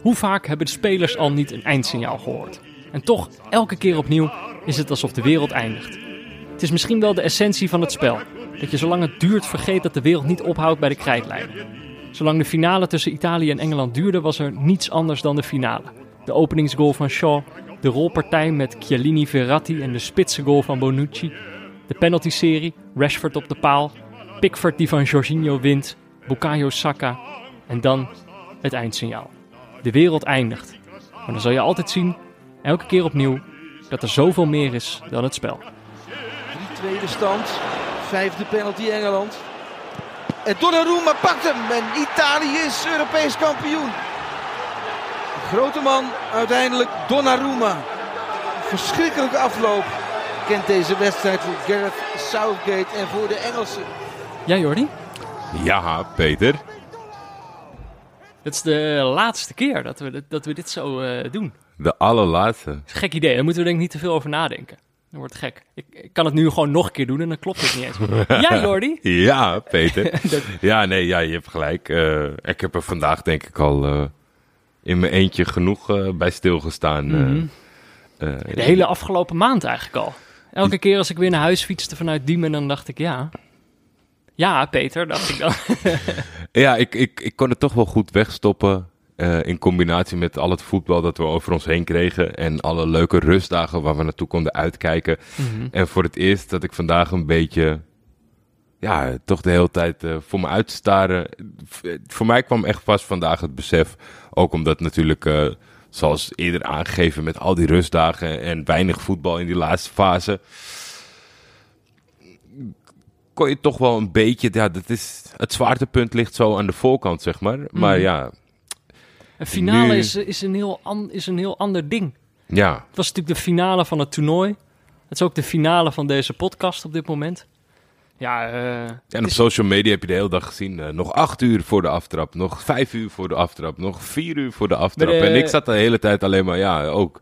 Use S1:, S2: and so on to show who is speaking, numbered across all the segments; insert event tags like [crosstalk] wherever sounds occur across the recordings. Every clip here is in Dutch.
S1: Hoe vaak hebben de spelers al niet een eindsignaal gehoord? En toch, elke keer opnieuw is het alsof de wereld eindigt. Het is misschien wel de essentie van het spel. Dat je zolang het duurt vergeet dat de wereld niet ophoudt bij de krijtlijnen. Zolang de finale tussen Italië en Engeland duurde, was er niets anders dan de finale. De openingsgoal van Shaw, de rolpartij met Chiellini Verratti en de spitse goal van Bonucci, de penalty-serie, Rashford op de paal, Pickford die van Jorginho wint, Bukayo Saka en dan het eindsignaal. De wereld eindigt. Maar dan zal je altijd zien, elke keer opnieuw, dat er zoveel meer is dan het spel.
S2: Drie tweede stand. Vijfde penalty Engeland. En Donnarumma pakt hem. En Italië is Europees kampioen. Grote man uiteindelijk Donnarumma. Verschrikkelijke afloop kent deze wedstrijd voor Gareth Southgate en voor de Engelsen.
S1: Ja, Jordi?
S3: Ja, Peter.
S1: Het is de laatste keer dat we, dit- dat we dit zo eh, doen.
S3: De allerlaatste.
S1: Dat is een gek idee, daar moeten we denk ik niet te veel over nadenken. Dat wordt gek. Ik, ik kan het nu gewoon nog een keer doen en dan klopt het niet eens. [laughs] ja, Jordi?
S3: Ja, Peter. [laughs]
S1: Dat-
S3: ja, nee, ja, je hebt gelijk. Eh, ik heb er vandaag denk ik al eh, in mijn eentje genoeg bij stilgestaan.
S1: Mhm. De hele afgelopen maand eigenlijk al. Elke keer als ik weer naar huis fietste vanuit Diemen, dan dacht ik ja. Ja, Peter, dacht ik dan. [laughs]
S3: Ja, ik, ik, ik kon het toch wel goed wegstoppen. eh, in combinatie met al het voetbal dat we over ons heen kregen. En alle leuke rustdagen waar we naartoe konden uitkijken.
S1: Mhm.
S3: En voor het eerst dat ik vandaag een beetje. Ja, toch de hele tijd eh, voor me uitstaren. V- voor mij kwam echt vast vandaag het besef. Ook omdat natuurlijk, eh, zoals eerder aangegeven, met al die rustdagen en weinig voetbal in die laatste fase. Kon je toch wel een beetje. Ja, dat is, het zwaartepunt ligt zo aan de voorkant, zeg maar. Maar
S1: Mhm.
S3: ja,
S1: Een finale
S3: Nu-
S1: is, is, een heel an- is een heel ander ding.
S3: ja.
S1: Het was natuurlijk de finale van het toernooi. Het is ook de finale van deze podcast op dit moment. Ja, eh,
S3: En op
S1: is-
S3: social media heb je de hele dag gezien. eh, nog acht uur voor de aftrap. Nog vijf uur voor de aftrap. Nog vier uur voor de aftrap.
S1: Maar de-
S3: En ik zat de hele tijd alleen maar, ja, ook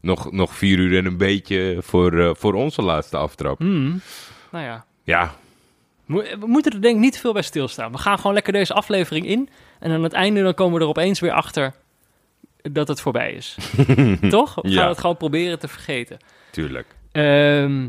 S3: nog, nog vier uur en een beetje voor, eh, voor onze laatste aftrap.
S1: hmm, nou ja,
S3: Ja,
S1: we moeten er denk ik niet veel bij stilstaan. We gaan gewoon lekker deze aflevering in. En aan het einde dan komen we er opeens weer achter dat het voorbij is. [laughs] Toch? We gaan
S3: Ja.
S1: het gewoon proberen te vergeten.
S3: tuurlijk.
S1: Ehm,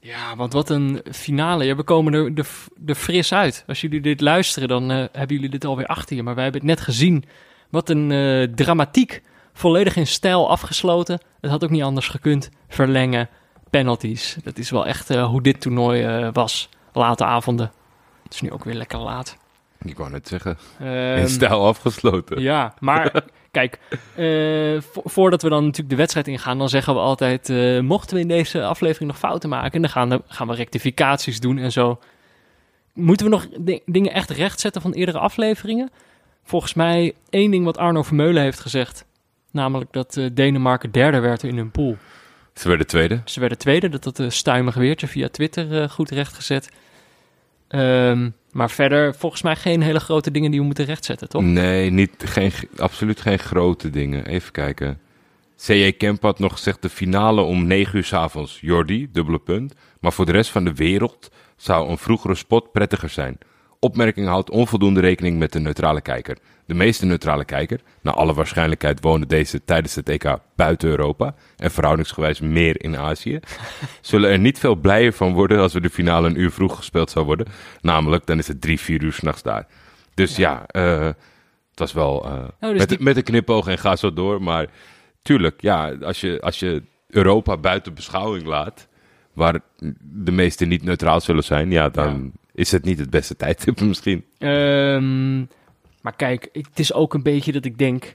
S1: ja, want wat een finale. Ja, we komen er, er, er fris uit. Als jullie dit luisteren, dan eh, hebben jullie dit alweer achter je. Maar wij hebben het net gezien. Wat een eh, dramatiek. Volledig in stijl afgesloten. Het had ook niet anders gekund. Verlengen, penalties. Dat is wel echt eh, hoe dit toernooi eh, was. Late avonden. Het is nu ook weer lekker laat.
S3: Ik wou net zeggen.
S1: Ehm,
S3: In stijl afgesloten.
S1: ja, maar [laughs] kijk, eh, vo- voordat we dan natuurlijk de wedstrijd ingaan, dan zeggen we altijd, mochten we in deze aflevering nog fouten maken, dan gaan, we- gaan we rectificaties doen en zo. Moeten we nog di- dingen echt rechtzetten van eerdere afleveringen? Volgens mij één ding wat Arno Vermeulen heeft gezegd, namelijk dat Denemarken derde werd in hun pool.
S3: Ze werden tweede.
S1: Ze werden tweede, dat dat uh, stuimig weertje via Twitter eh, goed rechtgezet. Ehm, maar verder volgens mij geen hele grote dingen die we moeten rechtzetten, toch?
S3: Nee, niet, geen, absoluut geen grote dingen. Even kijken. C.J. Kemp had nog gezegd de finale om 9 uur s avonds. Jordi, dubbele punt. Maar voor de rest van de wereld zou een vroegere spot prettiger zijn. Opmerking houdt onvoldoende rekening met de neutrale kijker. De meeste neutrale kijker, naar alle waarschijnlijkheid wonen deze tijdens het EK buiten Europa en verhoudingsgewijs meer in Azië, [laughs] zullen er niet veel blijer van worden als we de finale een uur vroeg gespeeld zou worden. Namelijk, dan is het drie, vier uur s'nachts daar. Dus ja, eh, het was wel eh,
S1: dus
S3: met,
S1: die-
S3: met een knipoog en ga zo door. Maar tuurlijk, ja, als je, als je Europa buiten beschouwing laat, waar de meesten niet neutraal zullen zijn, ja, dan is het niet het beste tijdstip [laughs] misschien.
S1: Ehm, maar kijk, het is ook een beetje dat ik denk...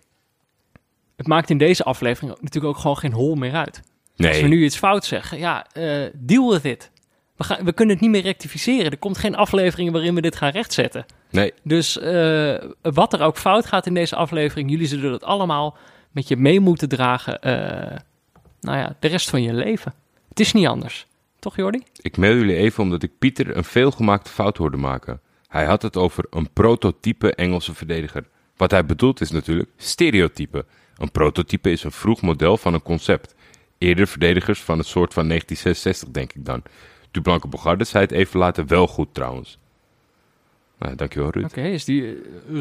S1: Het maakt in deze aflevering natuurlijk ook gewoon geen hol meer uit. Als we
S3: Nee,
S1: nu iets fout zeggen, ja, eh, deal with it. We, gaan, we kunnen het niet meer rectificeren. Er komt geen aflevering waarin we dit gaan rechtzetten.
S3: nee,
S1: Dus eh, wat er ook fout gaat in deze aflevering, jullie zullen dat allemaal met je mee moeten dragen. eh, nou ja, de rest van je leven. Het is niet anders. Toch, Jordi?
S3: ik mail jullie even omdat ik Pieter een veelgemaakte fout hoorde maken. Hij had het over een prototype Engelse verdediger. Wat hij bedoelt is natuurlijk stereotype. Een prototype is een vroeg model van een concept. Eerder verdedigers van het soort van 1966, denk ik dan. Dublanke Bogarde zei het even later wel goed trouwens. Nou, dankjewel Ruud.
S1: Oké, is die eh,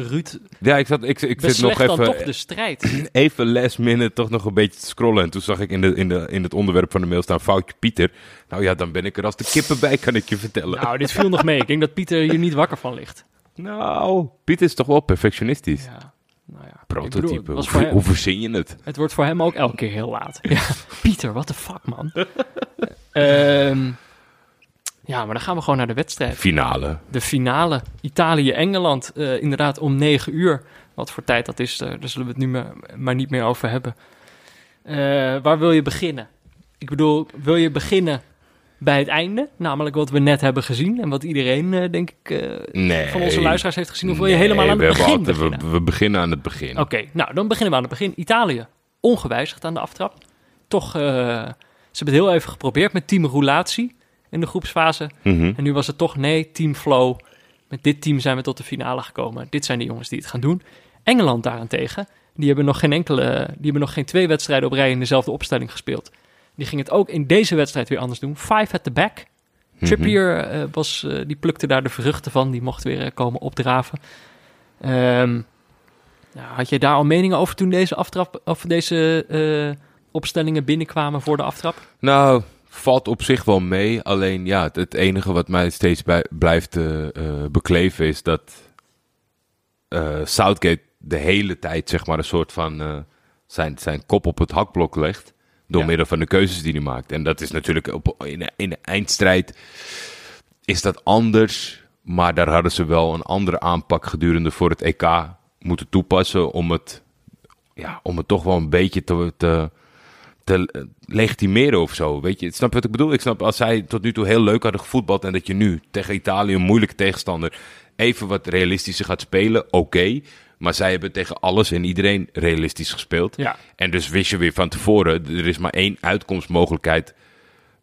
S1: Ruud
S3: Ja, ik, zat, ik, ik zit nog even,
S1: toch de strijd? [clears throat]
S3: even last minute toch nog een beetje te scrollen. En toen zag ik in, de, in, de, in het onderwerp van de mail staan foutje Pieter. Nou ja, dan ben ik er als de kippen bij, kan ik je vertellen.
S1: nou, dit viel nog mee. Ik denk dat Pieter hier niet wakker van ligt.
S3: Nou, Pieter is toch wel perfectionistisch.
S1: Ja, nou ja.
S3: Prototype.
S1: bedoel,
S3: hoe,
S1: hem-
S3: hoe verzin je het?
S1: het wordt voor hem ook elke keer heel laat. [laughs] Ja, Pieter, what the fuck, man? [laughs] Ehm, ja, maar dan gaan we gewoon naar de wedstrijd.
S3: Finale.
S1: De finale, Italië-Engeland, eh, inderdaad om 9 uur. Wat voor tijd dat is, eh, daar zullen we het nu maar, maar niet meer over hebben. Eh, waar wil je beginnen? Ik bedoel, wil je beginnen bij het einde? Namelijk wat we net hebben gezien en wat iedereen, denk ik,
S3: Nee.
S1: van onze luisteraars heeft gezien. Of wil je
S3: Nee,
S1: helemaal aan het begin
S3: altijd-
S1: beginnen?
S3: we, we beginnen aan het begin.
S1: Oké, nou dan beginnen we aan het begin. Italië, ongewijzigd aan de aftrap. Toch, ze hebben het heel even geprobeerd met team roulatie in de groepsfase.
S3: Mhm.
S1: En nu was het toch nee, team flow. Met dit team zijn we tot de finale gekomen. Dit zijn de jongens die het gaan doen. Engeland daarentegen, die hebben nog geen enkele, die hebben nog geen twee wedstrijden op rij in dezelfde opstelling gespeeld. Die ging het ook in deze wedstrijd weer anders doen. Five at the back.
S3: Mhm.
S1: Trippier eh, was, eh, die plukte daar de vruchten van. Die mocht weer eh, komen opdraven. Ehm, nou, had je daar al meningen over toen deze aftrap of deze opstellingen binnenkwamen voor de aftrap?
S3: Nou, valt op zich wel mee. Alleen ja, het, het enige wat mij steeds bij, blijft eh, eh, bekleven is dat eh, Southgate de hele tijd zeg maar een soort van zijn, zijn kop op het hakblok legt. Door
S1: Ja.
S3: middel van de keuzes die hij maakt. En dat is natuurlijk op, in, de- in de eindstrijd is dat anders. Maar daar hadden ze wel een andere aanpak gedurende voor het EK moeten toepassen. Om het, ja, om het toch wel een beetje te, te, te eh, legitimeren of zo. Weet je, snap je wat ik bedoel? Ik snap als zij tot nu toe heel leuk hadden gevoetbald. En dat je nu tegen Italië, een moeilijke tegenstander, even wat realistischer gaat spelen. Oké. Maar zij hebben tegen alles en iedereen realistisch gespeeld.
S1: Ja.
S3: En dus wist je weer van tevoren, er is maar één uitkomstmogelijkheid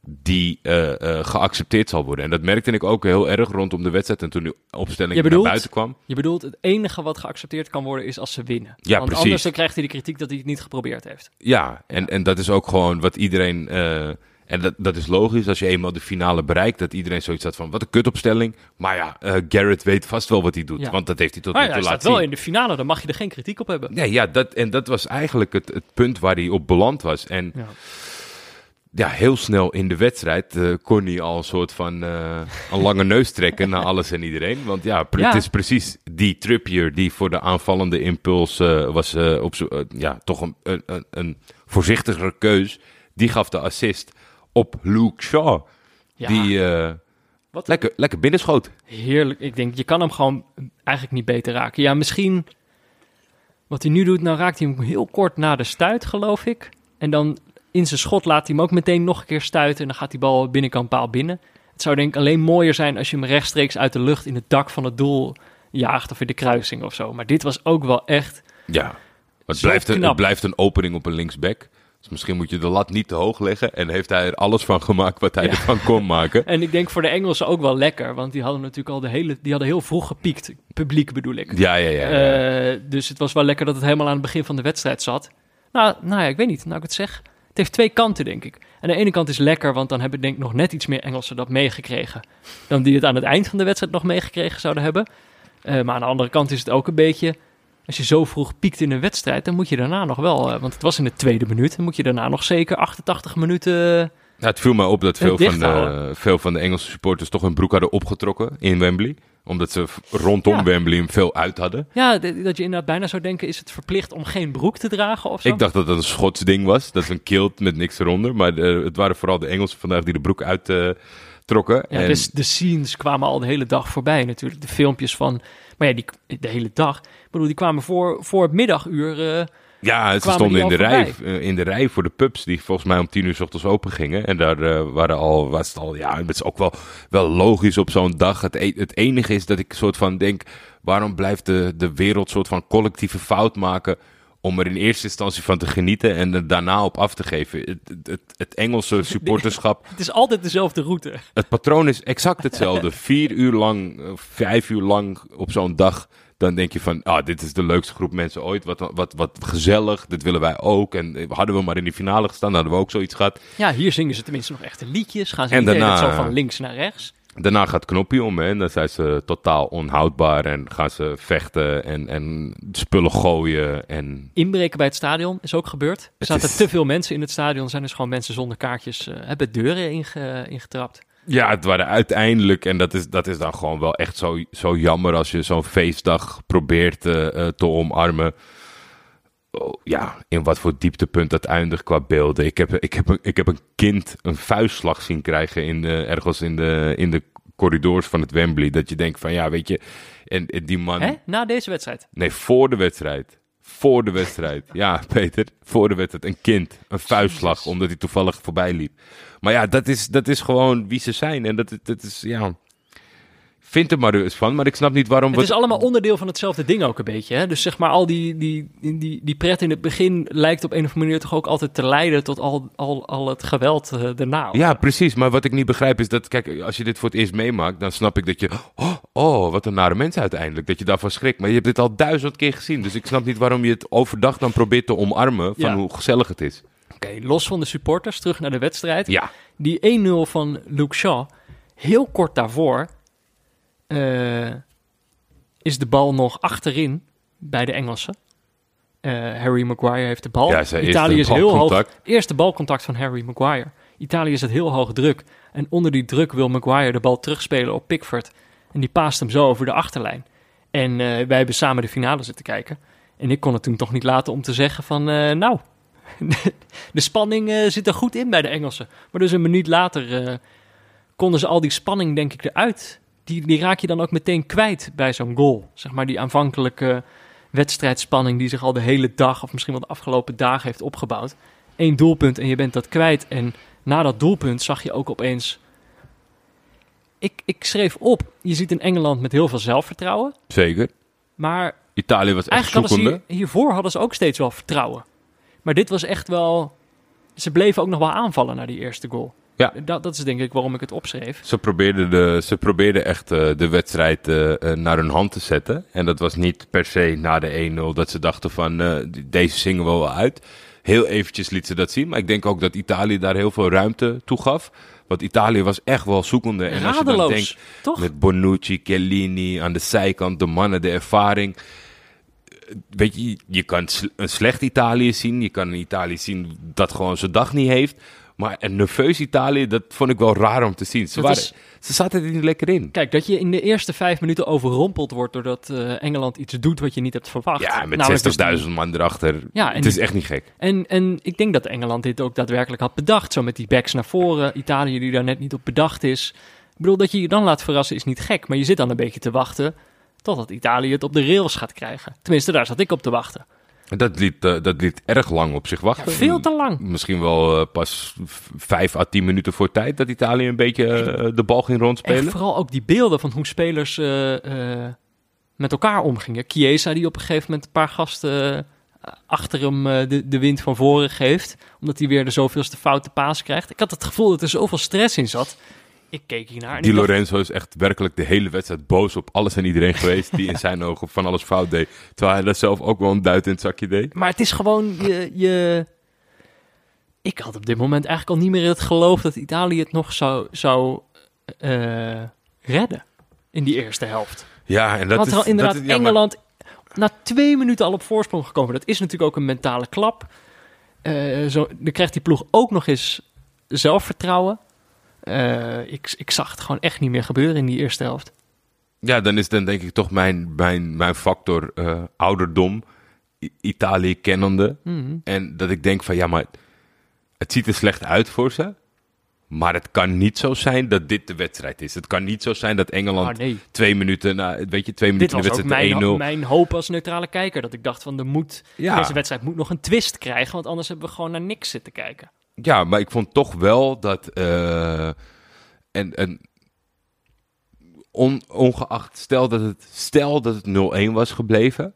S3: die eh, eh, geaccepteerd zal worden. En dat merkte ik ook heel erg rondom de wedstrijd. En toen de opstelling
S1: Je
S3: naar
S1: bedoelt-
S3: buiten kwam.
S1: Je bedoelt, het enige wat geaccepteerd kan worden is als ze winnen.
S3: Ja,
S1: Want
S3: precies.
S1: anders dan krijgt hij de kritiek dat hij het niet geprobeerd heeft.
S3: Ja, en, en dat is ook gewoon wat iedereen... eh, en dat, dat is logisch als je eenmaal de finale bereikt... dat iedereen zoiets had van, wat een kutopstelling. Maar ja, eh, Garrett weet vast wel wat hij doet.
S1: Ja.
S3: Want dat heeft hij tot nu
S1: ja,
S3: toe
S1: hij
S3: laten
S1: staat wel
S3: zien.
S1: in de finale, dan mag je er geen kritiek op hebben.
S3: Nee, ja, dat, en dat was eigenlijk het, het punt waar hij op beland was. En
S1: Ja.
S3: Ja, heel snel in de wedstrijd eh, kon hij al een soort van eh, een lange [laughs] neus trekken naar alles en iedereen. Want ja, het is precies die Trippier die voor de aanvallende impuls eh, was op zo, ja, toch een, een, een, een voorzichtigere keus. Die gaf de assist op Luke Shaw.
S1: Ja,
S3: Die
S1: wat
S3: lekker, lekker binnenschoot.
S1: heerlijk. Ik denk, je kan hem gewoon eigenlijk niet beter raken. Ja, misschien wat hij nu doet, nou raakt hij hem heel kort na de stuit, geloof ik. En dan in zijn schot laat hij hem ook meteen nog een keer stuiten. En dan gaat die bal binnenkant paal binnen. Het zou denk ik alleen mooier zijn als je hem rechtstreeks uit de lucht in het dak van het doel jaagt of in de kruising of zo. Maar dit was ook wel echt
S3: Ja, het blijft, een, het blijft een opening op een linksback. Dus misschien moet je de lat niet te hoog leggen. En heeft hij er alles van gemaakt wat hij
S1: Ja.
S3: ervan kon maken. [laughs]
S1: En ik denk voor de Engelsen ook wel lekker, want die hadden natuurlijk al de hele, die hadden heel vroeg gepiekt, publiek bedoel ik.
S3: Ja, ja, ja. ja.
S1: Eh, dus het was wel lekker dat het helemaal aan het begin van de wedstrijd zat. Nou, nou ja, ik weet niet, nou ik het zeg. Het heeft twee kanten, denk ik. Aan de ene kant is lekker, want dan hebben denk ik nog net iets meer Engelsen dat meegekregen. Dan die het aan het eind van de wedstrijd nog meegekregen zouden hebben. Eh, maar aan de andere kant is het ook een beetje... Als je zo vroeg piekt in een wedstrijd, dan moet je daarna nog wel... eh, want het was in de tweede minuut. Dan moet je daarna nog zeker 88 minuten...
S3: Nou, het viel mij op dat veel van, de, veel van de Engelse supporters toch hun broek hadden opgetrokken in Wembley. Omdat ze rondom
S1: Ja.
S3: Wembley hem veel uit hadden.
S1: Ja, dat je inderdaad bijna zou denken, is het verplicht om geen broek te dragen of zo?
S3: Ik dacht dat dat een Schots ding was. Dat is een kilt met niks eronder. Maar eh, het waren vooral de Engelsen vandaag die de broek uittrokken.
S1: Ja,
S3: en,
S1: dus de scenes kwamen al de hele dag voorbij natuurlijk. De filmpjes van... Maar ja, die, de hele dag. Ik bedoel, die kwamen voor, voor het middaguur... eh,
S3: ja, ze stonden in de, rij, eh, in de rij voor de pubs die volgens mij om tien uur s ochtends open gingen. En daar eh, waren al, was het al, ja, het is ook wel, wel logisch op zo'n dag. Het, e- het enige is dat ik soort van denk, waarom blijft de, de wereld soort van collectieve fout maken om er in eerste instantie van te genieten en er daarna op af te geven. Het, het, het, het Engelse [laughs] supporterschap,
S1: het is altijd dezelfde route.
S3: het patroon is exact hetzelfde. Vier uur lang, eh, vijf uur lang op zo'n dag. Dan denk je van, ah, dit is de leukste groep mensen ooit. Wat, wat, wat gezellig, dit willen wij ook. En eh, hadden we maar in die finale gestaan, hadden we ook zoiets gehad.
S1: Ja, hier zingen ze tenminste nog echte liedjes. Gaan ze
S3: En daarna-
S1: zo van links naar rechts.
S3: Daarna gaat Knoppie om hè, en dan zijn ze totaal onhoudbaar en gaan ze vechten en, en spullen gooien. En
S1: Inbreken bij het stadion is ook gebeurd. Er
S3: Het
S1: zaten
S3: is-
S1: te veel mensen in het stadion. Er zijn dus gewoon mensen zonder kaartjes, eh, hebben deuren inge- ingetrapt.
S3: Ja, het waren uiteindelijk, en dat is, dat is dan gewoon wel echt zo, zo jammer als je zo'n feestdag probeert eh, eh, te omarmen. Oh, ja, in wat voor dieptepunt dat eindigt qua beelden. Ik heb, ik heb, een, ik heb een kind een vuistslag zien krijgen in de, ergens in de, in de corridors van het Wembley. Dat je denkt van ja, weet je, en, en die man...
S1: Hè? Na deze wedstrijd.
S3: Nee, voor de wedstrijd. Voor de wedstrijd. Ja, Peter. Voor de wedstrijd. Een kind. Een vuistslag. Omdat hij toevallig voorbij liep. Maar ja, dat is, dat is gewoon wie ze zijn. En dat, dat is, ja... Vind er maar eens van. Maar ik snap niet waarom...
S1: Het is allemaal onderdeel van hetzelfde ding ook een beetje. Hè? Dus zeg maar, al die, die, die, die pret in het begin lijkt op een of andere manier toch ook altijd te leiden tot al, al, al het geweld eh, daarna.
S3: Ja, precies. Maar wat ik niet begrijp is dat... Kijk, als je dit voor het eerst meemaakt... Dan snap ik dat je... Oh, oh wat een nare mens uiteindelijk. Dat je daarvan schrikt. Maar je hebt dit al duizend keer gezien. Dus ik snap niet waarom je het overdag dan probeert te omarmen... van
S1: Ja.
S3: hoe gezellig het is.
S1: Oké, los van de supporters, terug naar de wedstrijd.
S3: Ja.
S1: Die 1-0 van Luke Shaw, heel kort daarvoor eh, is de bal nog achterin bij de Engelsen. Eh, Harry Maguire heeft de bal.
S3: Ja,
S1: Italië is heel hoog. Eerste balcontact van Harry Maguire. Italië zet heel hoog druk. En onder die druk wil Maguire de bal terugspelen op Pickford. En die paast hem zo over de achterlijn. En eh, wij hebben samen de finale zitten kijken. En ik kon het toen toch niet laten om te zeggen van... nou, [laughs] de spanning zit er goed in bij de Engelsen. Maar dus een minuut later konden ze al die spanning denk ik eruit. Die, die raak je dan ook meteen kwijt bij zo'n goal. Zeg maar die aanvankelijke wedstrijdspanning die zich al de hele dag... of misschien wel de afgelopen dagen heeft opgebouwd. Eén doelpunt en je bent dat kwijt. En na dat doelpunt zag je ook opeens... Ik, ik schreef op, je ziet een Engeland met heel veel zelfvertrouwen.
S3: Zeker.
S1: Maar
S3: Italië was echt
S1: Eigenlijk hadden
S3: zoekende.
S1: ze hier- hiervoor hadden ze ook steeds wel vertrouwen. Maar dit was echt wel... Ze bleven ook nog wel aanvallen naar die eerste goal.
S3: Ja.
S1: Dat, dat is denk ik waarom ik het opschreef.
S3: Ze probeerden, de, ze probeerden echt eh, de wedstrijd eh, eh, naar hun hand te zetten. En dat was niet per se na de 1-0 dat ze dachten van deze zingen we wel uit. Heel eventjes liet ze dat zien. Maar ik denk ook dat Italië daar heel veel ruimte toe gaf. Want Italië was echt wel zoekende. En als je dan denkt
S1: toch?
S3: met Bonucci, Chiellini aan de zijkant, de mannen, de ervaring. Weet je, je kan een slecht Italië zien. Je kan een Italië zien dat gewoon zijn dag niet heeft. Maar een nerveus Italië, dat vond ik wel raar om te zien. Ze, waren,
S1: is-
S3: ze zaten er niet lekker in.
S1: Kijk, dat je in de eerste vijf minuten overrompeld wordt... doordat eh, Engeland iets doet wat je niet hebt verwacht.
S3: Ja, met
S1: Namelijk dus
S3: 60.000 man erachter.
S1: Ja, en
S3: het is echt niet gek.
S1: En, en ik denk dat Engeland dit ook daadwerkelijk had bedacht. Zo met die backs naar voren. Italië die daar net niet op bedacht is. Ik bedoel, dat je je dan laat verrassen is niet gek. Maar je zit dan een beetje te wachten... totdat Italië het op de rails gaat krijgen. Tenminste, daar zat ik op te wachten.
S3: Dat liet, eh, dat liet erg lang op zich wachten.
S1: Veel te lang.
S3: Misschien wel eh, pas vijf à tien minuten voor tijd dat Italië een beetje eh, de bal ging
S1: En
S3: rondspelen.
S1: vooral ook die beelden van hoe spelers met elkaar omgingen. Chiesa die op een gegeven moment een paar gasten achter hem de, de wind van voren geeft. Omdat hij weer de zoveelste foute paas krijgt. Ik had het gevoel dat er zoveel stress in zat. Ik keek hiernaar
S3: Die
S1: dacht,
S3: Lorenzo is echt werkelijk de hele wedstrijd boos op alles en iedereen geweest die in zijn [laughs] ogen van alles fout deed. Terwijl hij dat zelf ook wel een duit in het zakje deed.
S1: Maar het is gewoon je, je... Ik had op dit moment eigenlijk al niet meer het geloof dat Italië het nog zou, zou eh, redden. In die eerste helft.
S3: Ja, en dat
S1: Want
S3: is...
S1: er inderdaad
S3: dat is- ja, maar-
S1: Engeland na twee minuten al op voorsprong gekomen. Dat is natuurlijk ook een mentale klap. Eh, zo, dan krijgt die ploeg ook nog eens zelfvertrouwen. Eh, ik, ik zag het gewoon echt niet meer gebeuren in die eerste helft.
S3: Ja, dan is dan denk ik toch mijn, mijn, mijn factor eh, ouderdom, I- Italië kennende.
S1: Mhm.
S3: En dat ik denk van ja, maar het ziet er slecht uit voor ze. Maar het kan niet zo zijn dat dit de wedstrijd is. Het kan niet zo zijn dat Engeland
S1: Ah, nee.
S3: twee minuten, na, weet je, twee
S1: Dit
S3: minuten in de wedstrijd
S1: mijn,
S3: 1-0.
S1: mijn hoop als neutrale kijker. Dat ik dacht van, er moet,
S3: Ja.
S1: deze wedstrijd moet nog een twist krijgen. Want anders hebben we gewoon naar niks zitten kijken.
S3: Ja, maar ik vond toch wel dat. eh, en, en on, ongeacht, stel dat het, stel dat het 0-1 was gebleven.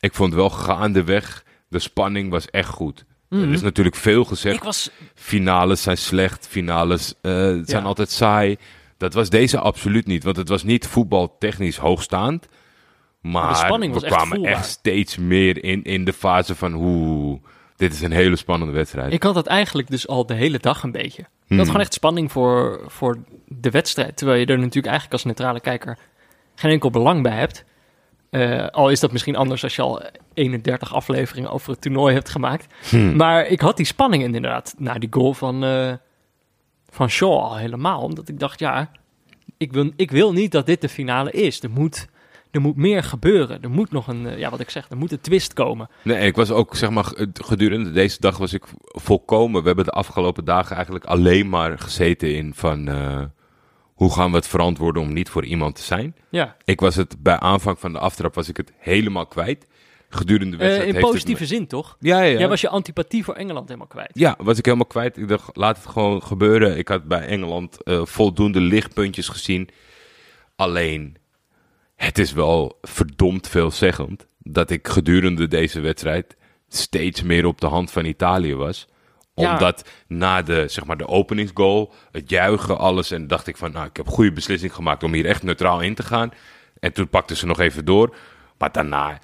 S3: Ik vond wel gaandeweg, de spanning was echt goed. Er is natuurlijk veel gezegd.
S1: Ik was,
S3: Finales zijn slecht, finales eh, zijn
S1: Ja.
S3: altijd saai. Dat was deze absoluut niet, want het was niet voetbaltechnisch hoogstaand. Maar
S1: de spanning
S3: we
S1: was echt
S3: kwamen
S1: voelbaar.
S3: echt steeds meer in, in de fase van hoe dit is een hele spannende wedstrijd.
S1: Ik had dat eigenlijk dus al de hele dag een beetje. Ik
S3: Hmm.
S1: had gewoon echt spanning voor, voor de wedstrijd. Terwijl je er natuurlijk eigenlijk als neutrale kijker geen enkel belang bij hebt. Eh, al is dat misschien anders als je al 31 afleveringen over het toernooi hebt gemaakt.
S3: Hmm.
S1: Maar ik had die spanning inderdaad na die goal van, eh, van Shaw al helemaal. Omdat ik dacht, ja, ik wil, ik wil niet dat dit de finale is. Er moet, er moet meer gebeuren. Er moet nog een, eh, ja wat ik zeg, er moet een twist komen.
S3: Nee, ik was ook, zeg maar, gedurende deze dag was ik volkomen. We hebben de afgelopen dagen eigenlijk alleen maar gezeten in van eh, hoe gaan we het verantwoorden om niet voor iemand te zijn.
S1: Ja,
S3: Ik was het bij aanvang van de aftrap was ik het helemaal kwijt. Gedurende de wedstrijd
S1: in
S3: heeft het
S1: positieve zin toch?
S3: Ja, ja, ja.
S1: Jij was je antipathie voor Engeland helemaal kwijt.
S3: Ja, was ik helemaal kwijt. Ik dacht, laat het gewoon gebeuren. Ik had bij Engeland voldoende lichtpuntjes gezien. Alleen, het is wel verdomd veelzeggend dat ik gedurende deze wedstrijd steeds meer op de hand van Italië was.
S1: Ja.
S3: Omdat na de, zeg maar, de openingsgoal, het juichen, alles. En dacht ik van, nou, ik heb een goede beslissing gemaakt om hier echt neutraal in te gaan. En toen pakten ze nog even door. Maar daarna,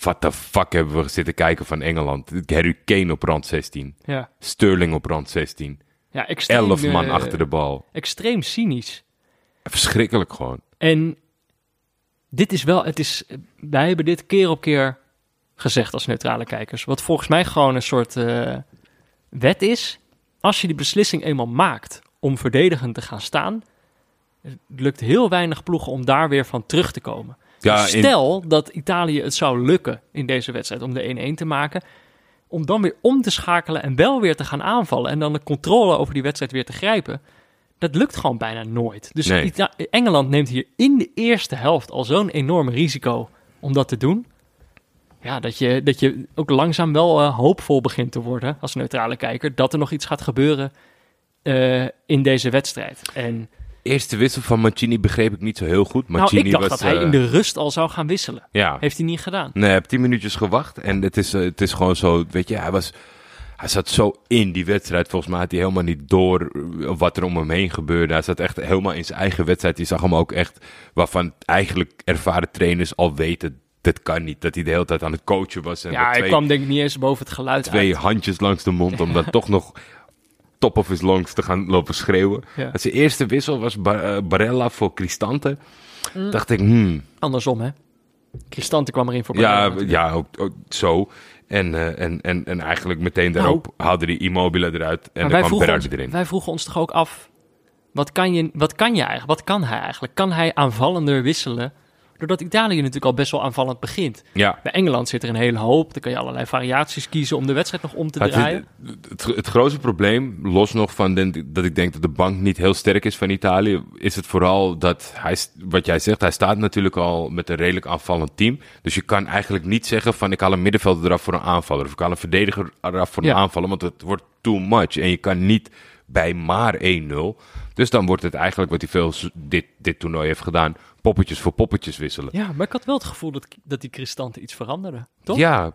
S3: what the fuck hebben we zitten kijken van Engeland. Harry Kane op rand 16.
S1: Ja,
S3: Sterling op rand 16.
S1: ja extreem,
S3: 11 man
S1: eh,
S3: achter de bal.
S1: Extreem cynisch.
S3: Verschrikkelijk gewoon.
S1: En dit is wel, het is, wij hebben dit keer op keer gezegd als neutrale kijkers. Wat volgens mij gewoon een soort eh, wet is. Als je die beslissing eenmaal maakt om verdedigend te gaan staan, het lukt heel weinig ploegen om daar weer van terug te komen.
S3: Ja,
S1: Dus
S3: in-
S1: Stel dat Italië het zou lukken in deze wedstrijd om de 1-1 te maken. Om dan weer om te schakelen en wel weer te gaan aanvallen. En dan de controle over die wedstrijd weer te grijpen. Dat lukt gewoon bijna nooit. Dus
S3: Nee.
S1: Ita- Engeland neemt hier in de eerste helft al zo'n enorm risico om dat te doen. Ja, dat je, dat je ook langzaam wel eh, hoopvol begint te worden als neutrale kijker. Dat er nog iets gaat gebeuren eh, in deze wedstrijd. En
S3: Eerste wissel van Mancini begreep ik niet zo heel goed. Mancini
S1: nou, ik dacht
S3: was,
S1: dat hij
S3: eh,
S1: in de rust al zou gaan wisselen.
S3: Ja,
S1: Heeft hij niet gedaan.
S3: nee, hij heeft tien minuutjes gewacht. En het is, het is gewoon zo, weet je, hij was... Hij zat zo in die wedstrijd. Volgens mij had hij helemaal niet door eh, wat er om hem heen gebeurde. Hij zat echt helemaal in zijn eigen wedstrijd. Je zag hem ook echt, waarvan eigenlijk ervaren trainers al weten... Dat kan niet. Dat hij de hele tijd aan het coachen was. En
S1: Ja, hij kwam denk ik niet eens boven het geluid
S3: twee
S1: uit.
S3: handjes langs de mond. Om dan [laughs] toch nog top of his lungs te gaan lopen schreeuwen.
S1: Ja.
S3: Zijn eerste wissel was Bar- eh, Barella voor Cristante.
S1: Mm.
S3: Dacht ik, hmm,
S1: Andersom, hè? Cristante kwam erin voor
S3: ja,
S1: Barella natuurlijk.
S3: ja ook, ook zo. En, eh, en, en, en eigenlijk meteen daarop haalde die Immobile eruit. En dan kwam Berardi erin.
S1: wij vroegen ons toch ook af... Wat kan, je, wat kan je eigenlijk? Wat kan hij eigenlijk? Kan hij aanvallender wisselen? Doordat Italië natuurlijk al best wel aanvallend begint.
S3: Ja,
S1: Bij Engeland zit er een hele hoop. Dan kan je allerlei variaties kiezen om de wedstrijd nog om te
S3: het,
S1: draaien.
S3: het, het grootste probleem, los nog van dat ik denk dat de bank niet heel sterk is van Italië, is het vooral dat hij, wat jij zegt, hij staat natuurlijk al met een redelijk aanvallend team. Dus je kan eigenlijk niet zeggen van ik haal een middenvelder eraf voor een aanvaller. Of ik haal een verdediger eraf voor een
S1: Ja.
S3: aanvaller, want het wordt too much. En je kan niet bij maar 1-0. Dus dan wordt het eigenlijk wat hij veel dit, dit toernooi heeft gedaan, poppetjes voor poppetjes wisselen.
S1: Ja, maar ik had wel het gevoel dat, dat die Cristante iets veranderde. Toch?
S3: Ja,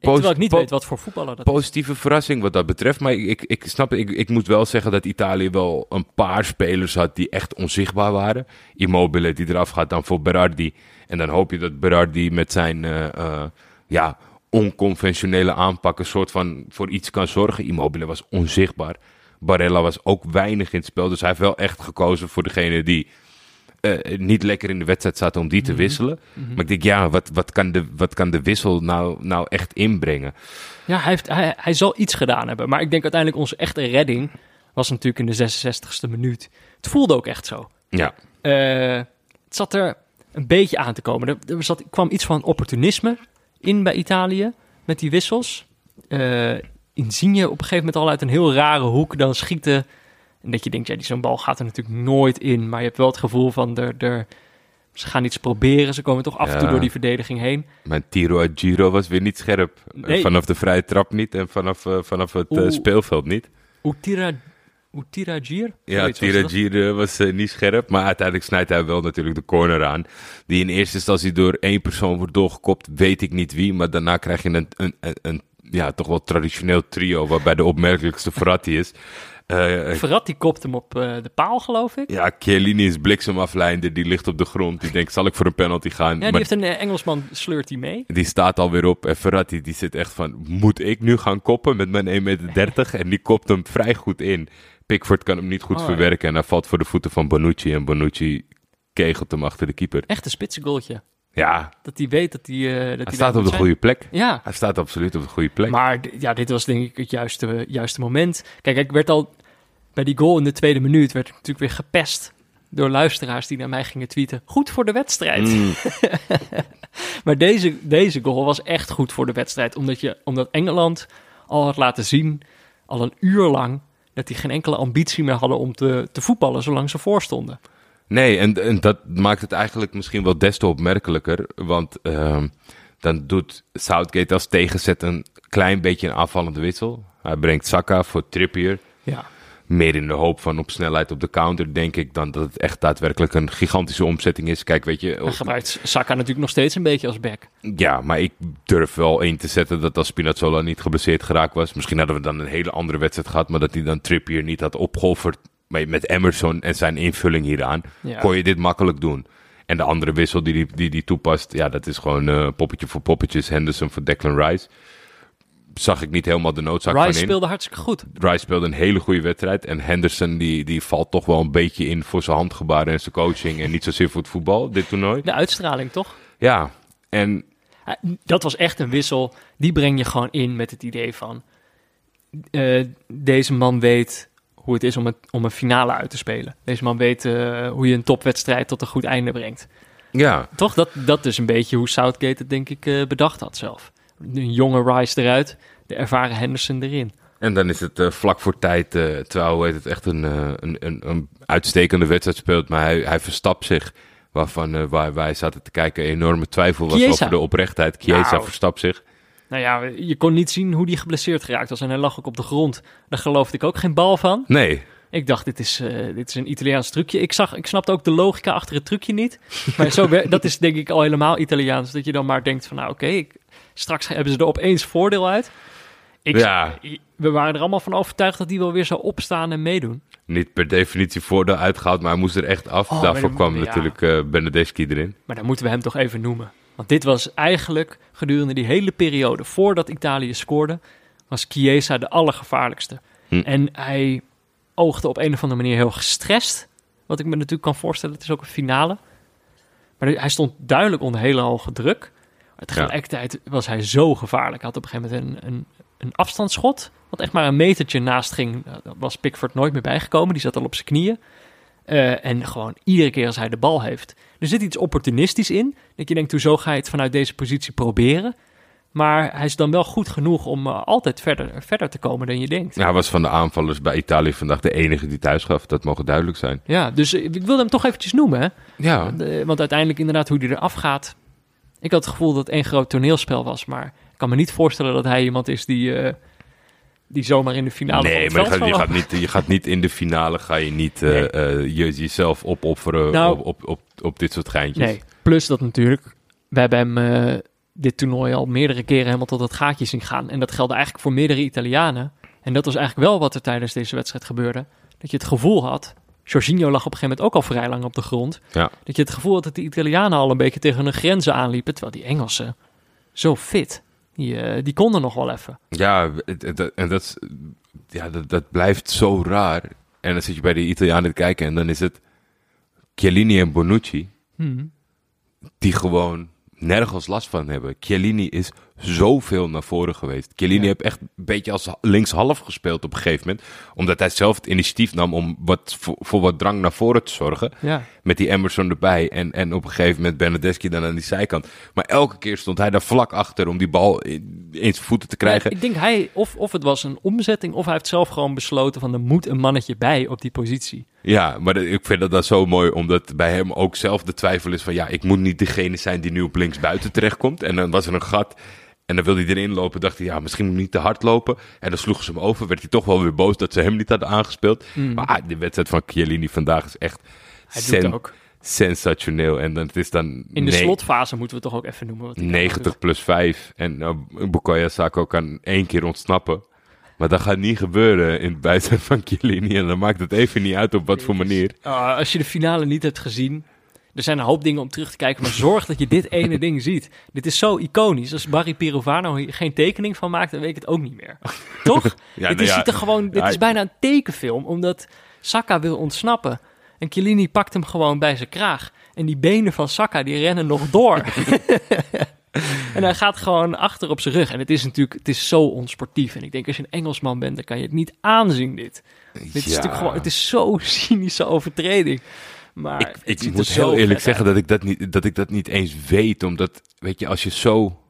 S1: Terwijl ik niet weet wat voor voetballer dat is.
S3: positieve verrassing wat dat betreft. Maar ik, ik snap. Ik, ik moet wel zeggen dat Italië wel een paar spelers had die echt onzichtbaar waren. Immobile die eraf gaat dan voor Berardi. En dan hoop je dat Berardi met zijn eh, eh, ja, onconventionele aanpak een soort van voor iets kan zorgen. Immobile was onzichtbaar. Barella was ook weinig in het spel. Dus hij heeft wel echt gekozen voor degene die eh, niet lekker in de wedstrijd zaten om die te wisselen. Maar ik denk, ja, wat, wat, kan de, wat kan de wissel nou, nou echt inbrengen?
S1: Ja, hij, heeft, hij, hij zal iets gedaan hebben. Maar ik denk uiteindelijk onze echte redding was natuurlijk in de 66ste minuut. Het voelde ook echt zo.
S3: Ja,
S1: Eh, het zat er een beetje aan te komen. Er, er zat, kwam iets van opportunisme in bij Italië met die wissels. Eh Insigne op een gegeven moment al uit een heel rare hoek dan schieten. En dat je denkt, ja, die zo'n bal gaat er natuurlijk nooit in. Maar je hebt wel het gevoel van, er, er, ze gaan iets proberen. Ze komen toch af en toe door die verdediging heen.
S3: mijn tiro Giro was weer niet scherp.
S1: Nee.
S3: Vanaf de vrije trap niet en vanaf, eh, vanaf het eh, speelveld niet.
S1: Utira, Utira Gir?
S3: Ja, Tira. Giro was eh, niet scherp. Maar uiteindelijk snijdt hij wel natuurlijk de corner aan. Die in eerste instantie door één persoon wordt doorgekopt. Weet ik niet wie. Maar daarna krijg je een, een, een, een ja, toch wel traditioneel trio. Waarbij de opmerkelijkste Verratti is. Eh,
S1: Verratti kopt hem op eh, de paal, geloof ik.
S3: ja, Chiellini is bliksemafleider. Die ligt op de grond. Die denkt, zal ik voor een penalty gaan?
S1: Ja, die
S3: Maar
S1: heeft een eh, Engelsman, sleurt hij mee.
S3: die staat alweer op. En Verratti die zit echt van, moet ik nu gaan koppen met mijn 1,30 meter? En die kopt hem vrij goed in. Pickford kan hem niet goed
S1: Oh, ja.
S3: verwerken. En hij valt voor de voeten van Bonucci. En Bonucci kegelt hem achter de keeper.
S1: Echt een spitsengoaltje.
S3: Ja,
S1: Dat hij weet dat hij... eh, dat
S3: hij staat op de
S1: zijn.
S3: goede plek.
S1: Ja,
S3: Hij staat absoluut op de goede plek.
S1: maar ja, dit was denk ik het juiste, juiste moment. Kijk, ik werd al bij die goal in de tweede minuut... werd ik natuurlijk weer gepest door luisteraars die naar mij gingen tweeten. Goed voor de wedstrijd.
S3: Mm, [laughs]
S1: Maar deze, deze goal was echt goed voor de wedstrijd. Omdat, je, omdat Engeland al had laten zien, al een uur lang... dat die geen enkele ambitie meer hadden om te, te voetballen zolang ze voorstonden.
S3: Nee, en, en dat maakt het eigenlijk misschien wel des te opmerkelijker. Want ehm, dan doet Southgate als tegenzet een klein beetje een aanvallende wissel. Hij brengt Saka voor Trippier.
S1: Ja,
S3: Meer in de hoop van op snelheid op de counter, denk ik, dan dat het echt daadwerkelijk een gigantische omzetting is. Kijk, weet je,
S1: hij gebruikt Saka natuurlijk nog steeds een beetje als back.
S3: ja, maar ik durf wel in te zetten dat als Spinazzola niet geblesseerd geraakt was, misschien hadden we dan een hele andere wedstrijd gehad, maar dat hij dan Trippier niet had opgeofferd met Emerson en zijn invulling hieraan,
S1: Ja.
S3: kon je dit makkelijk doen. En de andere wissel die die, die, die toepast, ja, dat is gewoon eh, poppetje voor poppetjes, Henderson voor Declan Rice. Zag ik niet helemaal de noodzaak
S1: Rice
S3: van in.
S1: speelde hartstikke goed.
S3: Rice speelde een hele goede wedstrijd. En Henderson die, die valt toch wel een beetje in voor zijn handgebaren en zijn coaching. En niet zozeer voor het voetbal, dit toernooi.
S1: De uitstraling, toch?
S3: Ja, en
S1: Dat was echt een wissel. Die breng je gewoon in met het idee van... eh, deze man weet hoe het is om, het, om een finale uit te spelen. Deze man weet eh, hoe je een topwedstrijd tot een goed einde brengt.
S3: ja,
S1: Toch? Dat, dat is een beetje hoe Southgate het denk ik eh, bedacht had zelf. Een jonge Rice eruit, de ervaren Henderson erin.
S3: en dan is het eh, vlak voor tijd, eh, terwijl het echt een, een, een, een uitstekende wedstrijd speelt. Maar hij, hij verstapt zich, waarvan waar wij zaten te kijken enorme twijfel was
S1: Chiesa.
S3: over de oprechtheid. Chiesa
S1: Nou.
S3: verstapt zich.
S1: Nou ja, je kon niet zien hoe die geblesseerd geraakt was. En hij lag ook op de grond. Daar geloofde ik ook geen bal van.
S3: Nee,
S1: Ik dacht, dit is, eh, dit is een Italiaans trucje. Ik, zag, ik snapte ook de logica achter het trucje niet. [laughs] Maar zo, dat is denk ik al helemaal Italiaans. Dat je dan maar denkt van, nou oké, straks hebben ze er opeens voordeel uit. Ik,
S3: Ja.
S1: We waren er allemaal van overtuigd dat die wel weer zou opstaan en meedoen.
S3: niet per definitie voordeel uitgehaald, maar hij moest er echt af.
S1: Oh,
S3: Daarvoor kwam
S1: ja.
S3: natuurlijk Benedeschi erin.
S1: Maar dan moeten we hem toch even noemen. Want dit was eigenlijk gedurende die hele periode voordat Italië scoorde, was Chiesa de allergevaarlijkste.
S3: Hm.
S1: En hij oogde op een of andere manier heel gestrest. Wat ik me natuurlijk kan voorstellen, het is ook een finale. Maar hij stond duidelijk onder hele hoge druk. Maar tegelijkertijd was hij zo gevaarlijk. Hij had op een gegeven moment een, een, een afstandsschot. Wat echt maar een metertje naast ging. Daar was Pickford nooit meer bijgekomen. Die zat al op zijn knieën. Eh, en gewoon iedere keer als hij de bal heeft. Er zit iets opportunistisch in. Dat je denkt, hoezo ga je het vanuit deze positie proberen? Maar hij is dan wel goed genoeg om eh, altijd verder, verder te komen dan je denkt.
S3: Ja, hij was van de aanvallers bij Italië vandaag de enige die thuis gaf. Dat mogen duidelijk zijn.
S1: Ja, dus eh, ik wilde hem toch eventjes noemen. Hè?
S3: Ja,
S1: De- want uiteindelijk inderdaad hoe hij eraf gaat. Ik had het gevoel dat het één groot toneelspel was. Maar ik kan me niet voorstellen dat hij iemand is die, eh, die zomaar in de finale
S3: Nee, maar je gaat, je,
S1: zal
S3: gaat niet, je gaat niet in de finale ga je niet eh,
S1: Nee.
S3: eh, je, jezelf opofferen
S1: Nou-
S3: op, op, op, op dit soort geintjes.
S1: Nee, plus dat natuurlijk. We hebben hem eh, dit toernooi al meerdere keren helemaal tot het gaatje zien gaan. En dat geldt eigenlijk voor meerdere Italianen. En dat was eigenlijk wel wat er tijdens deze wedstrijd gebeurde. Dat je het gevoel had. Jorginho lag op een gegeven moment ook al vrij lang op de grond.
S3: Ja.
S1: Dat je het gevoel had dat de Italianen al een beetje tegen hun grenzen aanliepen. Terwijl die Engelsen zo fit. Die, eh, die konden nog wel even.
S3: Ja, en dat, ja dat, dat blijft zo raar. En dan zit je bij de Italianen te kijken en dan is het Chiellini en Bonucci
S1: Hmm.
S3: die gewoon nergens last van hebben. Chiellini is zoveel naar voren geweest. Chiellini
S1: Ja.
S3: heeft echt een beetje als linkshalf gespeeld op een gegeven moment. Omdat hij zelf het initiatief nam om wat, voor, voor wat drang naar voren te zorgen.
S1: Ja.
S3: Met die Emerson erbij. En, en op een gegeven moment Benedeschi dan aan die zijkant. Maar elke keer stond hij daar vlak achter om die bal in, in zijn voeten te krijgen.
S1: Ja, ik denk hij, of, of het was een omzetting, of hij heeft zelf gewoon besloten van er moet een mannetje bij op die positie.
S3: Ja, maar ik vind dat, dat zo mooi, omdat bij hem ook zelf de twijfel is van... ja, ik moet niet degene zijn die nu op links buiten terechtkomt. En dan was er een gat en dan wilde hij erin lopen. Dacht hij, ja, misschien moet ik niet te hard lopen. En dan sloegen ze hem over. Werd hij toch wel weer boos dat ze hem niet hadden aangespeeld. Maar ah, de wedstrijd van Chiellini vandaag is echt.
S1: Hij
S3: sen-
S1: ook.
S3: sensationeel. En dan, het is dan
S1: In de slotfase moeten we toch ook even noemen. Wat hij daar doet.
S3: 90 plus 5. En uh, Bukayo Sako kan één keer ontsnappen. Maar dat gaat niet gebeuren in het buiten van Chiellini. En dan maakt het even niet uit op wat voor manier.
S1: Ah, als je de finale niet hebt gezien, er zijn een hoop dingen om terug te kijken, maar zorg dat je dit [laughs] ene ding ziet. Dit is zo iconisch. Als Barry Pirovano hier geen tekening van maakt, dan weet ik het ook niet meer. [laughs] Toch?
S3: Ja,
S1: dit
S3: nou
S1: is,
S3: ja,
S1: er gewoon, dit is bijna een tekenfilm, omdat Saka wil ontsnappen. En Chiellini pakt hem gewoon bij zijn kraag. En die benen van Saka, die rennen nog door. [laughs] en hij gaat gewoon achter op zijn rug. En het is natuurlijk, het is zo onsportief. En ik denk, als je een Engelsman bent, dan kan je het niet aanzien, dit. Dit is natuurlijk gewoon, het is zo'n cynische overtreding. Maar
S3: Ik, ik moet heel eerlijk zeggen dat ik dat, niet, dat ik dat niet eens weet. Omdat, weet je, als je zo...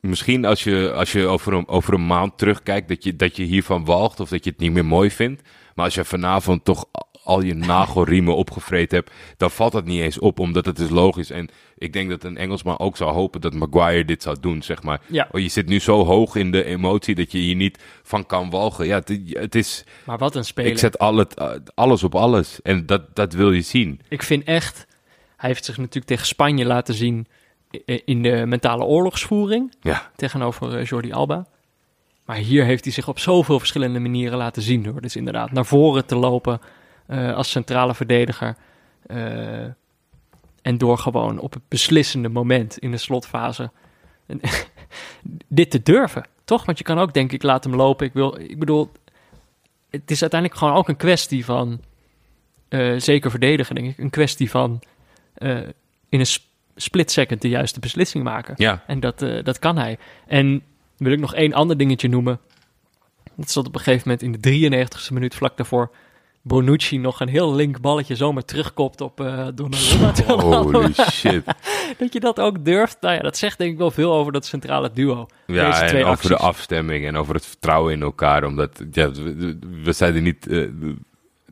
S3: Misschien als je, als je over, een, over een maand terugkijkt dat je, dat je hiervan walgt of dat je het niet meer mooi vindt. Maar als je vanavond toch al je nagelriemen opgevreten hebt, dan valt dat niet eens op, omdat het is logisch. En ik denk dat een Engelsman ook zou hopen dat Maguire dit zou doen, zeg maar.
S1: Ja.
S3: Oh, je zit nu zo hoog in de emotie dat je hier niet van kan walgen. Ja, het, het is...
S1: Maar wat een speler.
S3: Ik zet al het, eh, alles op alles. En dat, dat wil je zien.
S1: Ik vind echt, hij heeft zich natuurlijk tegen Spanje laten zien in de mentale oorlogsvoering
S3: Ja,
S1: tegenover eh, Jordi Alba. Maar hier heeft hij zich op zoveel verschillende manieren laten zien. Hoor. Dus inderdaad, naar voren te lopen eh, als centrale verdediger. eh, en door gewoon op het beslissende moment in de slotfase [laughs] dit te durven. Toch? Want je kan ook denk ik laten hem lopen. Ik, wil, ik bedoel, het is uiteindelijk gewoon ook een kwestie van eh, zeker verdedigen, denk ik. Een kwestie van in een sp- split second de juiste beslissing maken.
S3: ja.
S1: En dat, dat kan hij. En wil ik nog één ander dingetje noemen. Dat zat op een gegeven moment in de 93ste minuut vlak daarvoor. Bonucci nog een heel link balletje zomaar terugkopt op eh Donnarumma. [laughs]
S3: Holy shit. [laughs]
S1: Dat je dat ook durft. Nou ja, dat zegt denk ik wel veel over dat centrale duo.
S3: Ja,
S1: Deze
S3: en over de afstemming en over het vertrouwen in elkaar. Omdat, ja, we, zeiden niet eh,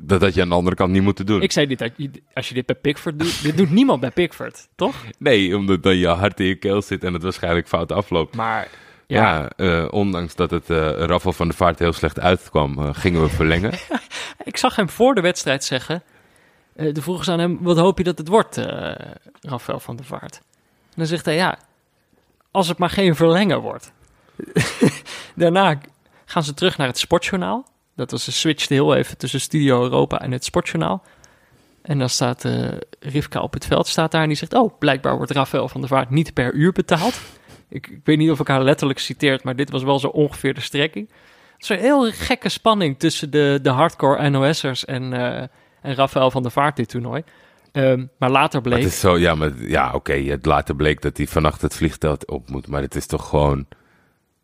S3: dat dat je aan de andere kant niet moeten doen.
S1: Ik zei dit, als je dit bij Pickford doet, dit doet niemand bij Pickford, toch? [laughs]
S3: Nee, omdat dan je hart in je keel zit en het waarschijnlijk fout afloopt.
S1: Maar ja,
S3: Ja, eh, ondanks dat het eh Raffel van de Vaart heel slecht uitkwam, eh, gingen we verlengen. [laughs]
S1: ik zag hem voor de wedstrijd zeggen. toen vroegen ze aan hem, wat hoop je dat het wordt, Rafael van der Vaart? En dan zegt hij, ja, als het maar geen verlengen wordt. [laughs] Daarna gaan ze terug naar het sportjournaal. Dat was, ze switchte heel even tussen Studio Europa en het sportjournaal. En dan staat Rivka op het veld, staat daar en die zegt... Oh, blijkbaar wordt Rafael van der Vaart niet per uur betaald. Ik, ik weet niet of ik haar letterlijk citeert, maar dit was wel zo ongeveer de strekking. Het is een heel gekke spanning tussen de, de hardcore NOS'ers en, eh en Rafael van der Vaart dit toernooi. Ehm, maar later
S3: Maar
S1: bleek...
S3: het is zo, ja, maar, ja oké, het later bleek dat hij vannacht het vliegtuig op moet. Maar het is toch gewoon...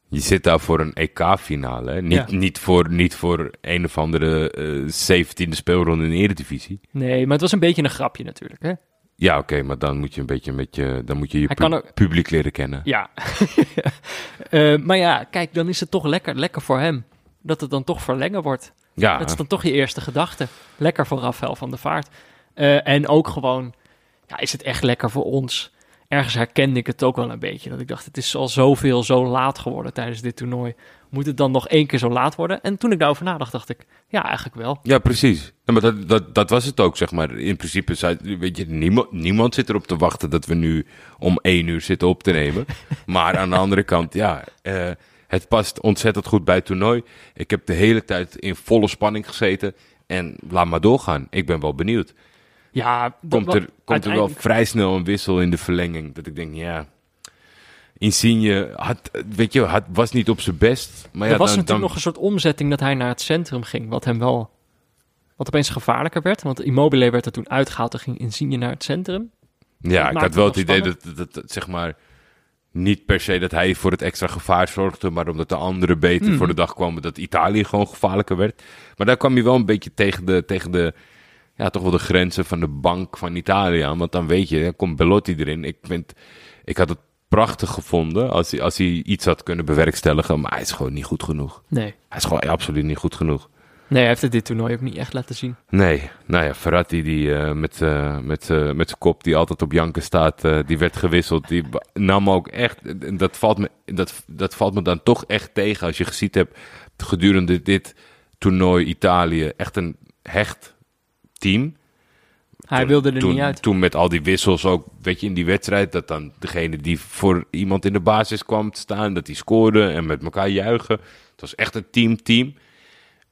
S3: Je zit daar voor een EK-finale. Niet,
S1: Ja.
S3: niet, voor, niet voor een of andere zeventiende speelronde in de Eredivisie.
S1: Nee, maar het was een beetje een grapje natuurlijk, hè?
S3: Ja, oké, maar dan moet je een beetje met je, dan moet je je pu-
S1: ook-
S3: publiek leren kennen.
S1: Ja. [laughs] Eh, maar ja, kijk, dan is het toch lekker, lekker voor hem. Dat het dan toch verlengen wordt.
S3: Ja,
S1: Dat is dan toch je eerste gedachte. Lekker voor Rafael van der Vaart. Eh, en ook gewoon, ja, is het echt lekker voor ons? Ergens herkende ik het ook wel een beetje. Dat ik dacht, het is al zoveel zo laat geworden tijdens dit toernooi. Moet het dan nog één keer zo laat worden? En toen ik daarover nadacht, dacht ik, ja, eigenlijk wel.
S3: Ja, precies. Ja, maar dat, dat, dat was het ook, zeg maar. In principe, zei, weet je, niemand, niemand zit erop te wachten dat we nu om één uur zitten op te nemen. [laughs] maar aan de andere kant, ja, eh, het past ontzettend goed bij het toernooi. Ik heb de hele tijd in volle spanning gezeten. En laat maar doorgaan. Ik ben wel benieuwd.
S1: Ja,
S3: Komt er, komt er wel vrij snel een wissel in de verlenging. Dat ik denk, ja... Insigne had, weet je, had, was niet op zijn best. Maar ja,
S1: er was
S3: dan,
S1: natuurlijk
S3: dan,
S1: nog een soort omzetting dat hij naar het centrum ging, wat hem wel, wat opeens gevaarlijker werd. Want Immobile werd er toen uitgehaald en ging Insigne naar het centrum.
S3: Ja, ik had wel het idee dat, dat, dat, zeg maar, niet per se dat hij voor het extra gevaar zorgde, maar omdat de anderen beter
S1: Mhm.
S3: voor de dag kwamen, dat Italië gewoon gevaarlijker werd. Maar daar kwam hij wel een beetje tegen de, tegen de, ja, toch wel de grenzen van de bank van Italië aan. Want dan weet je, er komt Belotti erin. Ik vind, ik had het prachtig gevonden als hij, als hij iets had kunnen bewerkstelligen, maar hij is gewoon niet goed genoeg.
S1: Nee.
S3: Hij is gewoon absoluut niet goed genoeg.
S1: Nee, hij heeft het dit toernooi ook niet echt laten zien.
S3: Nee, nou ja, Verratti die eh, met, eh, met, eh, met zijn kop die altijd op janken staat, die werd gewisseld. Die nam ook echt, dat valt, me, dat, dat valt me dan toch echt tegen als je gezien hebt gedurende dit toernooi Italië echt een hecht team.
S1: Hij
S3: toen-
S1: wilde er
S3: toen,
S1: niet uit.
S3: Toen met al die wissels ook, weet je, in die wedstrijd, dat dan degene die voor iemand in de basis kwam te staan, dat die scoorde en met elkaar juichen. Het was echt een team-team.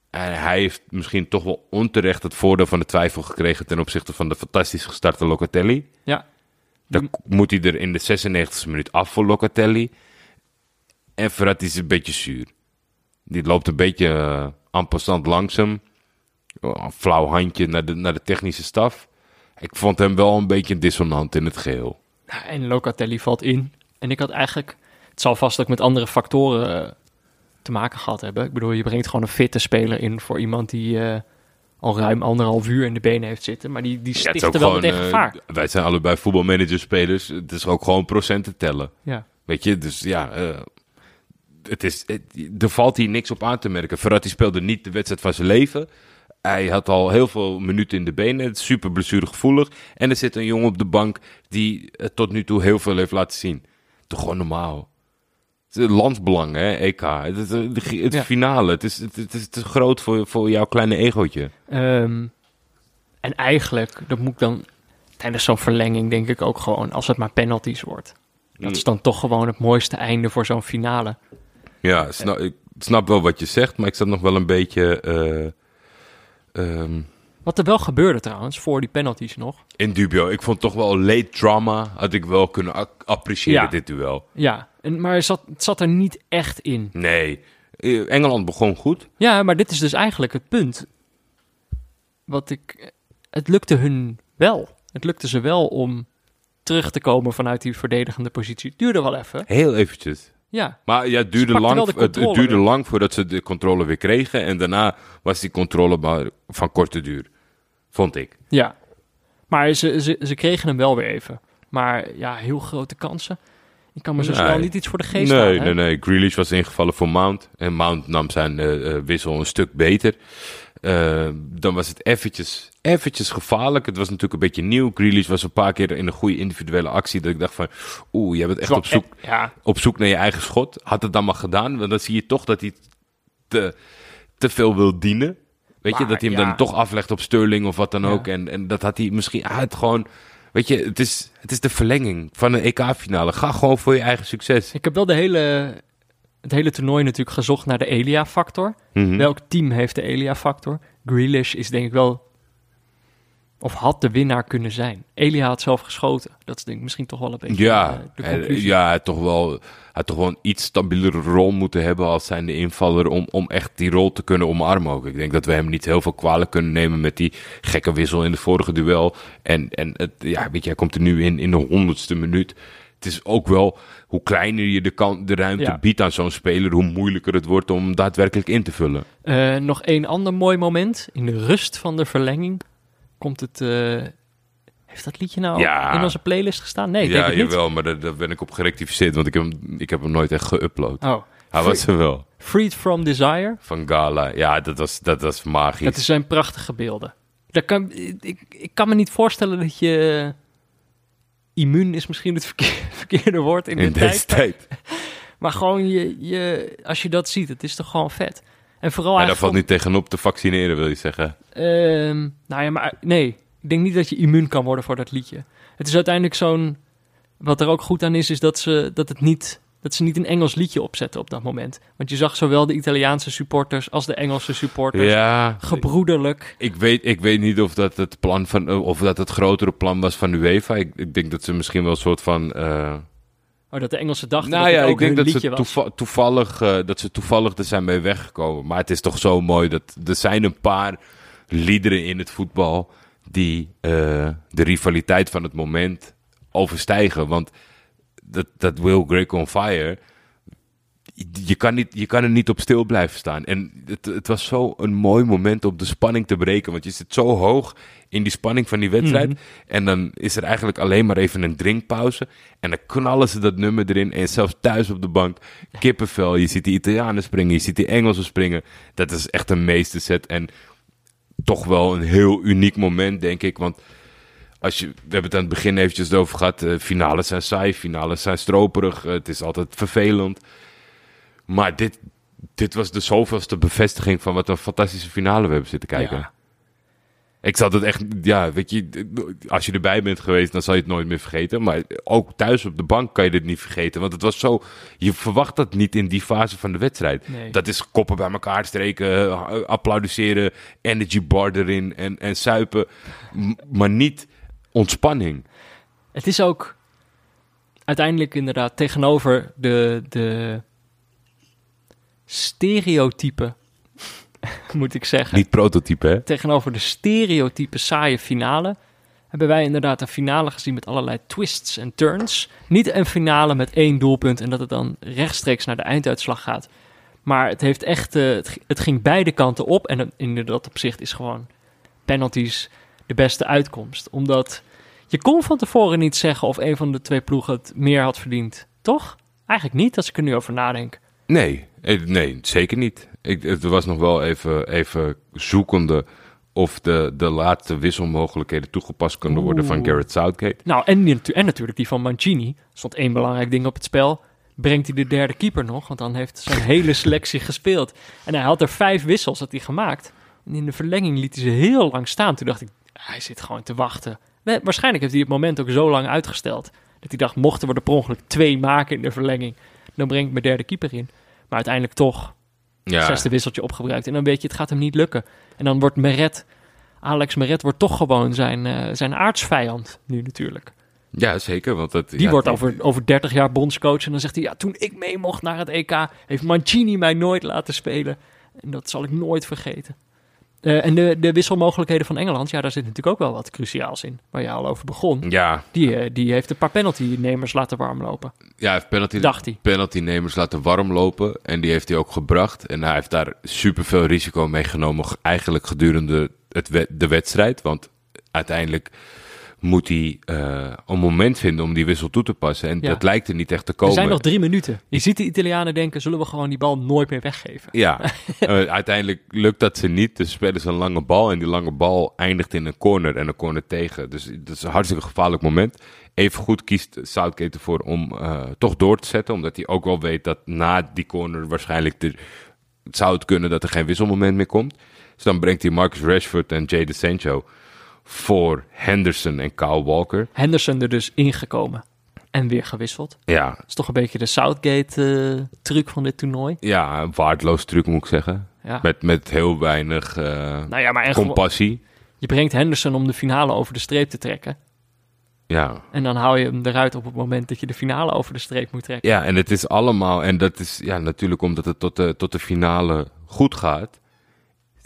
S3: En hij heeft misschien toch wel onterecht het voordeel van de twijfel gekregen ten opzichte van de fantastisch gestarte Locatelli.
S1: Ja,
S3: Dan moet hij er in de 96e minuut af voor Locatelli. En Verratti is een beetje zuur. Die loopt een beetje uh, en passant langzaam. Een flauw handje naar de, naar de technische staf. Ik vond hem wel een beetje dissonant in het geheel.
S1: En Locatelli valt in. En ik had eigenlijk... Het zal vast ook met andere factoren eh, te maken gehad hebben. Ik bedoel, je brengt gewoon een fitte speler in voor iemand die eh, al ruim anderhalf uur in de benen heeft zitten. Maar die, die stichtte
S3: ook
S1: wel
S3: gewoon,
S1: meteen
S3: eh,
S1: gevaar.
S3: wij zijn allebei voetbalmanagerspelers. Het is ook gewoon procenten tellen.
S1: Ja.
S3: Weet je, dus ja, het is, het- er valt hier niks op aan te merken. Verratti speelde niet de wedstrijd van zijn leven. Hij had al heel veel minuten in de benen. Het is super blessuregevoelig. En er zit een jongen op de bank die eh, tot nu toe heel veel heeft laten zien. Toch gewoon normaal. Het is landsbelang, hè, EK. Het is, eh, het
S1: Ja.
S3: finale. Het is, het, is te groot voor, voor jouw kleine egootje.
S1: Ehm, en eigenlijk, dat moet ik dan tijdens zo'n verlenging denk ik ook gewoon, als het maar penalties wordt. Dat is dan toch gewoon het mooiste einde voor zo'n finale.
S3: Ja, snap, ik snap wel wat je zegt, maar ik zat nog wel een beetje eh, ehm,
S1: Wat er wel gebeurde trouwens, voor die penalties nog.
S3: in dubio. Ik vond toch wel late drama, had ik wel kunnen appreciëren,
S1: Ja.
S3: dit duel.
S1: Ja, en, maar het zat, het zat er niet echt in.
S3: Nee, Eh, Engeland begon goed.
S1: Ja, maar dit is dus eigenlijk het punt. Wat ik. Het lukte hun wel. Het lukte ze wel om terug te komen vanuit die verdedigende positie. Het duurde wel even.
S3: Heel eventjes.
S1: Ja,
S3: Maar ja, het duurde, lang, het, duurde lang voordat ze de controle weer kregen. En daarna was die controle maar van korte duur. Vond ik.
S1: ja. Maar ze, ze, ze kregen hem wel weer even. Maar ja, heel grote kansen. Ik kan me zo
S3: Nee.
S1: snel niet iets voor de geest
S3: nee,
S1: halen.
S3: nee, nee. Grealish was ingevallen voor Mount. En Mount nam zijn eh, eh, wissel een stuk beter. Eh, dan was het eventjes, eventjes gevaarlijk. Het was natuurlijk een beetje nieuw. Grealish was een paar keer in een goede individuele actie. Dat ik dacht van, oeh, jij bent echt op zoek,
S1: Ja,
S3: op zoek naar je eigen schot. Had het dan maar gedaan. Want dan zie je toch dat hij te, te veel wil dienen. Weet je, dat hij hem
S1: ja.
S3: dan toch aflegt op Sterling of wat dan
S1: Ja.
S3: ook. En, en dat had hij misschien... Gewoon... Weet je, het is, het is de verlenging van een EK-finale. Ga gewoon voor je eigen succes.
S1: ik heb wel de hele, het hele toernooi natuurlijk gezocht naar de Elia-factor.
S3: Mhm.
S1: Welk team heeft de Elia-factor? Grealish is denk ik wel... Of had de winnaar kunnen zijn. Elia had zelf geschoten. Dat is denk ik misschien toch wel een beetje
S3: Ja,
S1: eh, de conclusie.
S3: ja hij, had toch wel, hij had toch wel een iets stabielere rol moeten hebben als zijnde invaller om, om echt die rol te kunnen omarmen ook. Ik denk dat we hem niet heel veel kwalijk kunnen nemen met die gekke wissel in het vorige duel. En, en het, ja, weet je, hij komt er nu in in de honderdste minuut. Het is ook wel, hoe kleiner je de, kan, de ruimte
S1: Ja.
S3: biedt aan zo'n speler, hoe moeilijker het wordt om daadwerkelijk in te vullen.
S1: Eh, nog één ander mooi moment. In de rust van de verlenging komt het... eh, heeft dat liedje nou
S3: Ja.
S1: in onze playlist gestaan? Nee, ik
S3: ja,
S1: denk het niet.
S3: jawel, maar daar, daar ben ik op gerectificeerd, want ik heb, hem- ik heb hem nooit echt geüpload.
S1: Oh,
S3: Hij was er wel.
S1: Freed from Desire.
S3: Van Gala, ja, dat was, dat was magisch.
S1: Dat zijn prachtige beelden. Dat kan, ik, ik kan me niet voorstellen dat je... Immuun is misschien het verkeer- [laughs] verkeerde woord in,
S3: in
S1: de tijd.
S3: tijd. [laughs]
S1: Maar gewoon, je, je, als je dat ziet, het is toch gewoon vet. En vooral
S3: Ja, daar valt niet tegenop te vaccineren, wil je zeggen.
S1: Ehm, nou ja, maar nee. Ik denk niet dat je immuun kan worden voor dat liedje. Het is uiteindelijk zo'n... Wat er ook goed aan is, is dat ze, dat het niet, dat ze niet een Engels liedje opzetten op dat moment. Want je zag zowel de Italiaanse supporters als de Engelse supporters
S3: Ja,
S1: gebroederlijk.
S3: ik weet, ik weet niet of dat het plan van, eh, of dat het grotere plan was van UEFA. Ik, ik denk dat ze misschien wel een soort van. eh,
S1: Oh, dat de Engelsen dachten
S3: nou
S1: dat
S3: ja, ik denk dat ze toevallig, eh, dat ze toevallig er zijn mee weggekomen. Maar het is toch zo mooi dat er zijn een paar liederen in het voetbal die de rivaliteit van het moment overstijgen. Want dat, dat Will Greg on Fire. Je kan, niet, je kan er niet op stil blijven staan. En het, het was zo een mooi moment om de spanning te breken. Want je zit zo hoog in die spanning van die wedstrijd.
S1: Mhm.
S3: En dan is er eigenlijk alleen maar even een drinkpauze. En dan knallen ze dat nummer erin. En zelfs thuis op de bank, kippenvel. Je ziet die Italianen springen, je ziet die Engelsen springen. Dat is echt een meesterset. En toch wel een heel uniek moment, denk ik. Want als je, we hebben het aan het begin eventjes over gehad. eh, finales zijn saai, finales zijn stroperig. eh, het is altijd vervelend. Maar dit, dit was de zoveelste bevestiging van wat een fantastische finale we hebben zitten kijken.
S1: Ja.
S3: Ik zat het echt, ja, weet je, als je erbij bent geweest, dan zal je het nooit meer vergeten. Maar ook thuis op de bank kan je dit niet vergeten. Want het was zo, je verwacht dat niet in die fase van de wedstrijd.
S1: Nee.
S3: Dat is koppen bij elkaar streken, eh, applaudisseren, energy bar erin en, en suipen. Maar niet ontspanning.
S1: Het is ook uiteindelijk inderdaad tegenover de, de stereotypen, [laughs] moet ik zeggen.
S3: Niet prototype, hè?
S1: Tegenover de stereotype saaie finale hebben wij inderdaad een finale gezien met allerlei twists en turns. Niet een finale met één doelpunt en dat het dan rechtstreeks naar de einduitslag gaat. Maar het, heeft echt, eh, het, het ging beide kanten op. En in dat opzicht is gewoon penalties de beste uitkomst. Omdat je kon van tevoren niet zeggen of een van de twee ploegen het meer had verdiend. Toch? Eigenlijk niet, als ik er nu over nadenk.
S3: Nee, eh, nee, zeker niet. Ik, het was nog wel even, even zoekende of de, de laatste wisselmogelijkheden toegepast kunnen worden van. Garrett Southgate.
S1: Nou, en, die en natuurlijk die van Mancini. Stond één belangrijk ding op het spel. Brengt hij de derde keeper nog? Want dan heeft zijn [laughs] hele selectie gespeeld. En hij had er vijf wissels had hij gemaakt. En in de verlenging liet hij ze heel lang staan. Toen dacht ik, hij zit gewoon te wachten. Nee, waarschijnlijk heeft hij het moment ook zo lang uitgesteld. Dat hij dacht, mochten we er per ongeluk twee maken in de verlenging... dan breng ik mijn derde keeper in. Maar uiteindelijk toch
S3: Ja,
S1: zesde wisseltje opgebruikt. En dan weet je, het gaat hem niet lukken. En dan wordt Meret, Alex Meret wordt toch gewoon zijn, eh, zijn aardsvijand nu natuurlijk.
S3: ja zeker. Want dat,
S1: Die
S3: ja,
S1: wordt over, over 30 jaar bondscoach en dan zegt hij... ja, toen ik mee mocht naar het EK... heeft Mancini mij nooit laten spelen. En dat zal ik nooit vergeten. Eh, en de, de wisselmogelijkheden van Engeland... ja, daar zit natuurlijk ook wel wat cruciaals in... waar je al over begon.
S3: Ja,
S1: Die, eh, die heeft een paar penalty-nemers laten warmlopen.
S3: ja, hij heeft penalty,
S1: Dacht hij.
S3: penaltynemers laten warm lopen. En die heeft hij ook gebracht. En hij heeft daar superveel risico meegenomen. g- Eigenlijk gedurende het de wedstrijd. Want uiteindelijk moet hij eh, een moment vinden om die wissel toe te passen. En
S1: Ja.
S3: dat lijkt er niet echt te
S1: Er
S3: komen.
S1: zijn nog drie minuten. Je ziet de Italianen denken... zullen we gewoon die bal nooit meer weggeven?
S3: Ja, [laughs] eh, uiteindelijk lukt dat ze niet. Dus spelen ze een lange bal. En die lange bal eindigt in een corner en een corner tegen. Dus dat is een hartstikke gevaarlijk moment. Even goed kiest Southgate ervoor om eh, toch door te zetten. Omdat hij ook wel weet dat na die corner waarschijnlijk er, het zou het kunnen dat er geen wisselmoment meer komt. Dus dan brengt hij Marcus Rashford en Jay Sancho voor Henderson en Kyle Walker.
S1: Henderson er dus ingekomen. En weer gewisseld.
S3: Ja,
S1: Dat is toch een beetje de Southgate-truc van dit toernooi.
S3: ja een waardeloos truc moet ik zeggen.
S1: Ja.
S3: Met, met heel weinig eh,
S1: nou ja, maar
S3: compassie.
S1: je brengt Henderson om de finale over de streep te trekken.
S3: Ja,
S1: En dan haal je hem eruit op het moment dat je de finale over de streep moet trekken.
S3: Ja, en het is allemaal, en dat is ja, natuurlijk omdat het tot de, tot de finale goed gaat,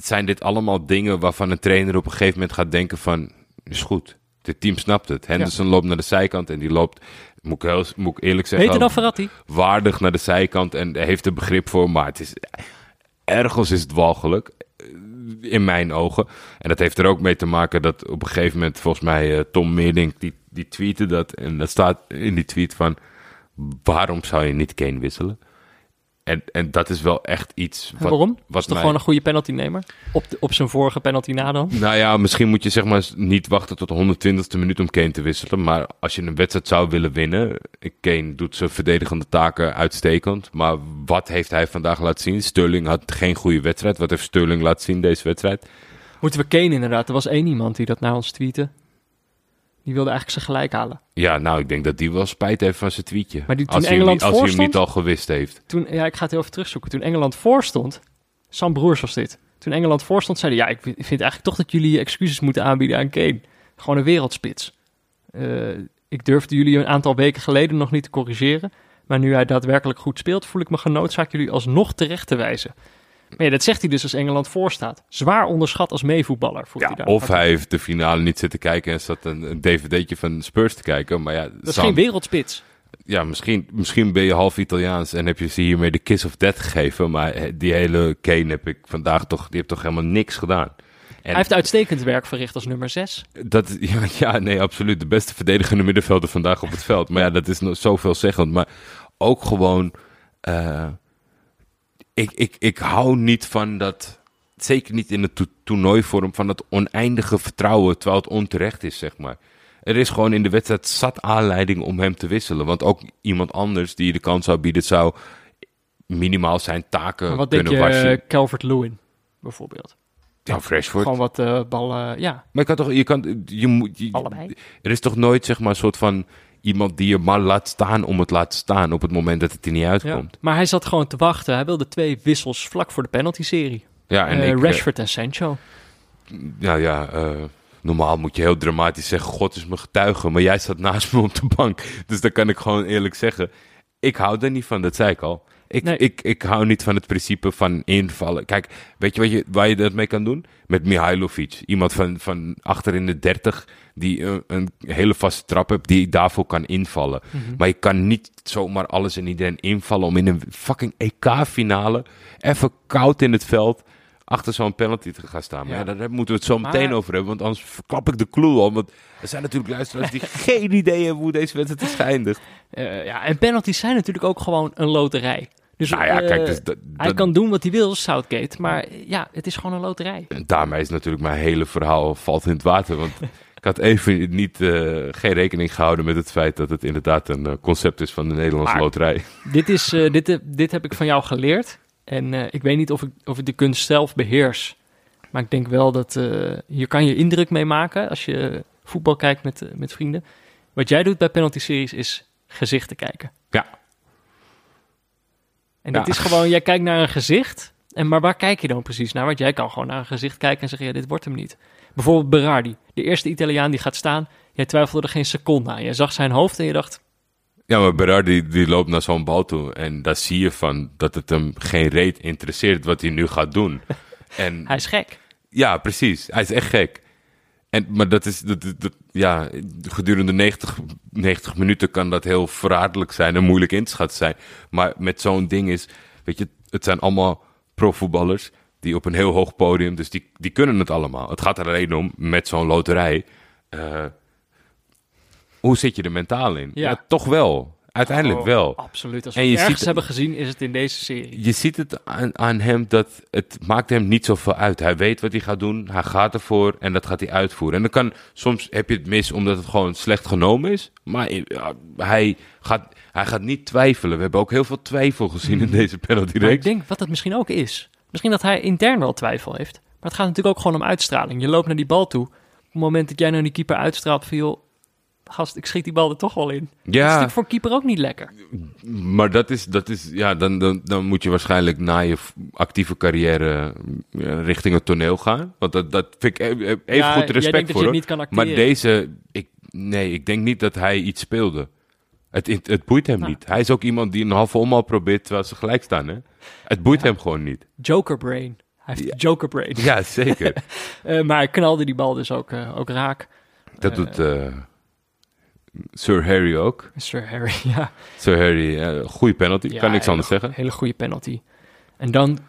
S3: zijn dit allemaal dingen waarvan een trainer op een gegeven moment gaat denken van, is goed, dit team snapt het. Henderson loopt naar de zijkant en die loopt, moet ik, heel, moet ik eerlijk zeggen,
S1: Beter dan Verratti.
S3: waardig naar de zijkant en heeft er begrip voor, maar het is, ergens is het walgelijk. eh, In mijn ogen. En dat heeft er ook mee te maken dat op een gegeven moment, volgens mij, eh, Tom Meerdink, die, die tweette dat. En dat staat in die tweet van, waarom zou je niet Kane wisselen? En, en dat is wel echt iets
S1: En waarom?
S3: wat
S1: Was toch
S3: mij-
S1: gewoon een goede penaltynemer? Op, de, op zijn vorige penalty na dan?
S3: Nou ja, misschien moet je zeg maar niet wachten tot de 120ste minuut om Kane te wisselen. Maar als je een wedstrijd zou willen winnen. Kane doet zijn verdedigende taken uitstekend. Maar wat heeft hij vandaag laten zien? Sterling had geen goede wedstrijd. Wat heeft Sterling laten zien deze wedstrijd?
S1: Moeten we Kane inderdaad. Er was één iemand die dat naar ons tweette. Die wilde eigenlijk zijn gelijk halen.
S3: Ja, nou, ik denk dat die wel spijt heeft van zijn tweetje.
S1: Maar die toen
S3: als hij, hem
S1: Engeland
S3: niet- als hij hem niet al gewist heeft.
S1: Toen, ja, ik ga het heel even terugzoeken. Toen Engeland voorstond, Sam Broers was dit. Toen Engeland voorstond, zei hij, ja, ik vind eigenlijk toch dat jullie je excuses moeten aanbieden aan Kane. Gewoon een wereldspits. Eh, ik durfde jullie een aantal weken geleden nog niet te corrigeren. Maar nu hij daadwerkelijk goed speelt, voel ik me genoodzaakt jullie alsnog terecht te wijzen. Maar ja, dat zegt hij dus als Engeland voorstaat. Zwaar onderschat als meevoetballer,
S3: Ja,
S1: hij daar.
S3: of hij heeft de finale niet zitten kijken en zat een, een dvd'tje van Spurs te kijken. Maar ja,
S1: Dat is
S3: Sam-
S1: geen wereldspits.
S3: ja, misschien, misschien ben je half Italiaans en heb je ze hiermee de kiss of death gegeven. Maar eh, die hele Kane heb ik vandaag toch, die heeft toch helemaal niks gedaan. En
S1: Hij heeft uitstekend werk verricht als nummer 6.
S3: dat, [laughs] ja, ja, nee, absoluut. De beste verdedigende middenvelder vandaag op het veld. Maar ja, dat is nog zoveel zeggend. Maar ook gewoon, eh, ik, ik, ik hou niet van dat, zeker niet in de to toernooivorm, van dat oneindige vertrouwen terwijl het onterecht is, zeg maar. Er is gewoon in de wedstrijd zat aanleiding om hem te wisselen. Want ook iemand anders die je de kans zou bieden, zou minimaal zijn taken
S1: Maar wat denk
S3: kunnen
S1: je,
S3: wassen.
S1: eh, Calvert-Lewin bijvoorbeeld?
S3: Ja, of Rashford.
S1: Gewoon wat eh, ballen, ja,
S3: Maar je kan toch, je kan, je moet, je-
S1: allebei.
S3: er is toch nooit zeg maar een soort van iemand die je maar laat staan om het laat staan op het moment dat het er niet
S1: Ja.
S3: uitkomt.
S1: Maar hij zat gewoon te wachten. Hij wilde twee wissels vlak voor de penalty-serie.
S3: Ja, en
S1: Eh,
S3: ik, eh,
S1: Rashford en Sancho.
S3: ja, ja, eh, normaal moet je heel dramatisch zeggen, God is mijn getuige, maar jij zat naast me op de bank. [laughs] Dus dan kan ik gewoon eerlijk zeggen, ik hou er niet van, dat zei ik al. Ik,
S1: Nee.
S3: ik, ik hou niet van het principe van invallen. Kijk, weet je, wat je waar je dat mee kan doen? Met Mihailovic. Iemand van, van achter in de 30 die een, een hele vaste trap heeft, die daarvoor kan invallen.
S1: Mhm.
S3: Maar je kan niet zomaar alles en iedereen invallen om in een fucking EK-finale even koud in het veld achter zo'n penalty te gaan staan. Maar
S1: Ja.
S3: ja, daar moeten we het zo
S1: Maar-
S3: meteen over hebben, want anders verklap ik de clue al. Want er zijn natuurlijk luisteraars die [laughs] geen idee hebben hoe deze wedstrijd is geëindigd.
S1: Eh, ja, en penalties zijn natuurlijk ook gewoon een loterij. Dus
S3: Nou ja,
S1: eh,
S3: kijk, dus dat,
S1: hij
S3: dat-
S1: kan doen wat hij wil, Southgate. Maar ja, het is gewoon een loterij.
S3: en daarmee is natuurlijk mijn hele verhaal valt in het water. Want [laughs] ik had even niet, eh, geen rekening gehouden met het feit dat het inderdaad een eh, concept is van de Nederlandse
S1: Maar-
S3: loterij. [laughs]
S1: dit, is, dit, dit heb ik van jou geleerd. En ik weet niet of ik, of ik de kunst zelf beheers. Maar ik denk wel dat hier kan je indruk mee maken als je voetbal kijkt met, met vrienden. Wat jij doet bij penalty series is gezichten kijken.
S3: Ja.
S1: En
S3: Ja.
S1: dat is gewoon, jij kijkt naar een gezicht. En maar waar kijk je dan precies naar? Want jij kan gewoon naar een gezicht kijken en zeggen, ja, dit wordt hem niet. Bijvoorbeeld Berardi, de eerste Italiaan die gaat staan. Jij twijfelde er geen seconde aan. Je zag zijn hoofd en je dacht,
S3: Ja, maar Berard die, die loopt naar zo'n bal toe. En daar zie je van dat het hem geen reet interesseert wat hij nu gaat doen. [laughs] En
S1: hij is gek.
S3: ja, precies. Hij is echt gek. En, maar dat is, dat, ja, gedurende 90, 90 minuten kan dat heel verraderlijk zijn en moeilijk in te schatten zijn. Maar met zo'n ding is, weet je, het zijn allemaal profvoetballers die op een heel hoog podium, dus die, die kunnen het allemaal. Het gaat er alleen om, met zo'n loterij, eh, hoe zit je er mentaal in?
S1: Ja.
S3: Ja, toch wel. Uiteindelijk
S1: Oh,
S3: wel.
S1: Absoluut. Als we
S3: En je
S1: ergens
S3: ziet-
S1: hebben gezien, is het in deze serie.
S3: Je ziet het aan, aan hem dat het maakt hem niet zoveel uit. Hij weet wat hij gaat doen, hij gaat ervoor en dat gaat hij uitvoeren. En dan kan, soms heb je het mis omdat het gewoon slecht genomen is. Maar ja, hij, gaat, hij gaat niet twijfelen. We hebben ook heel veel twijfel gezien in deze
S1: Maar ik
S3: penalty-reeks.
S1: denk wat het misschien ook is. Misschien dat hij intern wel twijfel heeft. Maar het gaat natuurlijk ook gewoon om uitstraling. Je loopt naar die bal toe. Op het moment dat jij naar die keeper uitstraalt van... joh, gast, ik schiet die bal er toch wel in. Dat is
S3: Ja,
S1: natuurlijk voor keeper ook niet lekker.
S3: maar dat is, dat is ja, dan, dan, dan moet je waarschijnlijk na je actieve carrière ja, richting het toneel gaan. Want dat, dat vind ik e- e- even
S1: Ja,
S3: goed
S1: jij
S3: respect voor
S1: je
S3: hoor.
S1: niet kan acteren.
S3: Maar deze, ik, nee, ik denk niet dat hij iets speelde. Het, het, het boeit hem
S1: Nou.
S3: niet. Hij is ook iemand die een halve omhaal probeert terwijl ze gelijk staan. Hè? Het boeit
S1: Ja.
S3: hem gewoon niet.
S1: Joker brain. Hij heeft
S3: Ja.
S1: joker brain.
S3: Ja, zeker. [laughs]
S1: Eh, maar hij knalde die bal dus ook, eh, ook raak.
S3: dat
S1: Eh.
S3: doet Sir Harry ook.
S1: Sir Harry, [laughs] ja.
S3: Sir Harry, eh goede penalty,
S1: Ja,
S3: kan niks
S1: hele
S3: anders zeggen.
S1: Hele goede penalty. En dan,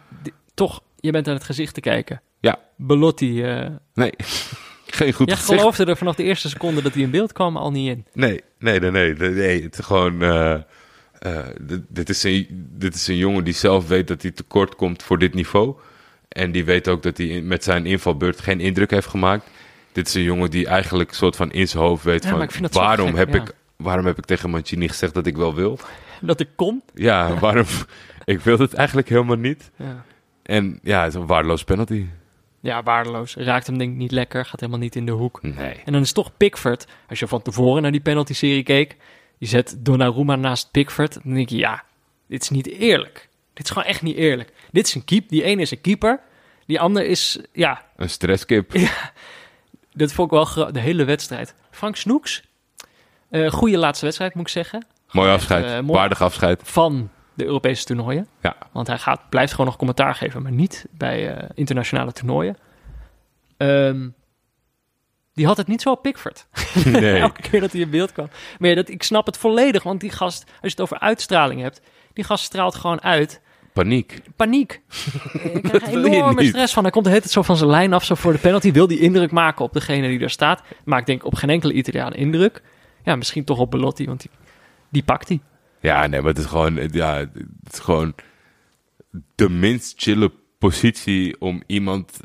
S1: toch, je bent aan het gezicht te kijken.
S3: Ja.
S1: Belotti, eh
S3: Nee, [laughs] geen goed
S1: jij
S3: gezicht.
S1: geloofde er vanaf de eerste seconde dat hij in beeld kwam al niet in.
S3: Nee, nee, nee, nee, nee, nee. Het is gewoon. eh, dit, dit, is een, dit is een jongen die zelf weet dat hij tekort komt voor dit niveau. En die weet ook dat hij in- met zijn invalbeurt geen indruk heeft gemaakt. Dit is een jongen die eigenlijk een soort van in zijn hoofd weet
S1: Ja,
S3: van... waarom,
S1: gek,
S3: heb
S1: ja.
S3: ik, waarom heb ik tegen Mancini gezegd dat ik wel wil?
S1: Dat ik kon.
S3: Ja, waarom... ik wil het eigenlijk helemaal niet.
S1: Ja.
S3: En ja, het is een waardeloos penalty.
S1: ja, waardeloos. Raakt hem denk ik niet lekker. Gaat helemaal niet in de hoek.
S3: Nee.
S1: En dan is toch Pickford. Als je van tevoren naar die penalty-serie keek. Je zet Donnarumma naast Pickford. Dan denk je, ja, dit is niet eerlijk. Dit is gewoon echt niet eerlijk. Dit is een keep. Die ene is een keeper. Die ander is, ja,
S3: Een stresskip.
S1: Dat vond ik wel gra- de hele wedstrijd. Frank Snoeks. eh goede laatste wedstrijd, moet ik zeggen.
S3: Mooi afscheid.
S1: eh, mooi.
S3: Waardig afscheid.
S1: Van de Europese toernooien.
S3: Ja.
S1: Want hij gaat, blijft gewoon nog commentaar geven, maar niet bij eh, internationale toernooien. Ehm, die had het niet zo op Pickford. [laughs] [laughs]
S3: Nee.
S1: Elke keer dat hij in beeld kwam. Maar ja, dat, ik snap het volledig, want die gast, als je het over uitstraling hebt, die gast straalt gewoon uit.
S3: Paniek.
S1: Paniek. [laughs] ik krijg enorme stress van. Hij komt de hele tijd zo van zijn lijn af, zo voor de penalty. Wil die indruk maken op degene die daar staat. Maakt denk ik op geen enkele Italiaan indruk. Ja, misschien toch op Belotti, want die, die pakt hij.
S3: Ja, nee, maar het is gewoon, ja, het is gewoon de minst chille positie om iemand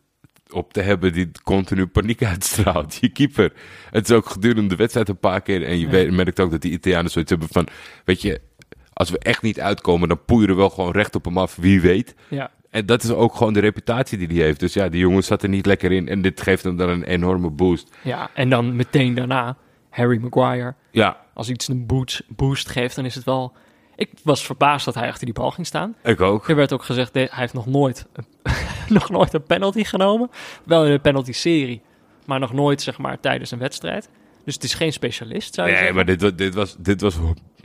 S3: op te hebben die continu paniek [laughs] uitstraalt. Je keeper. Het is ook gedurende de wedstrijd een paar keer. En je
S1: Ja.
S3: weet- merkt ook dat die Italianen zoiets hebben van, weet je, als we echt niet uitkomen, dan poeieren we wel gewoon recht op hem af, wie weet.
S1: Ja.
S3: En dat is ook gewoon de reputatie die hij heeft. Dus ja, die jongen zat er niet lekker in. En dit geeft hem dan een enorme boost.
S1: Ja, en dan meteen daarna Harry Maguire.
S3: Ja,
S1: Als iets een boost, boost geeft, dan is het wel... Ik was verbaasd dat hij achter die bal ging staan.
S3: ik ook.
S1: Er werd ook gezegd, hij heeft nog nooit, [laughs] nog nooit een penalty genomen. Wel in een penalty-serie, maar nog nooit zeg maar tijdens een wedstrijd. Dus het is geen specialist, zou je
S3: Nee,
S1: zeggen.
S3: maar dit, dit was, dit was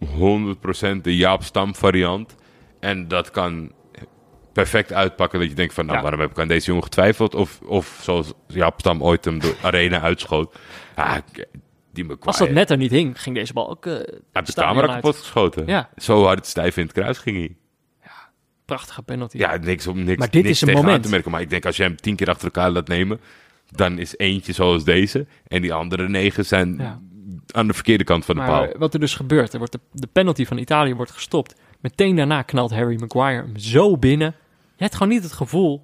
S3: 100% de Jaap Stam variant. En dat kan perfect uitpakken dat je denkt van... Nou,
S1: Ja.
S3: waarom heb ik aan deze jongen getwijfeld? Of, of zoals Jaap Stam ooit hem de arena uitschoot. Ah, die.
S1: Als dat net er niet hing, ging deze bal ook uh,
S3: Hij heeft de camera kapot geschoten.
S1: Ja.
S3: Zo hard stijf in het kruis ging hij.
S1: Prachtige penalty.
S3: Ja, niks om niks,
S1: Maar dit
S3: niks
S1: is een moment.
S3: te merken. Maar ik denk als je hem tien keer achter elkaar laat nemen... dan is eentje zoals deze. En die andere negen zijn
S1: Ja.
S3: Aan de verkeerde kant van de paal.
S1: Maar wat er dus gebeurt, er wordt de, de penalty van Italië wordt gestopt. Meteen daarna knalt Harry Maguire hem zo binnen. Je hebt gewoon niet het gevoel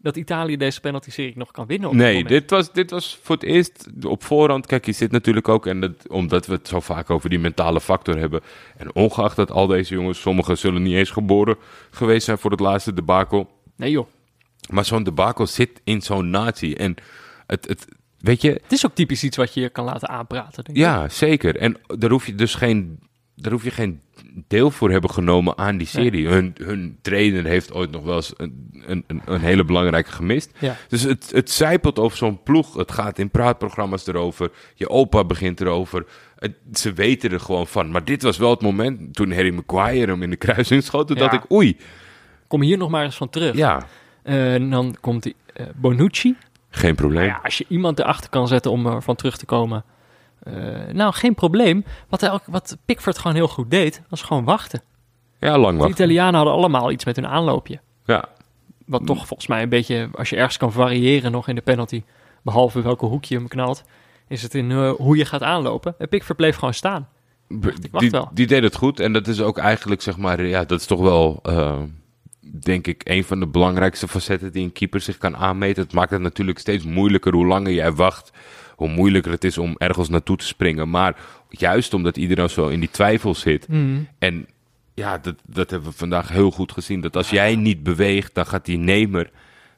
S1: dat Italië deze penalty-serie nog kan winnen. Op
S3: Nee, dit was, dit was voor het eerst op voorhand. Kijk, je zit natuurlijk ook, en dat, omdat we het zo vaak over die mentale factor hebben. En ongeacht dat al deze jongens, sommigen zullen niet eens geboren geweest zijn voor het laatste debakel.
S1: Nee joh,
S3: Maar zo'n debakel zit in zo'n natie. En het, het, weet je,
S1: het is ook typisch iets wat je je kan laten aanpraten. Denk ik.
S3: ja, zeker. En daar hoef je dus geen, daar hoef je geen deel voor hebben genomen aan die serie. Hun, hun trainer heeft ooit nog wel eens een, een, een, hele belangrijke gemist.
S1: Ja.
S3: Dus het, het zijpelt over zo'n ploeg. Het gaat in praatprogramma's erover. Je opa begint erover. Het- ze weten er gewoon van. Maar dit was wel het moment toen Harry Maguire hem in de kruising schoot.
S1: Ja.
S3: dacht ik, oei.
S1: Kom hier nog maar eens van terug.
S3: Ja,
S1: Eh, en dan komt die, eh, Bonucci.
S3: Geen probleem.
S1: Nou ja, als je iemand erachter kan zetten om er van terug te komen. eh, nou, geen probleem. Wat, hij ook, wat Pickford gewoon heel goed deed, was gewoon wachten.
S3: Ja, lang
S1: De
S3: wachten.
S1: Italianen hadden allemaal iets met hun aanloopje.
S3: Ja,
S1: Wat toch volgens mij een beetje, als je ergens kan variëren nog in de penalty, behalve welke hoek je hem knalt, is het in eh, hoe je gaat aanlopen. En Pickford bleef gewoon staan. wacht
S3: die,
S1: wel.
S3: die deed het goed. En dat is ook eigenlijk, zeg maar, ja, dat is toch wel, eh, denk ik, een van de belangrijkste facetten die een keeper zich kan aanmeten. Het maakt het natuurlijk steeds moeilijker hoe langer jij wacht, hoe moeilijker het is om ergens naartoe te springen. Maar juist omdat iedereen zo in die twijfel zit. En ja, dat, dat hebben we vandaag heel goed gezien. Dat als jij niet beweegt, dan gaat die nemer,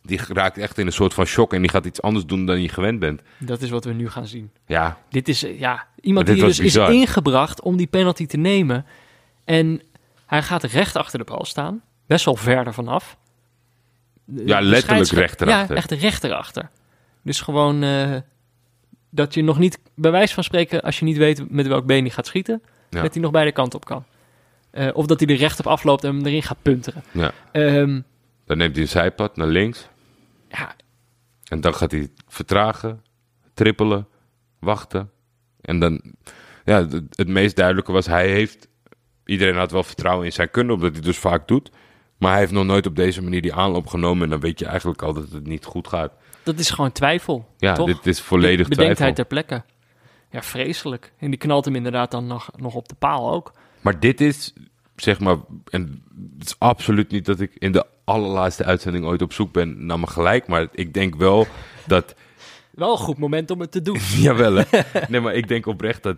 S3: die raakt echt in een soort van shock en die gaat iets anders doen dan je gewend bent.
S1: Dat is wat we nu gaan zien.
S3: Ja,
S1: Dit is, eh, ja, iemand die dus is ingebracht om die penalty te nemen. En hij gaat recht achter de bal staan. Best wel verder vanaf.
S3: Ja, letterlijk rechterachter.
S1: Ja, echt rechterachter. Dus gewoon eh, dat je nog niet, bij wijze van spreken, als je niet weet met welk been hij gaat schieten,
S3: Ja.
S1: dat hij nog beide kanten op kan. Eh, of dat hij er recht op afloopt en hem erin gaat punteren.
S3: ja.
S1: Ehm,
S3: Dan neemt hij een zijpad naar links.
S1: ja,
S3: En dan gaat hij vertragen, trippelen, wachten. En dan, ja, het, het meest duidelijke was, hij heeft, iedereen had wel vertrouwen in zijn kunnen, omdat hij dus vaak doet. Maar hij heeft nog nooit op deze manier die aanloop genomen. En dan weet je eigenlijk al dat het niet goed gaat.
S1: dat is gewoon twijfel.
S3: Ja,
S1: toch?
S3: dit is volledig
S1: Bedenkt
S3: twijfel.
S1: hij ter plekke. Ja, vreselijk. En die knalt hem inderdaad dan nog, nog op de paal ook.
S3: Maar dit is, zeg maar, en het is absoluut niet dat ik in de allerlaatste uitzending ooit op zoek ben naar mijn gelijk. Maar ik denk wel dat
S1: Wel een goed moment om het te doen. [laughs]
S3: Jawel, hè? [laughs] Nee, maar ik denk oprecht dat...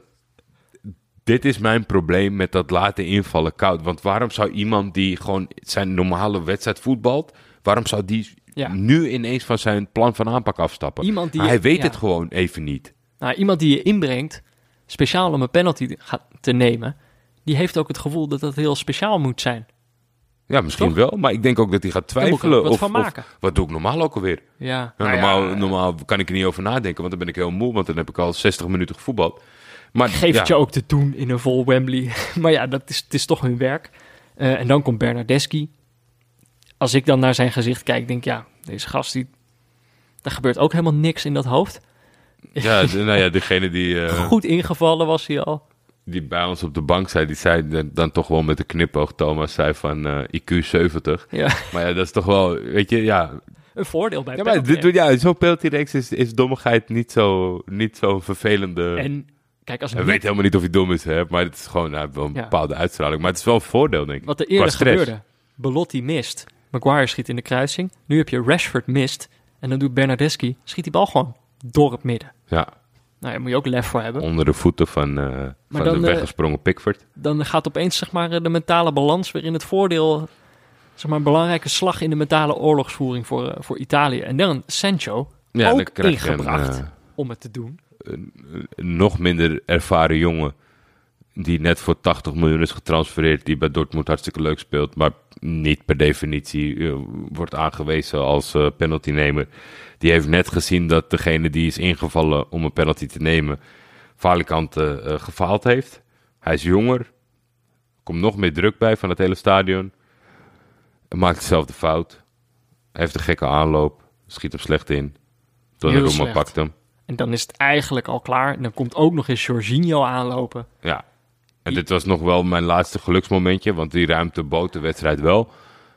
S3: Dit is mijn probleem met dat laten invallen koud. Want waarom zou iemand die gewoon zijn normale wedstrijd voetbalt... waarom zou die
S1: Ja.
S3: nu ineens van zijn plan van aanpak afstappen?
S1: Iemand die-
S3: Hij weet
S1: ja.
S3: het gewoon even niet.
S1: Nou, iemand die je inbrengt, speciaal om een penalty te- nemen, die heeft ook het gevoel dat dat heel speciaal moet zijn.
S3: Ja, misschien
S1: Toch?
S3: wel. Maar ik denk ook dat hij gaat twijfelen.
S1: wat
S3: of, wat doe ik normaal ook alweer?
S1: Ja, nou
S3: normaal,
S1: ja,
S3: normaal kan ik er niet over nadenken, want dan ben ik heel moe. Want dan heb ik al 60 minuten gevoetbald. Maar [laughs]
S1: geef
S3: ja,
S1: het je ook te doen in een vol Wembley. [laughs] maar ja, dat is, het is toch hun werk. Eh, en dan komt Bernardeschi. Als ik dan naar zijn gezicht kijk, denk ik, ja, deze gast, die, er gebeurt ook helemaal niks in dat hoofd.
S3: Ja, [laughs] de- nou ja, degene die... eh,
S1: Goed ingevallen was hij al.
S3: die bij ons op de bank zei, die zei dan- toch wel met een knipoog, Thomas zei van eh, IQ 70.
S1: Ja,
S3: Maar ja, dat is toch wel, weet je, ja.
S1: een voordeel bij
S3: Ja, maar
S1: penalty,
S3: dit, ja, zo'n penalty-reeks is, is dommigheid niet zo, niet zo vervelende...
S1: En kijk, als
S3: We
S1: net-
S3: weten helemaal niet of hij dom is, hè, maar het is gewoon nou, wel een
S1: Ja.
S3: bepaalde uitstraling. Maar het is wel een voordeel, denk ik.
S1: Wat er eerder gebeurde. Belotti mist. Maguire schiet in de kruising. Nu heb je Rashford mist. En dan doet Bernardeschi, schiet die bal gewoon door het midden.
S3: Ja,
S1: Nou, daar moet je ook lef voor hebben.
S3: onder de voeten van, eh, van
S1: dan,
S3: de
S1: eh,
S3: weggesprongen Pickford.
S1: Dan gaat opeens zeg maar, de mentale balans weer in het voordeel zeg maar, een belangrijke slag in de mentale oorlogsvoering voor, eh, voor Italië. En dan Sancho
S3: Ja,
S1: ook
S3: dan je een,
S1: ingebracht om het te doen.
S3: Een nog minder ervaren jongen. Die net voor 80 miljoen is getransfereerd. Die bij Dortmund hartstikke leuk speelt. Maar niet per definitie eh, wordt aangewezen als eh, penaltynemer. Die heeft net gezien dat degene die is ingevallen om een penalty te nemen. Falikant eh, eh, gefaald heeft. Hij is jonger. Komt nog meer druk bij van het hele stadion. Maakt dezelfde fout. Heeft een gekke aanloop. Schiet hem slecht in. Donnarumma pakt hem.
S1: En dan is het eigenlijk al klaar. En dan komt ook nog eens Jorginho aanlopen.
S3: Ja. En dit was nog wel mijn laatste geluksmomentje, want die ruimte bood de wedstrijd wel.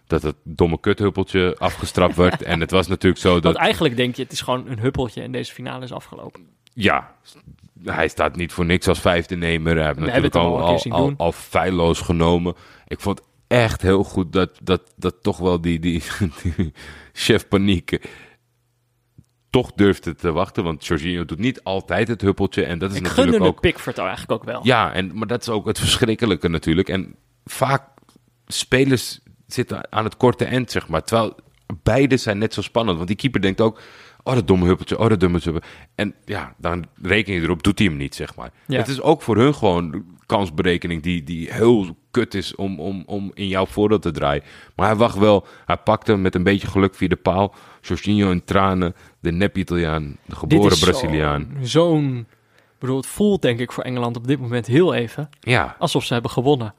S3: Dat het domme kuthuppeltje afgestraft werd. [laughs] en het was natuurlijk zo
S1: Want
S3: dat,
S1: eigenlijk denk je, het is gewoon een huppeltje en deze finale is afgelopen.
S3: ja, hij staat niet voor niks als vijfde nemer. Hij heeft
S1: We
S3: natuurlijk al,
S1: al
S3: al, al feilloos genomen. Ik vond echt heel goed dat, dat, dat toch wel die, die, [laughs] die chef paniek toch durfde te wachten. Want Jorginho doet niet altijd het huppeltje. En dat is
S1: Ik
S3: natuurlijk
S1: gunde
S3: ook
S1: Pickford eigenlijk ook wel.
S3: Ja, en, maar dat is ook het verschrikkelijke natuurlijk. En vaak spelers zitten aan het korte eind, zeg maar. Terwijl beide zijn net zo spannend. Want die keeper denkt ook, oh dat domme huppeltje, oh dat domme huppeltje. En ja, dan reken je erop, doet hij hem niet, zeg maar.
S1: Ja.
S3: Het is ook voor hun gewoon kansberekening die, die heel kut is om, om, om in jouw voordeel te draaien. Maar hij wacht wel, hij pakt hem met een beetje geluk via de paal. Jorginho in tranen, de nep-Italiaan, de geboren Braziliaan.
S1: Zo'n... Bedoel, het voelt denk ik voor Engeland op dit moment heel even
S3: Ja,
S1: alsof ze hebben gewonnen.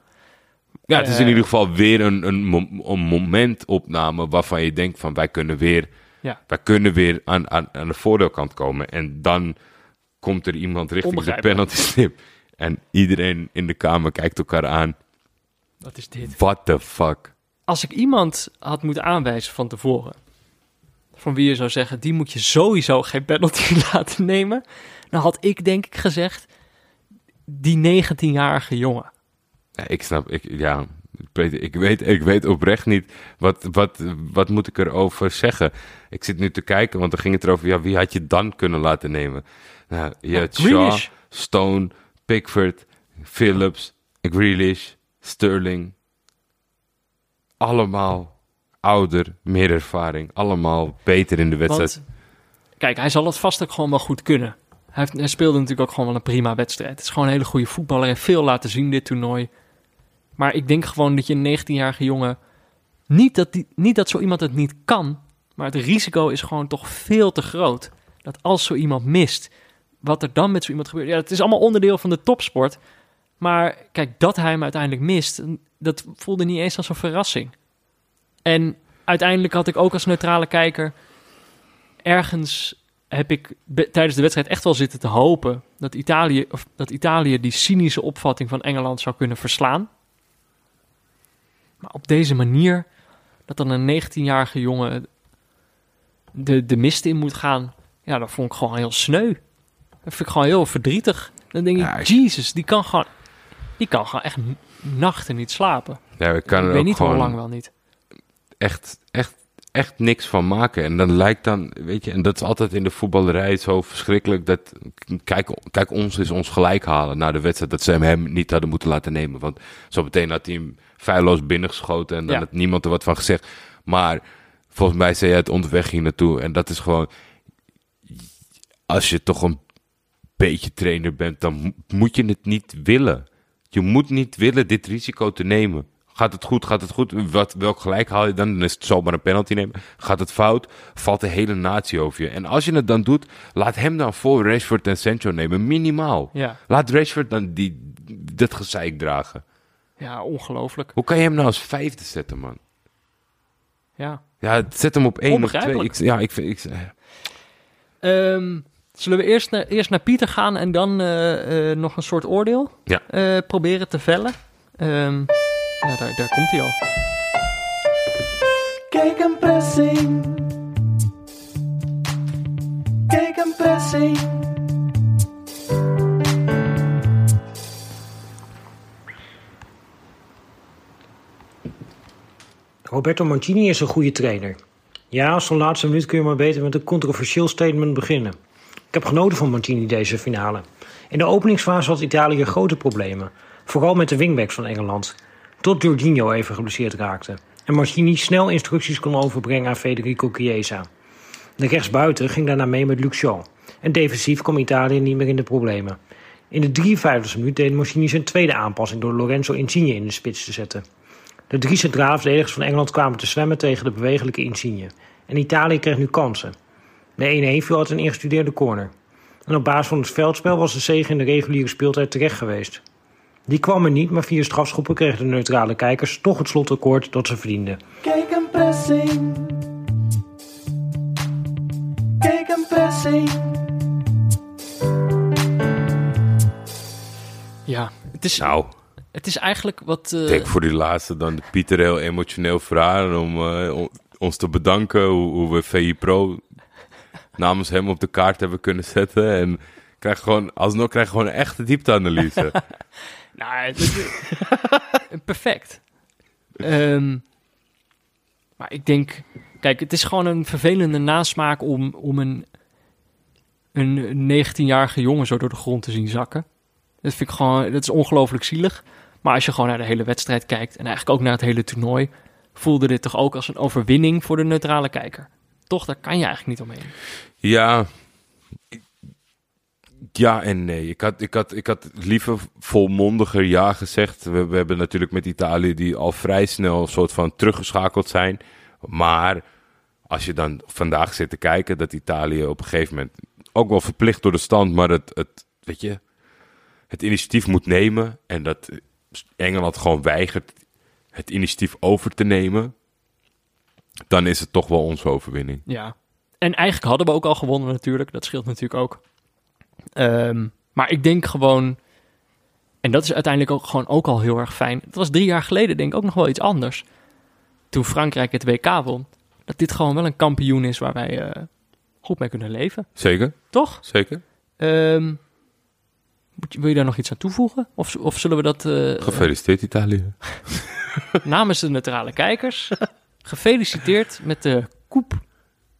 S3: Ja, het is
S1: Eh,
S3: in ieder geval weer een, een, een momentopname waarvan je denkt van wij kunnen weer,
S1: Ja.
S3: wij kunnen weer aan, aan, aan de voordeelkant komen. En dan komt er iemand richting de penalty stip. En iedereen in de kamer kijkt elkaar aan.
S1: Wat is dit?
S3: What the fuck?
S1: Als ik iemand had moeten aanwijzen van tevoren, van wie je zou zeggen, die moet je sowieso geen penalty [laughs] laten nemen, dan had ik denk ik gezegd, die 19-jarige jongen.
S3: Ja, ik snap, ik, ja, Peter, ik weet, ik weet oprecht niet wat, wat, wat moet ik erover zeggen. Ik zit nu te kijken, want dan ging het erover, ja, wie had je dan kunnen laten nemen? Nou, je had Shaw. Stone, Pickford, Phillips, Grealish, Sterling. Allemaal ouder, meer ervaring. Allemaal beter in de wedstrijd.
S1: Kijk, hij zal het vast ook gewoon wel goed kunnen. Hij, speelde natuurlijk ook gewoon wel een prima wedstrijd. Het is gewoon een hele goede voetballer. Heeft veel laten zien dit toernooi. Maar ik denk gewoon dat je een 19-jarige jongen... Niet dat, niet dat zo iemand het niet kan, maar het risico is gewoon toch veel te groot. Dat als zo iemand mist, wat er dan met zo iemand gebeurt... Ja, het is allemaal onderdeel van de topsport. Maar kijk, dat hij hem uiteindelijk mist, dat voelde niet eens als een verrassing. En uiteindelijk had ik ook als neutrale kijker ergens heb ik tijdens de wedstrijd echt wel zitten te hopen dat Italië, of dat Italië die cynische opvatting van Engeland zou kunnen verslaan. Maar op deze manier, dat dan een 19-jarige jongen de, de mist in moet gaan, ja, dat vond ik gewoon heel sneu. Dat vind ik gewoon heel verdrietig. Dan denk
S3: Ja,
S1: ik, Jesus, die kan gewoon, die kan gewoon echt nachten niet slapen.
S3: Ja, ik kan
S1: ik weet niet hoe lang wel niet.
S3: echt, echt, echt niks van maken. En dan lijkt dan, weet je, en dat is altijd in de voetballerij zo verschrikkelijk. Dat, kijk, kijk, ons is ons gelijk halen na de wedstrijd. Dat ze hem, hem niet hadden moeten laten nemen. Want zo meteen had hij hem feilloos binnengeschoten. En dan
S1: Ja.
S3: had niemand er wat van gezegd. Maar volgens mij zei hij het onderweg hier naartoe. En dat is gewoon, als je toch een beetje trainer bent, dan mo- moet je het niet willen. Je moet niet willen dit risico te nemen. Gaat het goed, gaat het goed? Wat, welk gelijk haal je dan? Dan is het zomaar een penalty nemen. Gaat het fout? Valt de hele natie over je. En als je het dan doet, laat hem dan voor Rashford en Sancho nemen. Minimaal.
S1: Ja,
S3: Laat Rashford dan die, dat gezeik dragen.
S1: ja ongelooflijk.
S3: Hoe kan je hem nou als vijfde zetten, man?
S1: Ja.
S3: Ja, zet hem op één of twee. Ik, ja, ik vind... Ik,
S1: Ehm, zullen we eerst naar, eerst naar Pieter gaan en dan eh, eh, nog een soort oordeel
S3: Ja.
S1: eh, proberen te vellen? Ehm, ja, daar, daar komt hij al.
S4: Kijk een pressing. Kijk een pressing.
S5: Roberto Mancini is een goede trainer. Ja, als zo'n laatste minuut kun je maar beter met een controversieel statement beginnen. Ik heb genoten van Mancini deze finale. In de openingsfase had Italië grote problemen. Vooral met de wingbacks van Engeland. Tot Jorginho even geblesseerd raakte. en Mancini snel instructies kon overbrengen aan Federico Chiesa. De rechtsbuiten ging daarna mee met Shaw. En defensief kwam Italië niet meer in de problemen. In de 53e minuut deed Mancini zijn tweede aanpassing door Lorenzo Insigne in de spits te zetten. De drie centraal verdedigers van Engeland kwamen te zwemmen tegen de bewegelijke Insigne. En Italië kreeg nu kansen. De 1-1 viel uit een ingestudeerde corner. En op basis van het veldspel was de zege in de reguliere speeltijd terecht geweest. Die kwam er niet, maar via strafschoppen kregen de neutrale kijkers toch het slotakkoord dat ze verdienden.
S4: Gegenpressing. Gegenpressing.
S1: Ja, het is,
S3: Nou,
S1: het is eigenlijk wat... eh,
S3: ik denk voor die laatste dan de Pieter heel emotioneel vragen om eh, on- ons te bedanken hoe, hoe we VI Pro namens hem op de kaart hebben kunnen zetten. En krijg gewoon, alsnog krijg je gewoon een echte diepteanalyse. [laughs]
S1: Nou, het is- [laughs] perfect. Ehm, maar ik denk, kijk, het is gewoon een vervelende nasmaak om, om een, een 19-jarige jongen zo door de grond te zien zakken. Dat vind ik gewoon, dat is ongelooflijk zielig. Maar als je gewoon naar de hele wedstrijd kijkt en eigenlijk ook naar het hele toernooi, voelde dit toch ook als een overwinning voor de neutrale kijker. Toch, daar kan je eigenlijk niet omheen.
S3: Ja. Ja en nee. Ik had, ik had, ik had liever volmondiger ja gezegd. We, we hebben natuurlijk met Italië die al vrij snel een soort van teruggeschakeld zijn. Maar als je dan vandaag zit te kijken dat Italië op een gegeven moment ook wel verplicht door de stand, maar het, het weet je, het initiatief moet nemen en dat Engeland gewoon weigert het initiatief over te nemen, dan is het toch wel onze overwinning.
S1: Ja. En eigenlijk hadden we ook al gewonnen natuurlijk. Dat scheelt natuurlijk ook. Ehm, maar ik denk gewoon... En dat is uiteindelijk ook gewoon ook al heel erg fijn. Het was drie jaar geleden denk ik ook nog wel iets anders. Toen Frankrijk het WK won. Dat dit gewoon wel een kampioen is waar wij eh, goed mee kunnen leven.
S3: Zeker,
S1: Toch?
S3: zeker.
S1: Ehm, wil je daar nog iets aan toevoegen? Of, of zullen we dat eh,
S3: Gefeliciteerd Italië.
S1: namens de neutrale kijkers... [laughs] gefeliciteerd met de Coupe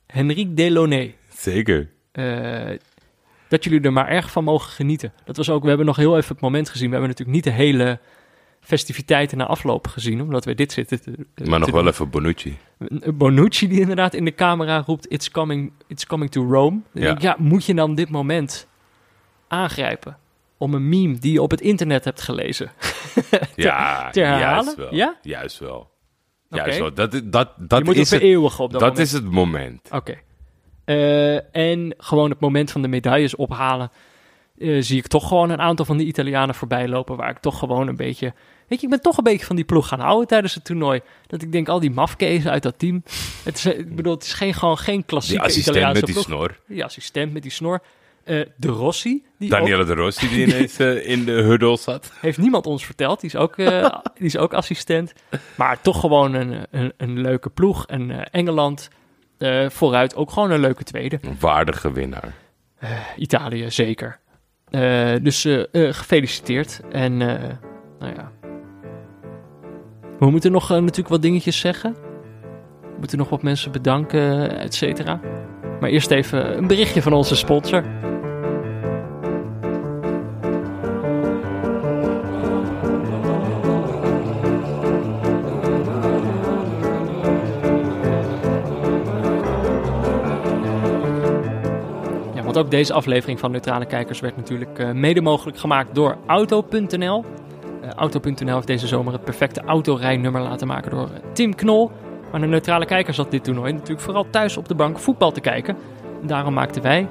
S1: Henrique Delaunay.
S3: Zeker.
S1: eh, dat jullie er maar erg van mogen genieten. Dat was ook, we hebben nog heel even het moment gezien. We hebben natuurlijk niet de hele festiviteiten na afloop gezien, omdat we dit zitten. te-
S3: Maar nog
S1: te
S3: wel even Bonucci.
S1: Bonucci die inderdaad in de camera roept: It's coming, it's coming to Rome.
S3: Ja.
S1: ja, moet je dan dit moment aangrijpen om een meme die je op het internet hebt gelezen? [laughs]
S3: Ja,
S1: te herhalen?
S3: juist wel.
S1: Ja?
S3: Juist wel. Juist wel. Dat, dat,
S1: je
S3: dat,
S1: moet
S3: is,
S1: het op dat,
S3: dat
S1: moment.
S3: is het moment.
S1: Oké. Eh, en gewoon het moment van de medailles ophalen. eh, zie ik toch gewoon een aantal van die Italianen voorbij lopen. Waar ik toch gewoon een beetje. Weet je, ik ben toch een beetje van die ploeg gaan houden tijdens het toernooi. Dat ik denk, al die mafkezen uit dat team. Het is, eh, ik bedoel, het is geen, gewoon geen
S3: Die
S1: klassieke
S3: assistent
S1: Italiaanse
S3: met die
S1: ploeg.
S3: snor.
S1: Die assistent met die snor. Eh, de Rossi. Die ook-
S3: de Rossi die [laughs] ineens eh, in de huddle zat.
S1: heeft niemand ons verteld. Die is ook, eh, [laughs] die is ook assistent. Maar toch gewoon een, een, een leuke ploeg. En Engeland vooruit ook gewoon een leuke tweede.
S3: Een waardige winnaar.
S1: Italië, zeker. Dus gefeliciteerd. En nou ja. We moeten nog natuurlijk wat dingetjes zeggen. We moeten nog wat mensen bedanken, et cetera. Maar eerst even een berichtje van onze sponsor. Ook deze aflevering van Neutrale Kijkers werd natuurlijk eh, mede mogelijk gemaakt door Auto.nl. Eh, Auto.nl heeft deze zomer het perfecte autorijnummer laten maken door eh, Tim Knol. Maar de Neutrale Kijkers zat dit toernooi natuurlijk vooral thuis op de bank voetbal te kijken. En daarom maakten wij,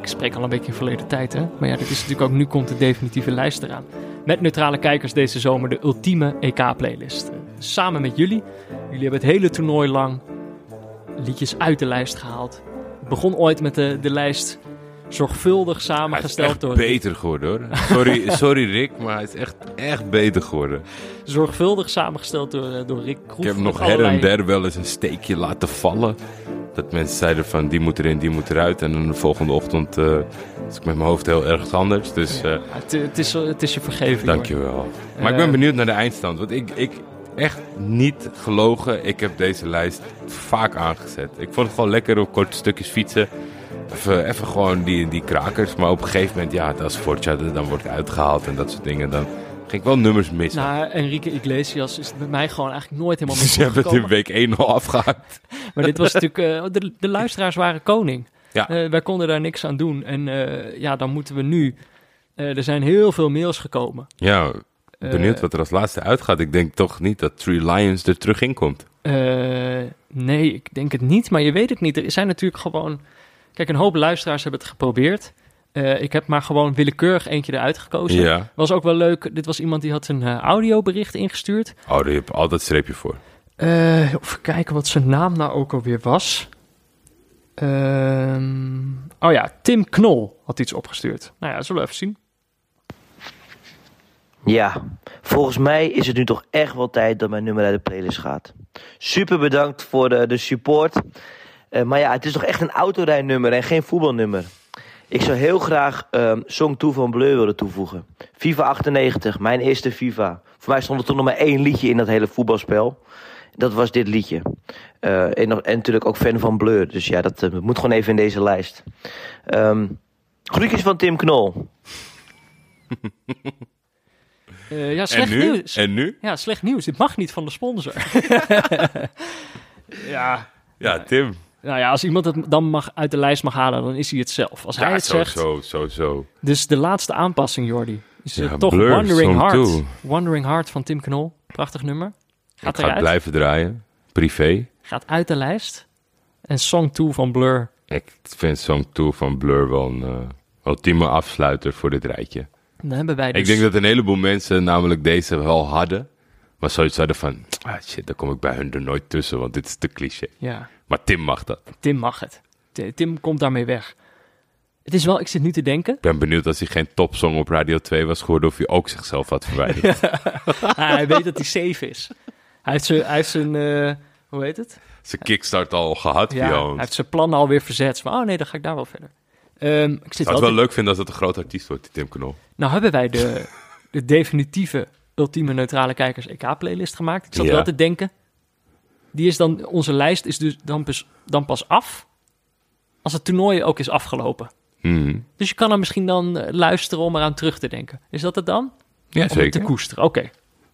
S1: ik spreek al een beetje in verleden tijd hè, maar ja, dit is natuurlijk ook, nu komt de definitieve lijst eraan. Met Neutrale Kijkers deze zomer de ultieme EK-playlist. Samen met jullie. Jullie hebben het hele toernooi lang liedjes uit de lijst gehaald. Het begon ooit met de, de lijst zorgvuldig
S3: Hij is
S1: samengesteld
S3: echt
S1: door...
S3: beter geworden hoor. Sorry, [laughs] sorry Rick, maar hij is echt, echt beter geworden.
S1: Zorgvuldig samengesteld door, eh, door Rick Kroef.
S3: Ik heb nog her en der wel eens een steekje laten vallen. Dat mensen zeiden van die moet erin, die moet eruit. En dan de volgende ochtend eh was ik met mijn hoofd heel erg anders. Dus eh
S1: Ja, het, het, is, het is je vergeven. hoor.
S3: dankjewel. Maar ik ben benieuwd naar de eindstand. Want ik, ik echt niet gelogen. Ik heb deze lijst vaak aangezet. Ik vond het gewoon lekker op korte stukjes fietsen. Even, even gewoon die, die krakers. Maar op een gegeven moment, ja, als Fortja er dan wordt uitgehaald en dat soort dingen. Dan Ging ik wel nummers missen.
S1: Nou, Enrique Iglesias is bij mij gewoon eigenlijk nooit helemaal meer
S3: je hebt het in week 1 al afgehaakt. [laughs]
S1: Maar dit was natuurlijk... eh, de, de luisteraars waren koning.
S3: Ja.
S1: Eh, wij konden daar niks aan doen. En eh, ja, dan moeten we nu... er zijn heel veel mails gekomen.
S3: Ja, benieuwd wat er als laatste uitgaat. Ik denk toch niet dat Three Lions er terug in komt.
S1: Eh, nee, ik denk het niet, maar je weet het niet. Er zijn natuurlijk gewoon... Kijk, een hoop luisteraars hebben het geprobeerd. Eh, ik heb maar gewoon willekeurig eentje eruit gekozen.
S3: Ja.
S1: Was ook wel leuk. Dit was iemand die had een eh, audiobericht ingestuurd.
S3: Oh, daar heb je altijd streepje voor.
S1: Eh, even kijken wat zijn naam nou ook alweer was. Ehm, oh ja, Tim Knol had iets opgestuurd. Nou ja, zullen we even zien.
S6: Ja, volgens mij is het nu toch echt wel tijd dat mijn nummer uit de playlist gaat. Super bedankt voor de, de support. Eh, maar ja, het is toch echt een autorijnummer en geen voetbalnummer. Ik zou heel graag ehm Song 2 van Bleu willen toevoegen. FIFA 98, mijn eerste FIFA. Voor mij stond er toch nog maar één liedje in dat hele voetbalspel. Dat was dit liedje. Eh, en, natuurlijk ook fan van Bleu. Dus ja, dat eh, moet gewoon even in deze lijst. Ehm groetjes van Tim Knol. [laughs]
S1: Eh, ja,
S3: En
S1: slecht
S3: nu?
S1: nieuws.
S3: En nu?
S1: Ja, slecht nieuws. Dit mag niet van de sponsor. [laughs] ja,
S3: Ja, Tim.
S1: nou ja, als iemand het dan mag, uit de lijst mag halen, dan is hij het zelf. Als hij het
S3: zo,
S1: zegt,
S3: zo, zo, zo.
S1: Dus de laatste aanpassing, Jordi, is eh,
S3: Ja,
S1: toch
S3: Blur,
S1: Wandering Heart.
S3: Two.
S1: Wandering Heart van Tim Knol. Prachtig nummer. Gaat
S3: Ik ga
S1: eruit.
S3: blijven draaien. Privé.
S1: Gaat uit de lijst. En Song 2 van Blur.
S3: Ik vind Song 2 van Blur wel een eh, ultieme afsluiter voor dit rijtje.
S1: Dan hebben wij dus...
S3: Ik denk dat een heleboel mensen namelijk deze wel hadden. Maar zoiets hadden van, ah shit, daar kom ik bij hun er nooit tussen, want dit is te cliché.
S1: Ja,
S3: Maar Tim mag dat.
S1: Tim mag het. Tim komt daarmee weg. Het is wel, ik zit nu te denken.
S3: Ik ben benieuwd als hij geen topsong op Radio 2 was geworden, of hij ook zichzelf had verwijderd. [laughs]
S1: Hij weet dat hij safe is. Hij heeft zijn, hij heeft zijn eh, hoe heet het?
S3: Zijn kickstart al gehad
S1: Ja, hij heeft zijn plannen alweer verzet. Van, oh nee, dan ga ik daar wel verder. Ehm, ik zit
S3: zou het wel leuk vinden als het een groot artiest wordt, die Tim Knol.
S1: Nou hebben wij de, [laughs] de definitieve ultieme neutrale kijkers EK-playlist gemaakt. Ik zat
S3: Ja.
S1: wel te denken. Die is dan, onze lijst is dus dan pas, dan pas af als het toernooi ook is afgelopen.
S3: Mhm.
S1: Dus je kan er misschien dan eh, luisteren om eraan terug te denken. Is dat het dan?
S3: Ja,
S1: Om te koesteren. Oké.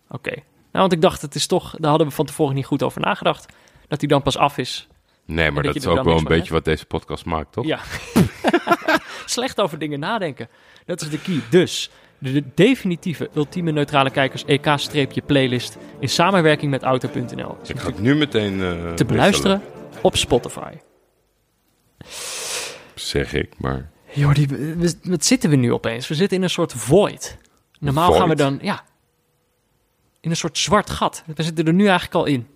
S1: Oké. Nou, want ik dacht, het is toch, daar hadden we van tevoren niet goed over nagedacht. Dat die dan pas af is.
S3: Nee, maar
S1: dat
S3: is ook wel een beetje wat deze podcast maakt, toch?
S1: Ja. [laughs] Slecht over dingen nadenken. Dat is de key. Dus de, de definitieve ultieme neutrale kijkers EK-playlist in samenwerking met Auto.nl.
S3: Ik ga het nu meteen eh,
S1: te beluisteren op Spotify.
S3: Zeg ik, maar...
S1: Jordi, wat zitten we nu opeens? We zitten in een soort void. Normaal gaan we dan, ja, in een soort zwart gat. We zitten er nu eigenlijk al in.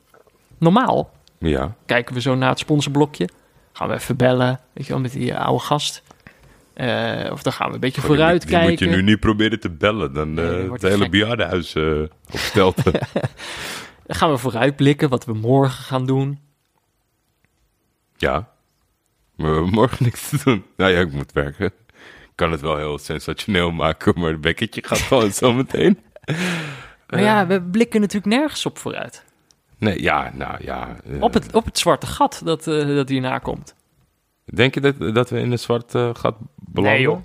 S1: Normaal
S3: Ja,
S1: kijken we zo naar het sponsorblokje. Gaan we even bellen, weet je wel, met die eh, oude gast. Eh, of dan gaan we een beetje
S3: Oh,
S1: vooruit
S3: die moet
S1: kijken.
S3: je nu niet proberen te bellen. Dan
S1: Nee,
S3: eh het hele bejaardenhuis op stelte. [laughs] [laughs]
S1: Dan gaan we vooruitblikken wat we morgen gaan doen.
S3: ja. Maar we hebben morgen niks te doen. Nou ja, ik moet werken. Ik kan het wel heel sensationeel maken, maar het bekketje gaat gewoon [laughs] zo meteen.
S1: Maar ja, we blikken natuurlijk nergens op vooruit.
S3: Nee, ja, nou ja. eh,
S1: Op het, op het zwarte gat dat, eh, dat hierna komt.
S3: Denk je dat, dat we in het zwart eh, gaat belanden?
S1: Nee, joh.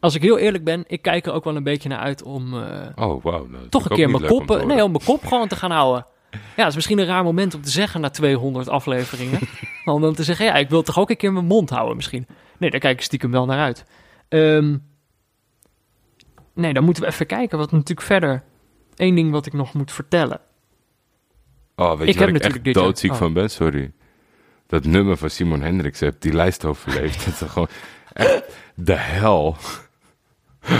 S1: Als ik heel eerlijk ben, ik kijk er ook wel een beetje naar uit om eh,
S3: Oh, wauw. nou,
S1: toch een keer mijn
S3: om
S1: kop, eh, nee, om mijn kop gewoon te gaan houden. Ja, het is misschien een raar moment om te zeggen na 200 afleveringen. [laughs] om dan te zeggen, ja, ik wil toch ook een keer mijn mond houden misschien. Nee, daar kijk ik stiekem wel naar uit. Ehm, nee, dan moeten we even kijken wat natuurlijk verder... Eén ding wat ik nog moet vertellen.
S3: Oh, weet
S1: Ik
S3: je
S1: heb
S3: ik
S1: natuurlijk
S3: echt doodziek
S1: oh.
S3: van ben? Sorry. Dat nummer van Simon Hendricks heeft die lijst overleefd. [laughs] dat is gewoon echt de hel. [laughs]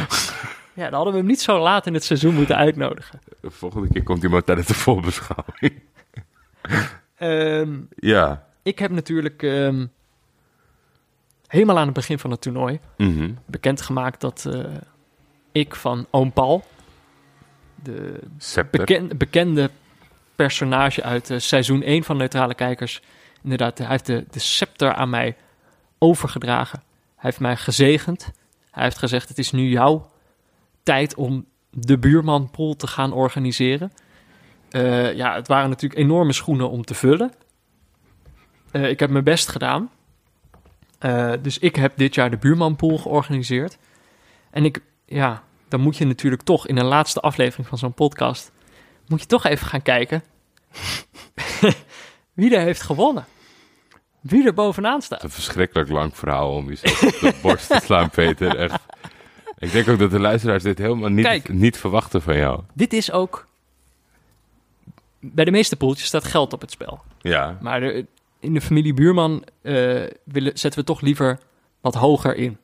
S1: Ja, dan hadden we hem niet zo laat in het seizoen moeten uitnodigen.
S3: De volgende keer komt iemand tijdens de voorbeschouwing. [laughs]
S1: Ehm,
S3: ja.
S1: ik heb natuurlijk ehm, helemaal aan het begin van het toernooi
S3: Mhm.
S1: bekendgemaakt dat eh, ik van Oom Paul, de beken- bekende personage uit eh, seizoen 1 van Neutrale Kijkers, inderdaad, hij heeft de, de scepter aan mij overgedragen. Hij heeft mij gezegend. Hij heeft gezegd, het is nu jouw tijd om de buurmanpool te gaan organiseren. Eh, ja, het waren natuurlijk enorme schoenen om te vullen. Eh, ik heb mijn best gedaan. Dus ik heb dit jaar de buurmanpool georganiseerd. En ik, ja, dan moet je natuurlijk toch in de laatste aflevering van zo'n podcast, moet je toch even gaan kijken [laughs] wie er heeft gewonnen. Wie er bovenaan staat.
S3: Een verschrikkelijk lang verhaal om jezelf op de borst te slaan, Peter. Echt. Ik denk ook dat de luisteraars dit helemaal niet,
S1: Kijk.
S3: niet verwachten van jou.
S1: Dit is ook. Bij de meeste poeltjes staat geld op het spel.
S3: Ja,
S1: Maar de- in de familie Buurman eh, willen, zetten we toch liever wat hoger in.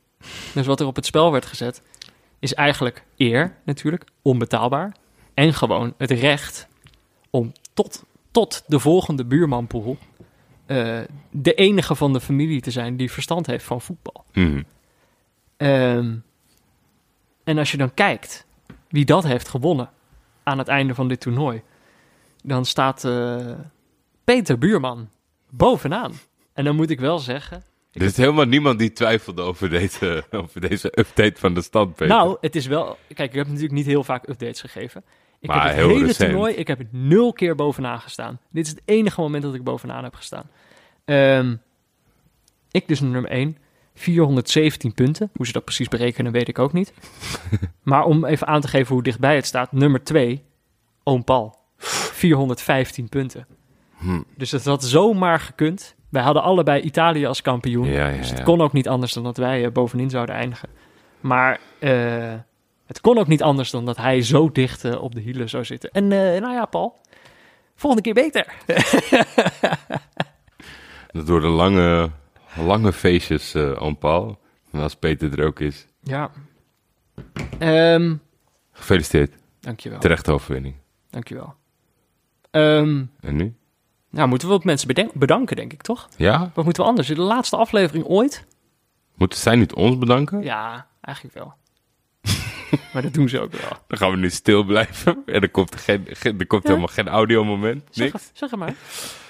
S1: Dus wat er op het spel werd gezet, is eigenlijk eer natuurlijk, onbetaalbaar. En gewoon het recht om tot, tot de volgende buurmanpool eh, de enige van de familie te zijn die verstand heeft van voetbal.
S3: Mhm.
S1: Ehm, en als je dan kijkt wie dat heeft gewonnen aan het einde van dit toernooi, dan staat eh, Peter Buurman bovenaan. En dan moet ik wel zeggen,
S3: er is helemaal niemand die twijfelde over deze, [laughs] over deze update van de stand, Peter.
S1: nou, het is wel, kijk, ik heb natuurlijk niet heel vaak updates gegeven. Ik
S3: Maar
S1: heb het
S3: heel
S1: hele
S3: recent.
S1: toernooi, ik heb het nul keer bovenaan gestaan. Dit is het enige moment dat ik bovenaan heb gestaan. Ehm, ik dus nummer 1, 417 punten. Hoe ze dat precies berekenen, weet ik ook niet. [laughs] maar om even aan te geven hoe dichtbij het staat, nummer 2, Oom Paul, 415 punten.
S3: Hm.
S1: Dus dat had zomaar gekund. Wij hadden allebei Italië als kampioen.
S3: Ja, ja,
S1: dus het
S3: ja.
S1: kon ook niet anders dan dat wij eh, bovenin zouden eindigen. Maar eh, het kon ook niet anders dan dat hij zo dicht eh, op de hielen zou zitten. En eh, nou ja, Paul, volgende keer beter. [laughs]
S3: Dat door de lange, lange feestjes, eh aan Paul. En als Peter er ook is.
S1: Ja. Ehm
S3: Gefeliciteerd.
S1: dankjewel.
S3: Terechte overwinning.
S1: Dankjewel. Ehm
S3: En nu?
S1: nou, moeten we ook mensen bedanken, denk ik, toch?
S3: Ja?
S1: Wat moeten we anders? De laatste aflevering ooit?
S3: Moeten zij niet ons bedanken?
S1: Ja, eigenlijk wel. [laughs] maar dat doen ze ook wel.
S3: Dan gaan we nu stil blijven. En er komt, geen, geen- er komt
S1: Ja.
S3: helemaal geen audiomoment.
S1: Zeg,
S3: Niks.
S1: zeg het maar.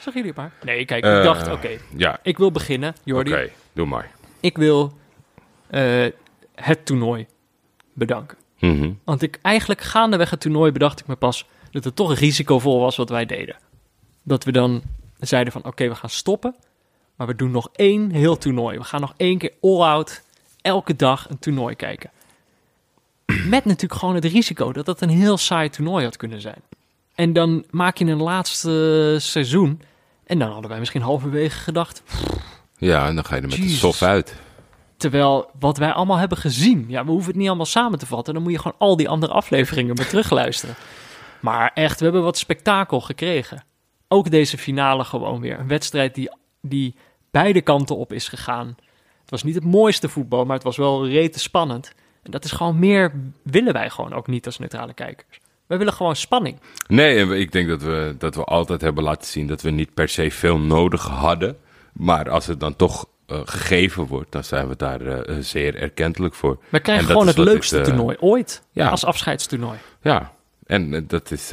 S1: Zeg jullie het maar. Nee, kijk,
S3: Eh,
S1: ik dacht, oké,
S3: Ja,
S1: ik wil beginnen, Jordi.
S3: oké. Doe maar.
S1: Ik wil eh, het toernooi bedanken.
S3: Mhm.
S1: Want ik eigenlijk gaandeweg het toernooi bedacht ik me pas dat het toch risicovol was wat wij deden. Dat we dan zeiden van oké, we gaan stoppen. Maar we doen nog één heel toernooi. We gaan nog één keer all-out elke dag een toernooi kijken. Met natuurlijk gewoon het risico dat dat een heel saai toernooi had kunnen zijn. En dan maak je een laatste seizoen. En dan hadden wij misschien halverwege gedacht.
S3: Ja, en dan ga je er met de sof uit.
S1: Terwijl wat wij allemaal hebben gezien, ja, we hoeven het niet allemaal samen te vatten. Dan moet je gewoon al die andere afleveringen maar terugluisteren. Maar echt, we hebben wat spektakel gekregen. Ook deze finale gewoon weer. Een wedstrijd die, die beide kanten op is gegaan. Het was niet het mooiste voetbal, maar het was wel rete spannend. En dat is gewoon meer, willen wij gewoon ook niet als neutrale kijkers. Wij willen gewoon spanning.
S3: Nee, en we- ik denk dat we, dat we altijd hebben laten zien dat we niet per se veel nodig hadden. Maar als het dan toch eh, gegeven wordt, dan zijn we daar eh, zeer erkentelijk voor.
S1: We
S3: En
S1: krijgen gewoon het leukste
S3: ik, eh,
S1: toernooi ooit.
S3: ja.
S1: Als afscheidstoernooi.
S3: Ja, en dat is,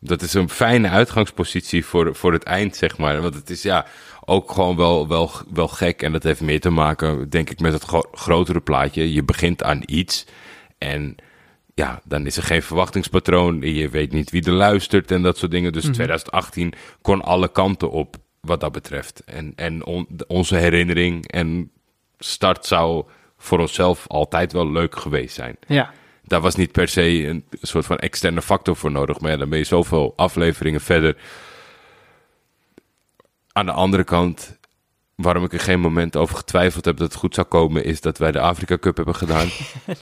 S3: dat is een fijne uitgangspositie voor, voor het eind, zeg maar. Want het is ja ook gewoon wel, wel, wel gek. En dat heeft meer te maken, denk ik, met het gro- grotere plaatje. Je begint aan iets en ja, dan is er geen verwachtingspatroon. Je weet niet wie er luistert en dat soort dingen. Dus 2018 kon alle kanten op wat dat betreft. En, en on- onze herinnering en start zou voor onszelf altijd wel leuk geweest zijn
S1: Ja.
S3: daar was niet per se een soort van externe factor voor nodig. Maar ja, dan ben je zoveel afleveringen verder. Aan de andere kant, waarom ik er geen moment over getwijfeld heb dat het goed zou komen, is dat wij de Afrika Cup hebben gedaan. [laughs] dat,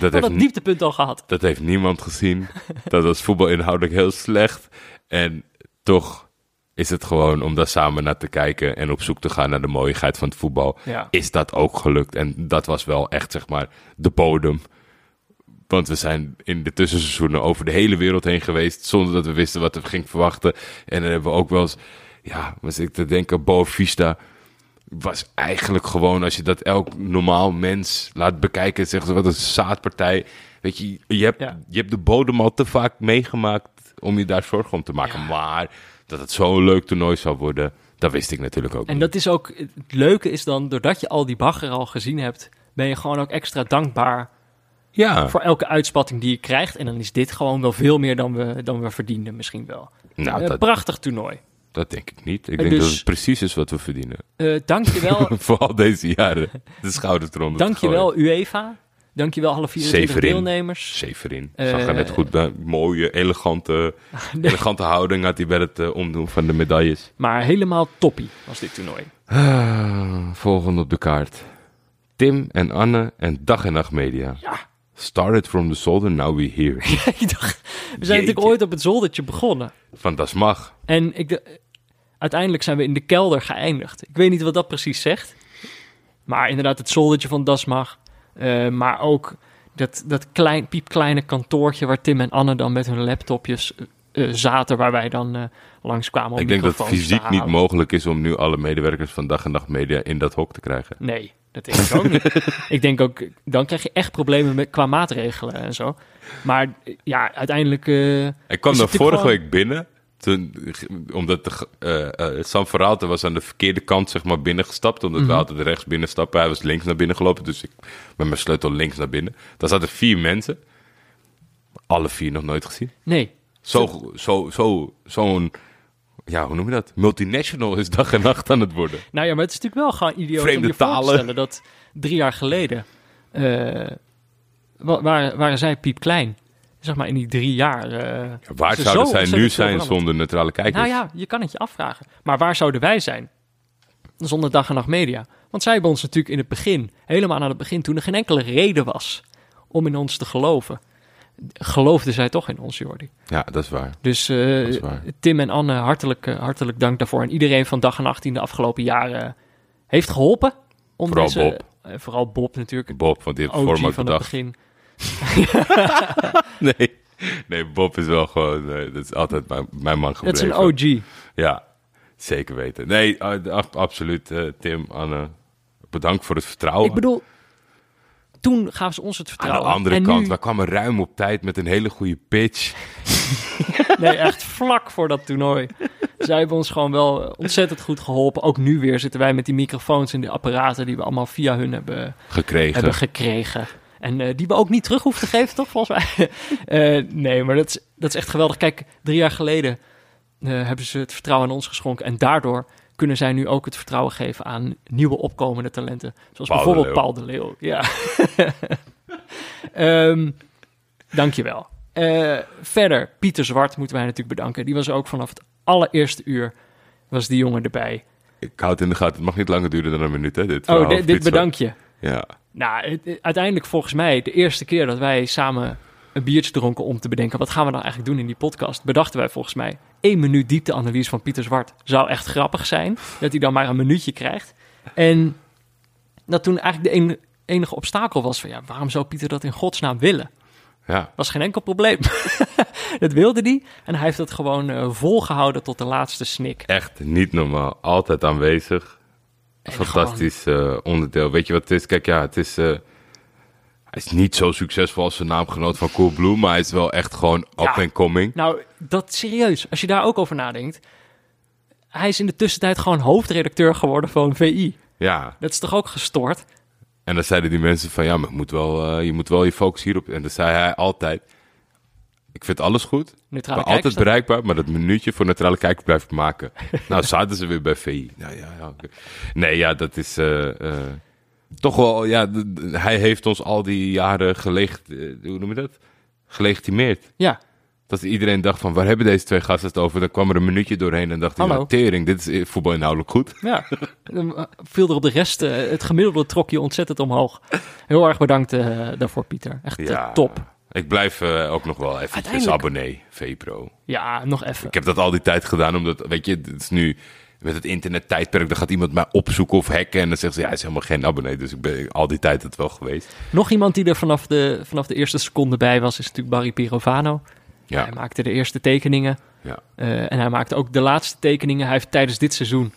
S1: We
S3: heeft,
S1: dat dieptepunt al gehad.
S3: dat heeft niemand gezien. dat was voetbalinhoudelijk heel slecht. En toch is het gewoon om daar samen naar te kijken en op zoek te gaan naar de mooiigheid van het voetbal
S1: Ja.
S3: is dat ook gelukt. En dat was wel echt, zeg maar, de bodem. Want we zijn in de tussenseizoenen over de hele wereld heen geweest. zonder dat we wisten wat we gingen verwachten. En dan hebben we ook wel eens. Ja, was ik te denken, Bo Vista. Was eigenlijk gewoon, als je dat elk normaal mens laat bekijken. zeggen ze wat een zaadpartij. Weet je, je hebt,
S1: Ja.
S3: je hebt de bodem al te vaak meegemaakt. om je daar zorgen om te maken.
S1: Ja.
S3: Maar dat het zo'n leuk toernooi zou worden. dat wist ik natuurlijk ook
S1: En
S3: niet.
S1: dat is ook, het leuke is dan, doordat je al die bagger al gezien hebt, ben je gewoon ook extra dankbaar
S3: ja,
S1: voor elke uitspatting die je krijgt. En dan is dit gewoon wel veel meer dan we, dan we verdienden misschien wel.
S3: nou,
S1: Een
S3: dat,
S1: prachtig toernooi.
S3: Dat denk ik niet. Ik
S1: En
S3: denk
S1: dus-
S3: dat het precies is wat we verdienen.
S1: Dankjewel, [laughs]
S3: Voor al deze jaren de schouders eronder
S1: dankjewel UEFA Dankjewel alle 24
S3: Severin.
S1: deelnemers.
S3: Severin.
S1: Eh,
S3: Zag er net goed bij. Mooie, elegante, [laughs] elegante houding had hij bij het eh, omdoen van de medailles.
S1: Maar helemaal toppie was dit toernooi.
S3: Ah, volgende op de kaart. Tim en Anne en Dag en Nacht Media.
S1: Ja.
S3: Started from the zolder, now we here. [laughs]
S1: ik dacht, we zijn natuurlijk ooit op het zoldertje begonnen.
S3: Van Das Mag.
S1: En ik, uiteindelijk zijn we in de kelder geëindigd. Ik weet niet wat dat precies zegt. Maar inderdaad, het zoldertje van Dasmag. Eh, maar ook dat, dat klein, piepkleine kantoortje waar Tim en Anne dan met hun laptopjes eh, eh, zaten. Waar wij dan eh langskwamen om
S3: Ik denk dat het fysiek niet mogelijk is om nu alle medewerkers van Dag en Nacht Media in dat hok te krijgen.
S1: Nee, dat denk ik ook niet. Ik denk ook, dan krijg je echt problemen met, qua maatregelen en zo. Maar ja, uiteindelijk...
S3: Ik kwam
S1: Is het
S3: vorige
S1: gewoon-
S3: week binnen. Toen, omdat de, eh eh, Sam Verraalte was aan de verkeerde kant zeg maar, binnengestapt. Omdat
S1: Mhm.
S3: we altijd rechts binnenstappen. Hij was links naar binnen gelopen. Dus ik met mijn sleutel links naar binnen. Daar zaten vier mensen. Alle vier nog nooit gezien.
S1: nee,
S3: Zo, zo, zo, zo'n, ja, hoe noem je dat? Multinational is dag en nacht aan het worden.
S1: Nou ja, maar het is natuurlijk wel gewoon idioot
S3: Vreemde
S1: om je voor te
S3: talen.
S1: stellen dat drie jaar geleden eh, wa- waren, waren zij piepklein. Zeg maar in die drie jaar. eh,
S3: Waar
S1: ze
S3: zouden
S1: zo
S3: zij nu zijn zonder neutrale kijkers?
S1: Nou ja, je kan het je afvragen. Maar waar zouden wij zijn? Zonder dag en nacht media. Want zij hebben ons natuurlijk in het begin, helemaal aan het begin, toen er geen enkele reden was om in ons te geloven. Geloofden zij toch in ons, Jordi.
S3: Ja, dat is waar.
S1: Dus eh,
S3: is waar.
S1: Tim en Anne, hartelijk, eh, hartelijk dank daarvoor. En iedereen van dag en nacht in de afgelopen jaren heeft geholpen. Om
S3: Vooral
S1: deze,
S3: Bob.
S1: vooral Bob natuurlijk.
S3: Bob, want die heeft format
S1: van het begin. [laughs]
S3: Nee. nee, Bob is wel gewoon, dat is altijd mijn, mijn man
S1: Dat is
S3: gebleven.
S1: een OG.
S3: Ja, zeker weten. Nee, eh, ab- absoluut. eh, Tim, Anne, bedankt voor het vertrouwen.
S1: Ik bedoel, toen gaven ze ons het
S3: Aan
S1: vertrouwen.
S3: de andere
S1: en
S3: kant,
S1: nu-
S3: wij kwamen ruim op tijd met een hele goede pitch. [laughs]
S1: Nee, echt vlak voor dat toernooi. Zij hebben ons gewoon wel ontzettend goed geholpen. Ook nu weer zitten wij met die microfoons en die apparaten die we allemaal via hun hebben,
S3: Gekregen.
S1: hebben gekregen. En eh, die we ook niet terug hoeven te geven, toch, volgens mij? [laughs] Eh, nee, maar dat is, dat is echt geweldig. Kijk, drie jaar geleden eh, hebben ze het vertrouwen aan ons geschonken. En daardoor kunnen zij nu ook het vertrouwen geven aan nieuwe opkomende talenten. Zoals
S3: Paul de
S1: bijvoorbeeld
S3: Leeuw.
S1: Paul de Leeuw. Ja. [laughs] Ehm dankjewel. Verder, Pieter Zwart moeten wij natuurlijk bedanken. Die was ook vanaf het allereerste uur, was die jongen erbij.
S3: Ik houd het in de gaten. Het mag niet langer duren dan een minuut, hè? Dit
S1: Oh, dit, bedank je.
S3: Ja.
S1: Nou, het- uiteindelijk volgens mij de eerste keer dat wij samen een biertje dronken om te bedenken... wat gaan we nou eigenlijk doen in die podcast... bedachten wij volgens mij één minuut diepteanalyse van Pieter Zwart. Zou echt grappig zijn dat hij dan maar een minuutje krijgt. En dat toen eigenlijk de en- enige obstakel was van... ja, waarom zou Pieter dat in godsnaam willen?
S3: Ja.
S1: was geen enkel probleem. [laughs] dat wilde hij en hij heeft het gewoon eh, volgehouden tot de laatste snik.
S3: Echt niet normaal. Altijd aanwezig. Fantastisch eh, onderdeel. Weet je wat het is? Kijk, ja, het is... eh, hij is niet zo succesvol als zijn naamgenoot van Coolblue, maar hij is wel echt gewoon up
S1: Ja.
S3: and coming.
S1: Nou, dat serieus. Als je daar ook over nadenkt. Hij is in de tussentijd gewoon hoofdredacteur geworden van VI.
S3: Ja,
S1: Dat is toch ook gestoord?
S3: en dan zeiden die mensen van, ja, maar je moet wel, eh, je, moet wel je focus hierop. En dan zei hij altijd, ik vind alles goed, ik
S1: Neutrale
S3: ben altijd bereikbaar, maar dat minuutje voor neutrale kijkers blijf ik maken. [laughs] nou, zaten ze weer bij VI. Nou, ja, ja. Nee, ja, dat is eh, eh, toch wel, ja, hij heeft ons al die jaren gelegd, eh, hoe noem je dat? Gelegitimeerd.
S1: Ja,
S3: Dat iedereen dacht van, waar hebben deze twee gasten het over? Dan kwam er een minuutje doorheen en dacht
S1: Hallo.
S3: nou, tering, dit is voetbal inhoudelijk goed.
S1: ja. [laughs] Dan viel er op de rest, het gemiddelde trok je ontzettend omhoog. Heel erg bedankt daarvoor, Pieter. Echt
S3: Ja,
S1: top.
S3: Ik blijf eh, ook nog wel even
S1: Uiteindelijk-
S3: abonnee, VPro.
S1: Ja, nog even.
S3: Ik heb dat al die tijd gedaan, omdat, weet je, het is nu met het internet tijdperk, dan gaat iemand mij opzoeken of hacken en dan zegt ze, ja, hij is helemaal geen abonnee. Dus ik ben al die tijd het wel geweest.
S1: Nog iemand die er vanaf de, vanaf de eerste seconde bij was, is natuurlijk Barry Pirovano.
S3: Ja,
S1: Hij maakte de eerste tekeningen.
S3: ja.
S1: eh, en hij maakte ook de laatste tekeningen. Hij heeft tijdens dit seizoen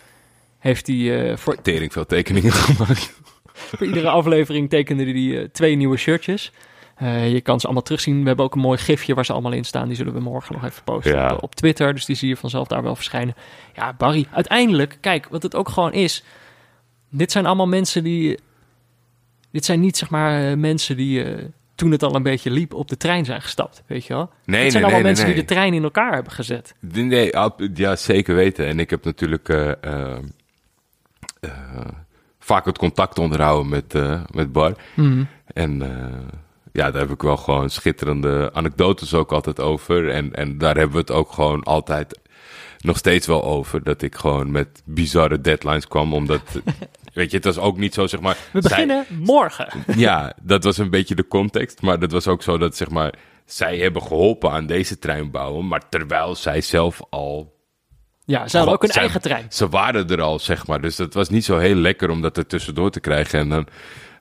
S1: heeft hij eh, voor,
S3: tering veel tekeningen [laughs] gemaakt.
S1: voor iedere aflevering tekende hij twee nieuwe shirtjes. Eh, je kan ze allemaal terugzien. We hebben ook een mooi gifje waar ze allemaal in staan. Die zullen we morgen nog even posten
S3: Ja.
S1: op, op Twitter. Dus die zie je vanzelf daar wel verschijnen. Ja, Barry, uiteindelijk, kijk, wat het ook gewoon is. Dit zijn allemaal mensen die... Dit zijn niet, zeg maar, eh, mensen die eh, toen het al een beetje liep op de trein zijn gestapt. Weet je wel?
S3: Nee,
S1: Het zijn
S3: nee,
S1: allemaal
S3: nee,
S1: mensen
S3: nee.
S1: die de trein in elkaar hebben gezet.
S3: Nee, ja, zeker weten. En ik heb natuurlijk vaak het contact onderhouden met, met Bar.
S1: Mhm.
S3: En ja, daar heb ik wel gewoon schitterende anekdotes ook altijd over. En, en daar hebben we het ook gewoon altijd nog steeds wel over. Dat ik gewoon met bizarre deadlines kwam. Omdat, [laughs] weet je, het was ook niet zo, zeg maar...
S1: We
S3: zij-
S1: beginnen morgen. [laughs]
S3: ja, dat was een beetje de context. Maar dat was ook zo dat, zeg maar, zij hebben geholpen aan deze trein bouwen. Maar terwijl zij zelf al
S1: Ja, ze hadden ook een
S3: Zij-
S1: eigen trein.
S3: ze waren er al, zeg maar. Dus dat was niet zo heel lekker om dat er tussendoor te krijgen. En dan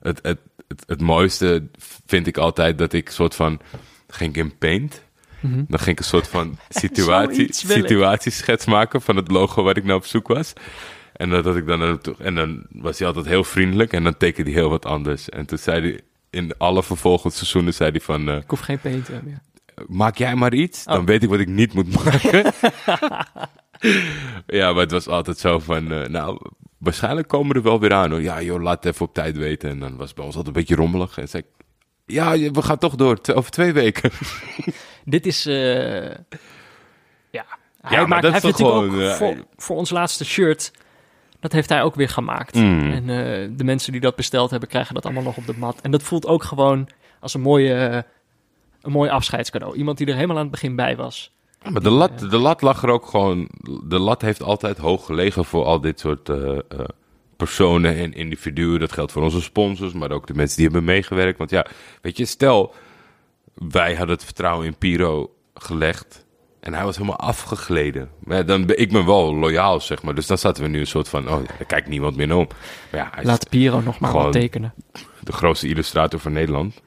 S3: het, het, het, het mooiste vind ik altijd dat ik soort van ging in paint. Dan ging ik een soort van [laughs] situatie, situatieschets maken van het logo waar ik naar op zoek was. En, dat ik dan, en dan was hij altijd heel vriendelijk en dan tekende hij heel wat anders. En toen zei hij in alle vervolgende seizoenen zei hij van... eh,
S1: Ik hoef geen paint meer.
S3: maak jij maar iets, dan
S1: Oh.
S3: weet ik wat ik niet moet maken. [laughs] ja, maar het was altijd zo van, eh, nou, waarschijnlijk komen we er wel weer aan. Hoor. Ja, joh, laat het even op tijd weten. En dan was het bij ons altijd een beetje rommelig. En zei ik, ja, we gaan toch door, over twee weken. [laughs]
S1: Dit is... eh, ja, hij, maakt,
S3: dat
S1: hij
S3: is
S1: heeft
S3: toch
S1: natuurlijk
S3: gewoon,
S1: ook
S3: eh,
S1: voor, voor ons laatste shirt... Dat heeft hij ook weer gemaakt.
S3: Mm.
S1: En eh, de mensen die dat besteld hebben, krijgen dat allemaal nog op de mat. En dat voelt ook gewoon als een mooie, een mooi afscheidscadeau. Iemand die er helemaal aan het begin bij was.
S3: Maar de lat, de lat lag er ook gewoon, de lat heeft altijd hoog gelegen voor al dit soort eh, eh, personen en individuen. Dat geldt voor onze sponsors, maar ook de mensen die hebben meegewerkt. Want ja, weet je, stel, wij hadden het vertrouwen in Piro gelegd. En hij was helemaal afgegleden. Maar dan ben ik ben wel loyaal, zeg maar. Dus dan zaten we nu een soort van, oh, daar kijkt niemand meer naar om. Maar ja, hij
S1: Laat Piro nog maar
S3: Gewoon-
S1: wat tekenen.
S3: de grootste illustrator van Nederland.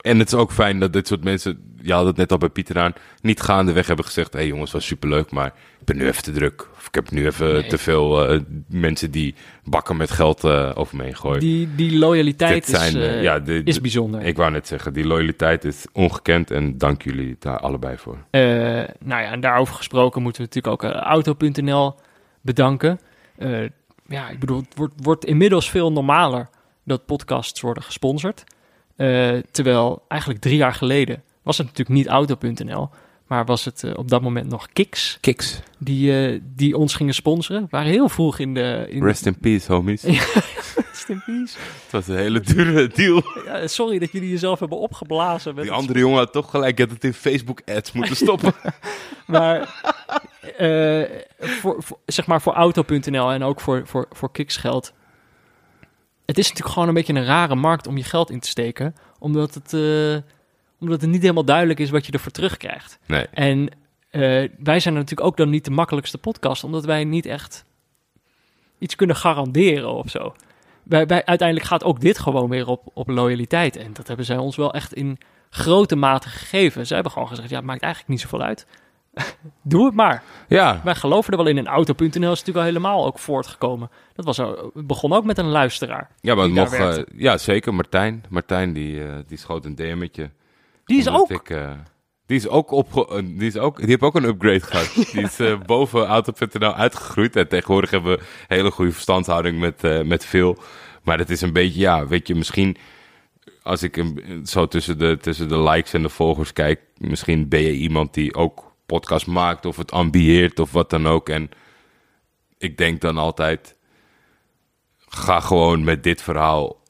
S3: En het is ook fijn dat dit soort mensen, je had het net al bij Pieter aan, niet gaandeweg hebben gezegd: hé hey jongens, was superleuk, maar ik ben nu even te druk. Of ik heb nu even
S1: Nee.
S3: te veel eh, mensen die bakken met geld eh, over me heen gooien.
S1: Die, die loyaliteit
S3: Dit zijn,
S1: is,
S3: eh, ja, de-
S1: is
S3: de-
S1: bijzonder.
S3: Ik wou net zeggen, die loyaliteit is ongekend en dank jullie daar allebei voor.
S1: Nou ja, en daarover gesproken moeten we natuurlijk ook Auto.nl bedanken. Ja, ik bedoel, het wordt, wordt inmiddels veel normaler dat podcasts worden gesponsord. Eh, terwijl eigenlijk drie jaar geleden was het natuurlijk niet Auto.nl, maar was het eh, op dat moment nog Kiks
S3: Kiks.
S1: die, eh, die ons gingen sponsoren. We waren heel vroeg in de... In
S3: Rest in peace, homies. [laughs]
S1: Rest in peace.
S3: Het was een hele dure deal.
S1: Ja, sorry dat jullie jezelf hebben opgeblazen. Met
S3: Die
S1: het
S3: andere jongen had toch gelijk, had het in Facebook ads moeten [laughs] stoppen.
S1: Maar eh, voor, voor, zeg maar voor auto.nl en ook voor, voor, voor Kiks geld. Het is natuurlijk gewoon een beetje een rare markt om je geld in te steken. Omdat het, eh, omdat het niet helemaal duidelijk is wat je ervoor terugkrijgt.
S3: Nee.
S1: En eh, wij zijn natuurlijk ook dan niet de makkelijkste podcast. Omdat wij niet echt iets kunnen garanderen of zo. Uiteindelijk gaat ook dit gewoon weer op, op loyaliteit. En dat hebben zij ons wel echt in grote mate gegeven. Ze hebben gewoon gezegd, ja, het maakt eigenlijk niet zoveel uit. [laughs] Doe het maar.
S3: Ja,
S1: Wij geloven er wel in. En Auto.nl is natuurlijk al helemaal ook voortgekomen. Dat was, begon ook met een luisteraar.
S3: Ja, maar mocht, eh, ja, zeker. Martijn, Martijn die, eh, die schoot een DM'tje.
S1: Die is ook...
S3: Ik, eh, die is ook op, die is ook, die heeft ook een upgrade gehad. [laughs] die is eh, boven Auto.nl uitgegroeid. En tegenwoordig hebben we hele goede verstandhouding met, eh, met veel. Maar het is een beetje, ja, weet je, misschien als ik een, zo tussen de, tussen de likes en de volgers kijk, misschien ben je iemand die ook podcast maakt of het ambieert of wat dan ook. En ik denk dan altijd, ga gewoon met dit verhaal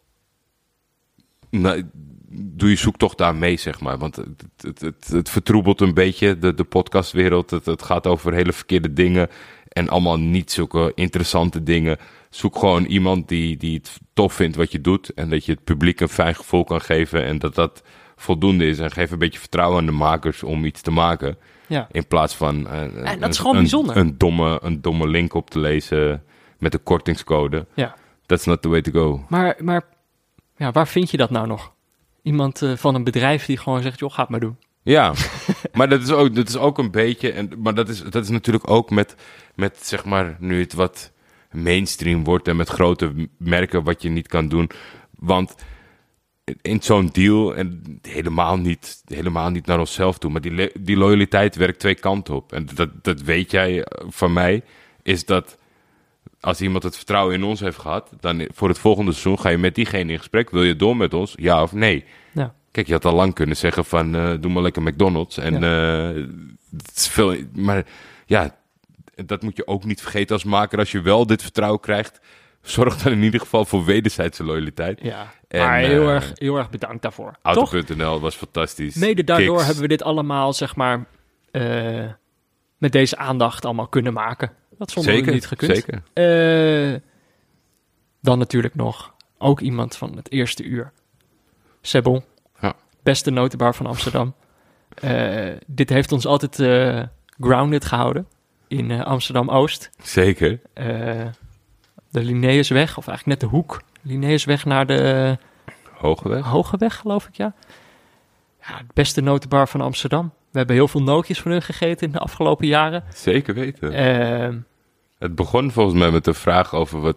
S3: nou, doe je zoektocht daar mee, zeg maar. Want het, het, het, vertroebelt een beetje de, de podcastwereld. Het, het gaat over hele verkeerde dingen en allemaal niet zulke interessante dingen. Zoek gewoon iemand die, die het tof vindt wat je doet en dat je het publiek een fijn gevoel kan geven en dat dat voldoende is. En geef een beetje vertrouwen aan de makers om iets te maken.
S1: Ja.
S3: In plaats van eh,
S1: En dat is
S3: een-
S1: gewoon
S3: een,
S1: bijzonder.
S3: Een, domme, een domme link op te lezen met een kortingscode.
S1: Ja.
S3: That's not the way to go.
S1: Maar, maar ja, waar vind je dat nou nog? Iemand eh, van een bedrijf die gewoon zegt, joh, ga het maar doen.
S3: Ja, [laughs] maar dat is ook, dat is ook een beetje. En, maar dat is, dat is natuurlijk ook met, met, zeg maar, nu het wat mainstream wordt en met grote merken wat je niet kan doen. Want in zo'n deal, en helemaal niet, helemaal niet naar onszelf toe, maar die, die loyaliteit werkt twee kanten op. En dat, dat weet jij eh, van mij, is dat als iemand het vertrouwen in ons heeft gehad, dan voor het volgende seizoen ga je met diegene in gesprek. Wil je door met ons? Ja of nee?
S1: Ja.
S3: Kijk, je had al lang kunnen zeggen van eh, doe maar lekker McDonald's. En eh, het is veel, maar ja, dat moet je ook niet vergeten als maker. Als je wel dit vertrouwen krijgt, zorgt dan in ieder geval voor wederzijdse loyaliteit.
S1: Ja,
S3: En,
S1: maar heel,
S3: eh,
S1: erg, heel erg bedankt daarvoor.
S3: Auto.nl was fantastisch.
S1: Mede daardoor hebben we dit allemaal, zeg maar, eh, met deze aandacht allemaal kunnen maken. Dat zonder
S3: zeker,
S1: niet gekund.
S3: Zeker.
S1: Eh, dan natuurlijk nog ook iemand van het eerste uur. Sebel,
S3: Ja.
S1: beste notenbar van Amsterdam. Dit heeft ons altijd grounded gehouden in Amsterdam-Oost.
S3: Zeker.
S1: De Linnaeusweg, of eigenlijk net de hoek. Linnaeusweg naar de
S3: Hogeweg.
S1: Hogeweg, geloof ik, ja. Ja, de beste notenbar van Amsterdam. We hebben heel veel nootjes van hun gegeten in de afgelopen jaren.
S3: Zeker weten.
S1: Eh,
S3: Het begon volgens mij met een vraag over wat,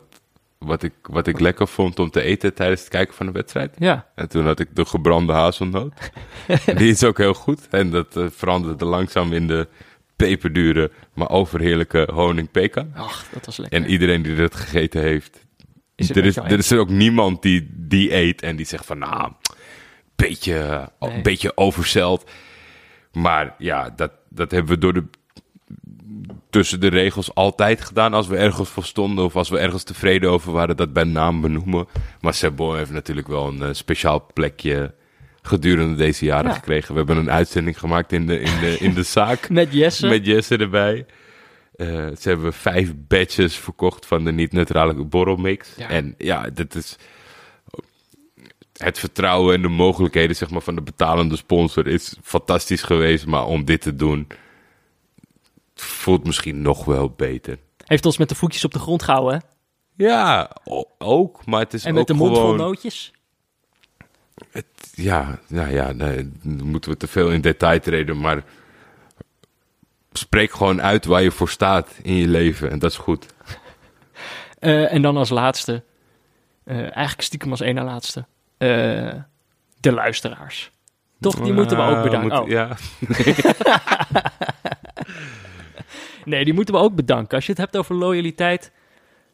S3: wat, ik, wat ik lekker vond om te eten tijdens het kijken van de wedstrijd.
S1: ja,
S3: En toen had ik de gebrande hazelnoot. [laughs] Die is ook heel goed. En dat eh, veranderde langzaam in de peperdure, maar overheerlijke honing pekan.
S1: ach, dat was lekker.
S3: En iedereen die dat gegeten heeft,
S1: Is
S3: er, is, er is er ook niemand die die eet en die zegt van nou, beetje,
S1: Nee.
S3: een beetje overzeld. Maar ja, dat, dat hebben we door de, tussen de regels altijd gedaan als we ergens voor stonden of als we ergens tevreden over waren, dat bij naam benoemen. Maar Sebon heeft natuurlijk wel een eh, speciaal plekje gedurende deze jaren
S1: Ja.
S3: gekregen. We hebben een uitzending gemaakt in de, in de, in de [laughs] zaak.
S1: Met Jesse.
S3: Met Jesse erbij. Eh, ze hebben vijf batches verkocht van de niet-neutrale borrelmix.
S1: Ja.
S3: En ja, dit is... Het vertrouwen en de mogelijkheden zeg maar, van de betalende sponsor is fantastisch geweest. Maar om dit te doen, voelt misschien nog wel beter.
S1: Heeft ons met de voetjes op de grond gehouden, hè?
S3: Ja, ook. Maar het is
S1: En
S3: ook
S1: met de mond vol nootjes.
S3: Ja, nou ja, nee, moeten we te veel in detail treden, maar spreek gewoon uit waar je voor staat in je leven en dat is goed.
S1: Eh, en dan als laatste, eh, eigenlijk stiekem als één na laatste, eh, de luisteraars. Toch, die moeten we ook
S3: Ah,
S1: bedanken.
S3: moet-
S1: Oh,
S3: Ja, [laughs]
S1: Nee, die moeten we ook bedanken. Als je het hebt over loyaliteit.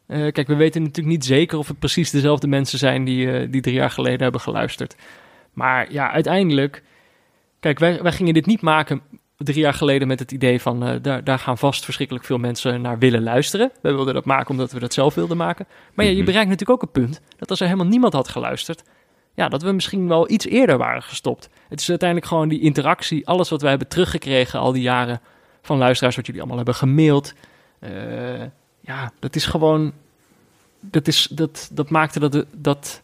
S1: kijk, we weten natuurlijk niet zeker of het precies dezelfde mensen zijn die, die drie jaar geleden hebben geluisterd. Maar ja, uiteindelijk. Kijk, wij, wij gingen dit niet maken drie jaar geleden met het idee van eh, daar, daar gaan vast verschrikkelijk veel mensen naar willen luisteren. We wilden dat maken omdat we dat zelf wilden maken. Maar ja, je
S3: Mhm.
S1: bereikt natuurlijk ook een punt dat als er helemaal niemand had geluisterd, ja, dat we misschien wel iets eerder waren gestopt. Het is uiteindelijk gewoon die interactie, alles wat wij hebben teruggekregen al die jaren van luisteraars, wat jullie allemaal hebben gemaild. Eh, ja, dat is gewoon, dat, is, dat, dat maakte dat, dat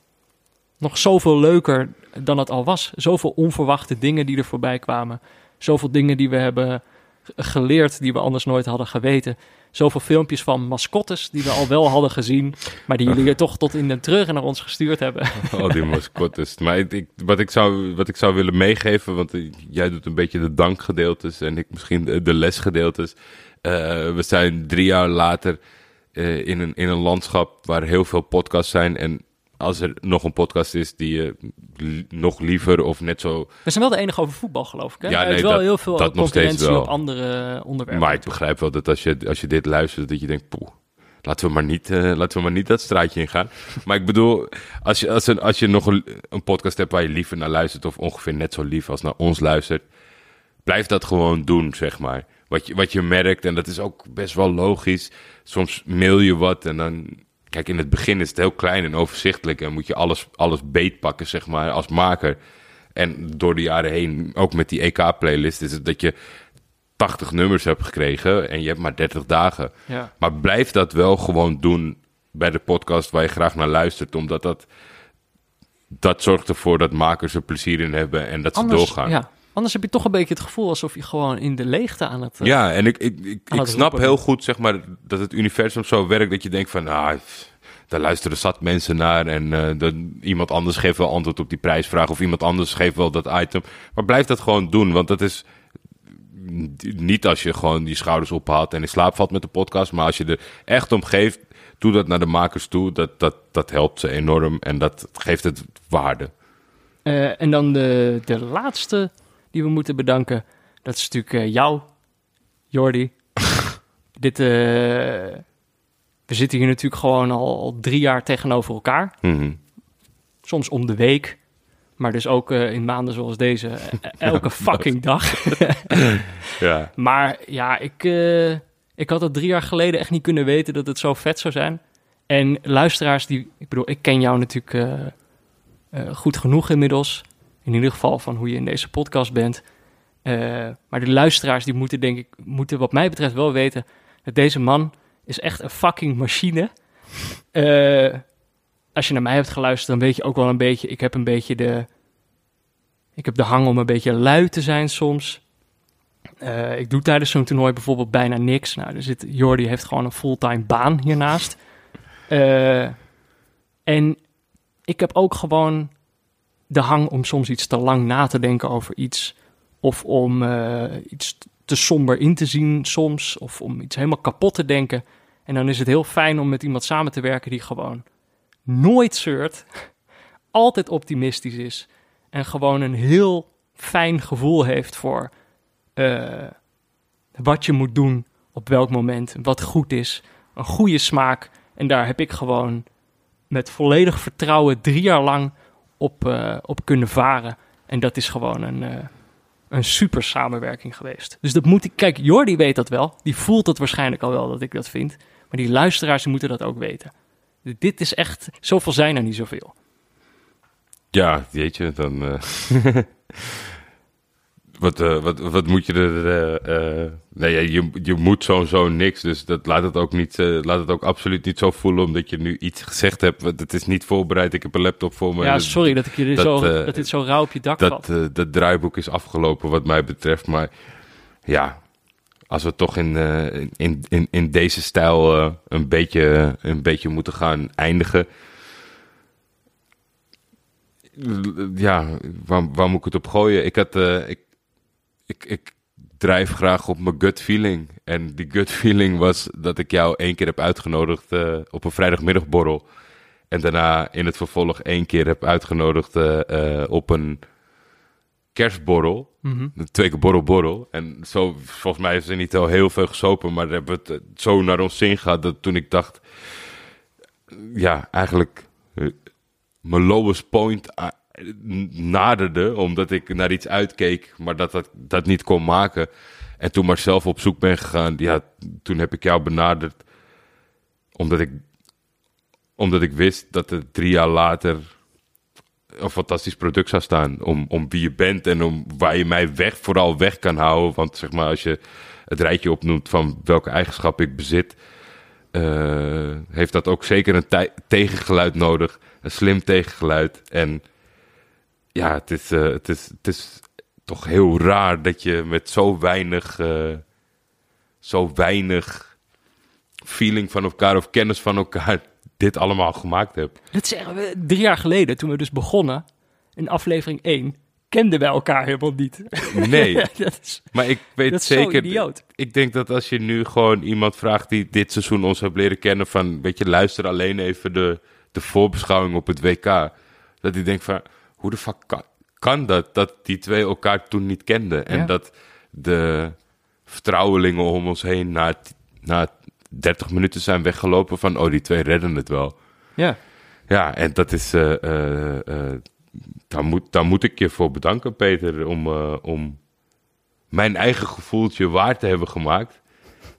S1: nog zoveel leuker dan het al was. Zoveel onverwachte dingen die er voorbij kwamen. Zoveel dingen die we hebben geleerd die we anders nooit hadden geweten. Zoveel filmpjes van mascottes die we al wel hadden gezien, maar die jullie [laughs] toch tot in den treuren naar ons gestuurd hebben. [laughs]
S3: al die mascottes. Maar ik, wat, ik zou, wat ik zou willen meegeven, want eh, jij doet een beetje de dankgedeeltes en ik misschien de, de lesgedeeltes. Eh, we zijn drie jaar later eh, in, een, in een landschap waar heel veel podcasts zijn en als er nog een podcast is die je li- nog liever of net zo
S1: We zijn wel de enige over voetbal, geloof ik. Hè?
S3: Ja,
S1: er is wel
S3: dat-
S1: heel veel
S3: dat nog steeds wel.
S1: op andere onderwerpen.
S3: Maar ik begrijp wel dat als je, als je dit luistert, dat je denkt, poeh, laten we maar niet, eh, laten we maar niet dat straatje ingaan. [laughs] Maar ik bedoel, als je, als, een, als je nog een, een podcast hebt waar je liever naar luistert, of ongeveer net zo lief als naar ons luistert, blijf dat gewoon doen, zeg maar. Wat je, wat je merkt, en dat is ook best wel logisch. Soms mail je wat en dan, kijk, in het begin is het heel klein en overzichtelijk en moet je alles, alles beetpakken, zeg maar, als maker. En door de jaren heen, ook met die EK-playlist, is het dat je 80 nummers hebt gekregen en je hebt maar 30 dagen.
S1: Ja.
S3: Maar blijf dat wel gewoon doen bij de podcast waar je graag naar luistert, omdat dat, dat zorgt ervoor dat makers er plezier in hebben en dat ze
S1: Anders,
S3: doorgaan.
S1: ja, anders heb je toch een beetje het gevoel alsof je gewoon in de leegte aan het... eh,
S3: Ja, en ik, ik, ik, snap
S1: roepen.
S3: heel goed zeg maar, dat het universum zo werkt dat je denkt van, ah, pff, daar luisteren zat mensen naar en eh, dat, iemand anders geeft wel antwoord op die prijsvraag of iemand anders geeft wel dat item. Maar blijf dat gewoon doen, want dat is niet als je gewoon die schouders ophaalt en in slaap valt met de podcast, maar als je er echt om geeft, doe dat naar de makers toe. Dat, dat, dat helpt ze enorm en dat geeft het waarde.
S1: Eh, en dan de, de laatste die we moeten bedanken. Dat is natuurlijk eh, jou, Jordi. [laughs] Dit, eh, we zitten hier natuurlijk gewoon al, al drie jaar tegenover elkaar.
S3: Mhm.
S1: Soms om de week. Maar dus ook eh, in maanden zoals deze. [laughs] eh, elke fucking dag. [laughs]
S3: Ja.
S1: Maar ja, ik, ik had het drie jaar geleden echt niet kunnen weten dat het zo vet zou zijn. En luisteraars die, ik bedoel, ik ken jou natuurlijk goed genoeg inmiddels. In ieder geval van hoe je in deze podcast bent. Eh, maar de luisteraars die moeten denk ik, moeten wat mij betreft wel weten dat deze man is echt een fucking machine. Eh, als je naar mij hebt geluisterd, dan weet je ook wel een beetje, ik heb een beetje de, ik heb de hang om een beetje lui te zijn soms. Eh, ik doe tijdens zo'n toernooi bijvoorbeeld bijna niks. Nou, er zit, Jordi heeft gewoon een fulltime baan hiernaast. En ik heb ook gewoon de hang om soms iets te lang na te denken over iets. Of om eh, iets te somber in te zien soms. Of om iets helemaal kapot te denken. En dan is het heel fijn om met iemand samen te werken die gewoon nooit zeurt. [laughs] Altijd optimistisch is. En gewoon een heel fijn gevoel heeft voor eh, wat je moet doen op welk moment. Wat goed is. Een goede smaak. En daar heb ik gewoon met volledig vertrouwen drie jaar lang op, eh, op kunnen varen. En dat is gewoon een, eh, een super samenwerking geweest. Dus dat moet ik. Kijk, Jordi weet dat wel. Die voelt het waarschijnlijk al wel dat ik dat vind. Maar die luisteraars moeten dat ook weten. Dit is echt. Zoveel zijn er niet zoveel.
S3: Ja, jeetje, dan... eh, [laughs] wat, eh, wat, wat moet je er... eh, eh, nee, je, je moet sowieso niks, dus dat laat het, ook niet, laat het ook absoluut niet zo voelen... omdat je nu iets gezegd hebt. Want het is niet voorbereid, ik heb een laptop voor me.
S1: ja,
S3: en
S1: sorry dat ik
S3: dat,
S1: zo. dat dit zo rauw op je dak
S3: Dat,
S1: valt.
S3: dat draaiboek is afgelopen wat mij betreft. Maar ja, als we toch in, in, in, in deze stijl een, beetje, een beetje moeten gaan eindigen. Ja, waar, waar moet ik het op gooien? Ik, had, ik, ik, ik drijf graag op mijn gut feeling. En die gut feeling was dat ik jou één keer heb uitgenodigd eh, op een vrijdagmiddagborrel. En daarna in het vervolg één keer heb uitgenodigd eh, eh, op een kerstborrel.
S1: Mhm.
S3: Twee keer borrel, borrel. En zo, volgens mij is er niet zo heel veel gesopen, maar hebben we het zo naar ons zin gehad dat toen ik dacht, ja, eigenlijk mijn lowest point ah, naderde, omdat ik naar iets uitkeek, maar dat dat, dat niet kon maken. En toen maar zelf op zoek ben gegaan, ja, toen heb ik jou benaderd, omdat ik, omdat ik wist dat er drie jaar later een fantastisch product zou staan. Om, om wie je bent en om waar je mij weg, vooral weg kan houden. Want zeg maar, als je het rijtje opnoemt van welke eigenschappen ik bezit, eh, heeft dat ook zeker een tegengeluid nodig. Een slim tegengeluid. En ja, het is, eh, het is, het is toch heel raar dat je met zo weinig, eh, zo weinig feeling van elkaar of kennis van elkaar [laughs] dit allemaal gemaakt hebt.
S1: Dat zeggen we drie jaar geleden, toen we dus begonnen, in aflevering 1, kenden wij elkaar helemaal niet. [laughs]
S3: Nee, [laughs]
S1: dat is,
S3: maar ik weet
S1: dat is zo
S3: zeker.
S1: idioot.
S3: Ik denk dat als je nu gewoon iemand vraagt die dit seizoen ons heeft leren kennen, van weet je, luister alleen even de, de voorbeschouwing op het WK. Dat hij denkt van, hoe de fuck kan, kan dat, dat die twee elkaar toen niet kenden? En
S1: Ja.
S3: dat de vertrouwelingen om ons heen na, na 30 minuten zijn weggelopen van, oh, die twee redden het wel.
S1: Ja,
S3: Ja, en dat is. eh, daar, moet, daar moet ik je voor bedanken, Peter. Om, om mijn eigen gevoeltje waar te hebben gemaakt.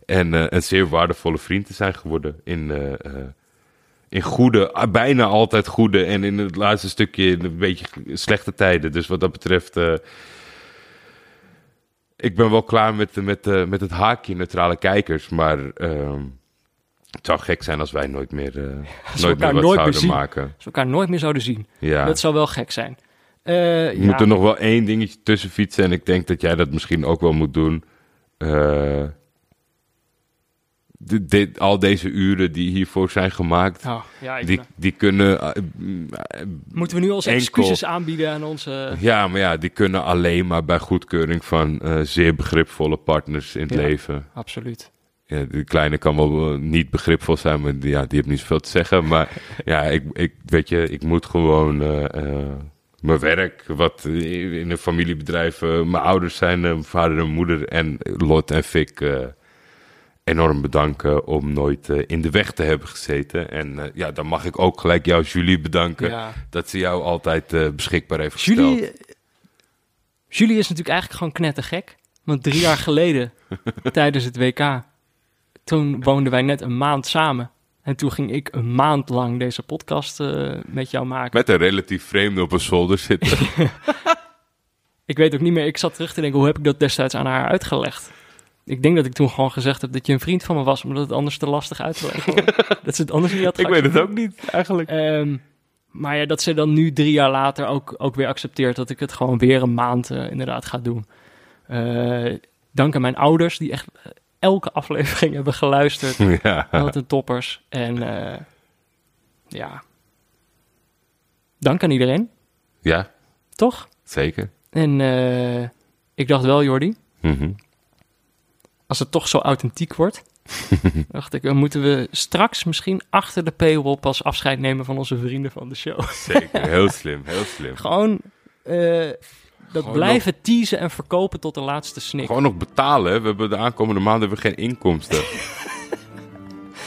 S3: En een zeer waardevolle vriend te zijn geworden. In, in goede, ah, bijna altijd goede. En in het laatste stukje in een beetje slechte tijden. Dus wat dat betreft. eh, ik ben wel klaar met, met, eh, met het haakje neutrale kijkers. Maar. ehm, het zou gek zijn als wij nooit meer, eh, nooit meer wat
S1: nooit
S3: zouden maken.
S1: als we elkaar nooit meer zouden zien.
S3: Ja.
S1: Dat zou wel gek zijn.
S3: Je
S1: ja.
S3: moet er nog wel één dingetje tussen fietsen. En ik denk dat jij dat misschien ook wel moet doen. De- al deze uren die hiervoor zijn gemaakt.
S1: Oh, ja,
S3: Die, die kunnen. eh,
S1: Moeten we nu als
S3: enkel-
S1: excuses aanbieden aan onze...
S3: ja, maar ja, die kunnen alleen maar bij goedkeuring van eh, zeer begripvolle partners in het
S1: Ja.
S3: leven.
S1: Absoluut.
S3: Ja, de kleine kan wel eh, niet begripvol zijn, maar die, ja, die heeft niet zoveel te zeggen. Maar [laughs] ja, ik, ik, weet je, ik moet gewoon mijn werk, wat in een familiebedrijf, mijn ouders zijn, mijn vader en moeder en Lot en Fik enorm bedanken om nooit eh, in de weg te hebben gezeten. En eh, ja, dan mag ik ook gelijk jou, Julie, bedanken
S1: Ja.
S3: dat ze jou altijd eh, beschikbaar heeft gesteld.
S1: Julie, Julie is natuurlijk eigenlijk gewoon knettergek. Want drie jaar geleden, [laughs] tijdens het WK, toen woonden wij net een maand samen. En toen ging ik een maand lang deze podcast eh, met jou maken.
S3: Met een relatief vreemde op een zolder zitten. [laughs]
S1: Ik weet ook niet meer, ik zat terug te denken, hoe heb ik dat destijds aan haar uitgelegd? Ik denk dat ik toen gewoon gezegd heb dat je een vriend van me was, omdat het anders te lastig uit zou leggen. [laughs] dat ze het anders niet had
S3: ik weet het ook niet, eigenlijk.
S1: Ehm, maar ja, dat ze dan nu drie jaar later ook, ook weer accepteert dat ik het gewoon weer een maand eh, inderdaad ga doen. Eh, dank aan mijn ouders, die echt eh, elke aflevering [laughs] hebben geluisterd. [laughs]
S3: ja.
S1: Wat een toppers. En ja, dank aan iedereen,
S3: ja,
S1: toch?
S3: zeker.
S1: En ik dacht wel, Jordi,
S3: Mhm.
S1: Als het toch zo authentiek wordt, [laughs] dacht ik, dan moeten we straks misschien achter de paywall pas afscheid nemen van onze vrienden van de show.
S3: Zeker, [laughs] heel slim, heel slim.
S1: Gewoon eh, dat
S3: Gewoon
S1: blijven teasen en verkopen tot de laatste snik.
S3: Gewoon nog betalen. We hebben de aankomende maanden hebben we geen inkomsten. [laughs]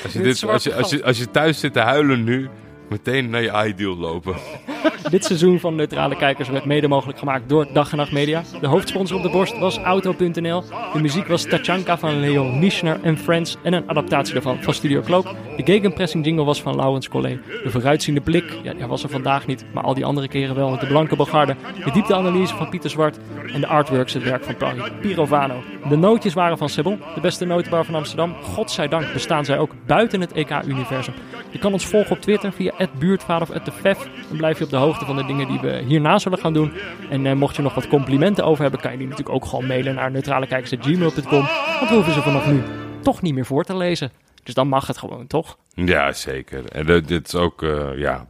S3: Als je,
S1: Dit
S3: dit,
S1: zwart
S3: als, je, als, je, als je thuis zit te huilen nu, meteen naar je ideal lopen. [laughs]
S1: Dit seizoen van Neutrale Kijkers werd mede mogelijk gemaakt door Dag en Nacht Media. De hoofdsponsor op de borst was Auto.nl. De muziek was Tachanka van Leo Mischner en Friends en een adaptatie daarvan van Studio Cloak. De gegenpressing jingle was van Laurens Collet. De vooruitziende blik, ja, die was er vandaag niet, maar al die andere keren wel de blanke bogarde. De diepteanalyse van Pieter Zwart en de artworks het werk van Pari Pirovano. De nootjes waren van Sebel, de beste notenbar van Amsterdam. Godzijdank bestaan zij ook buiten het EK-universum. Je kan ons volgen op Twitter via @buurtvader of @tefef. Dan blijf je de hoogte van de dingen die we hierna zullen gaan doen. En eh, mocht je nog wat complimenten over hebben, kan je die natuurlijk ook gewoon mailen naar neutralekijkers.gmail.com. Want we hoeven ze vanaf nu toch niet meer voor te lezen. Dus dan mag het gewoon, toch?
S3: Ja, zeker. En dit is ook, eh, ja...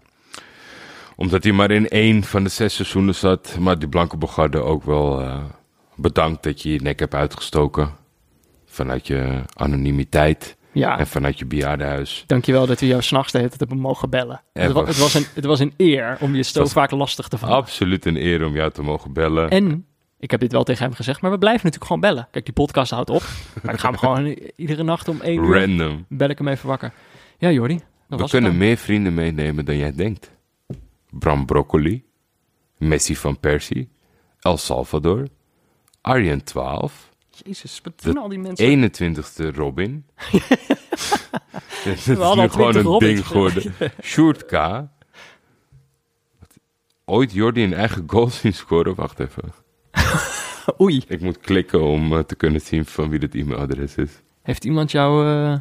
S3: Omdat hij maar in één van de zes seizoenen zat, maar die Blanke Bogarde ook wel eh, bedankt dat je je nek hebt uitgestoken. Vanuit je anonimiteit
S1: Ja,
S3: en vanuit je bejaardenhuis.
S1: dankjewel dat we jou s'nachts de hele tijd hebben mogen bellen.
S3: En
S1: Het, wa-
S3: was-
S1: het, was een, het was een eer om je
S3: was-
S1: vaak lastig te vallen.
S3: Absoluut een eer om jou te mogen bellen.
S1: En, ik heb dit wel tegen hem gezegd, maar we blijven natuurlijk gewoon bellen. Kijk, die podcast houdt op. Maar ik ga hem gewoon iedere nacht om één uur
S3: Random.
S1: bel ik hem even wakker. Ja, Jordi,
S3: We kunnen meer vrienden meenemen dan jij denkt. Bram Broccoli, Messi van Persie, El Salvador, Arjen 12,
S1: Jezus, wat doen al die mensen?
S3: 21ste Robin. [laughs] Dit is nu gewoon
S1: 20
S3: een
S1: Robins
S3: ding geworden. Sjoerd K. Ooit Jordi een eigen goal zien scoren? Wacht even. [laughs]
S1: Oei,
S3: Ik moet klikken om eh, te kunnen zien van wie het e-mailadres is.
S1: heeft iemand jou... eh,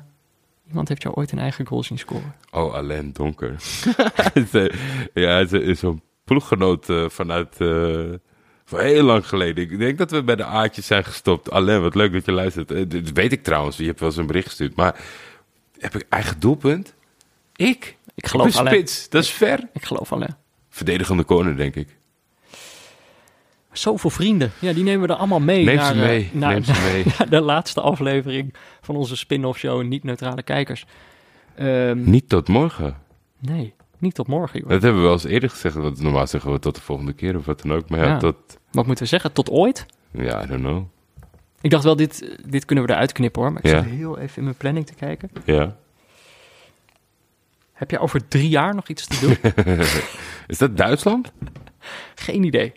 S1: iemand heeft jou ooit een eigen goal zien scoren?
S3: Oh, Alain Donker. [laughs] Ze- ja, ze is zo'n ploeggenoot eh, vanuit... van heel lang geleden. Ik denk dat we bij de Aatjes zijn gestopt. Alain, wat leuk dat je luistert. Eh, dit weet ik trouwens. Je hebt wel eens een bericht gestuurd. Maar heb ik eigen doelpunt? Ik?
S1: Ik geloof alleen.
S3: spits. Dat is ver.
S1: Ik geloof alleen.
S3: Verdedigende corner, denk ik.
S1: Zoveel vrienden. Ja, die nemen we er allemaal mee.
S3: Neem
S1: naar,
S3: ze
S1: eh,
S3: mee.
S1: naar-
S3: Neem ze [laughs] mee.
S1: naar de laatste aflevering van onze spin-off show Niet-Neutrale Kijkers. Ehm,
S3: Niet tot morgen.
S1: nee, niet tot morgen, joh.
S3: Dat hebben we wel eens eerder gezegd. Want normaal zeggen we tot de volgende keer of wat dan ook. Maar ja,
S1: Ja.
S3: tot...
S1: Wat moeten we zeggen? Tot ooit?
S3: Ja, I don't know.
S1: Ik dacht wel, dit, dit kunnen we eruit knippen hoor. Maar ik
S3: Ja.
S1: zit heel even in mijn planning te kijken.
S3: Ja.
S1: Heb je over drie jaar nog iets te doen? [laughs]
S3: Is dat Duitsland?
S1: Geen idee.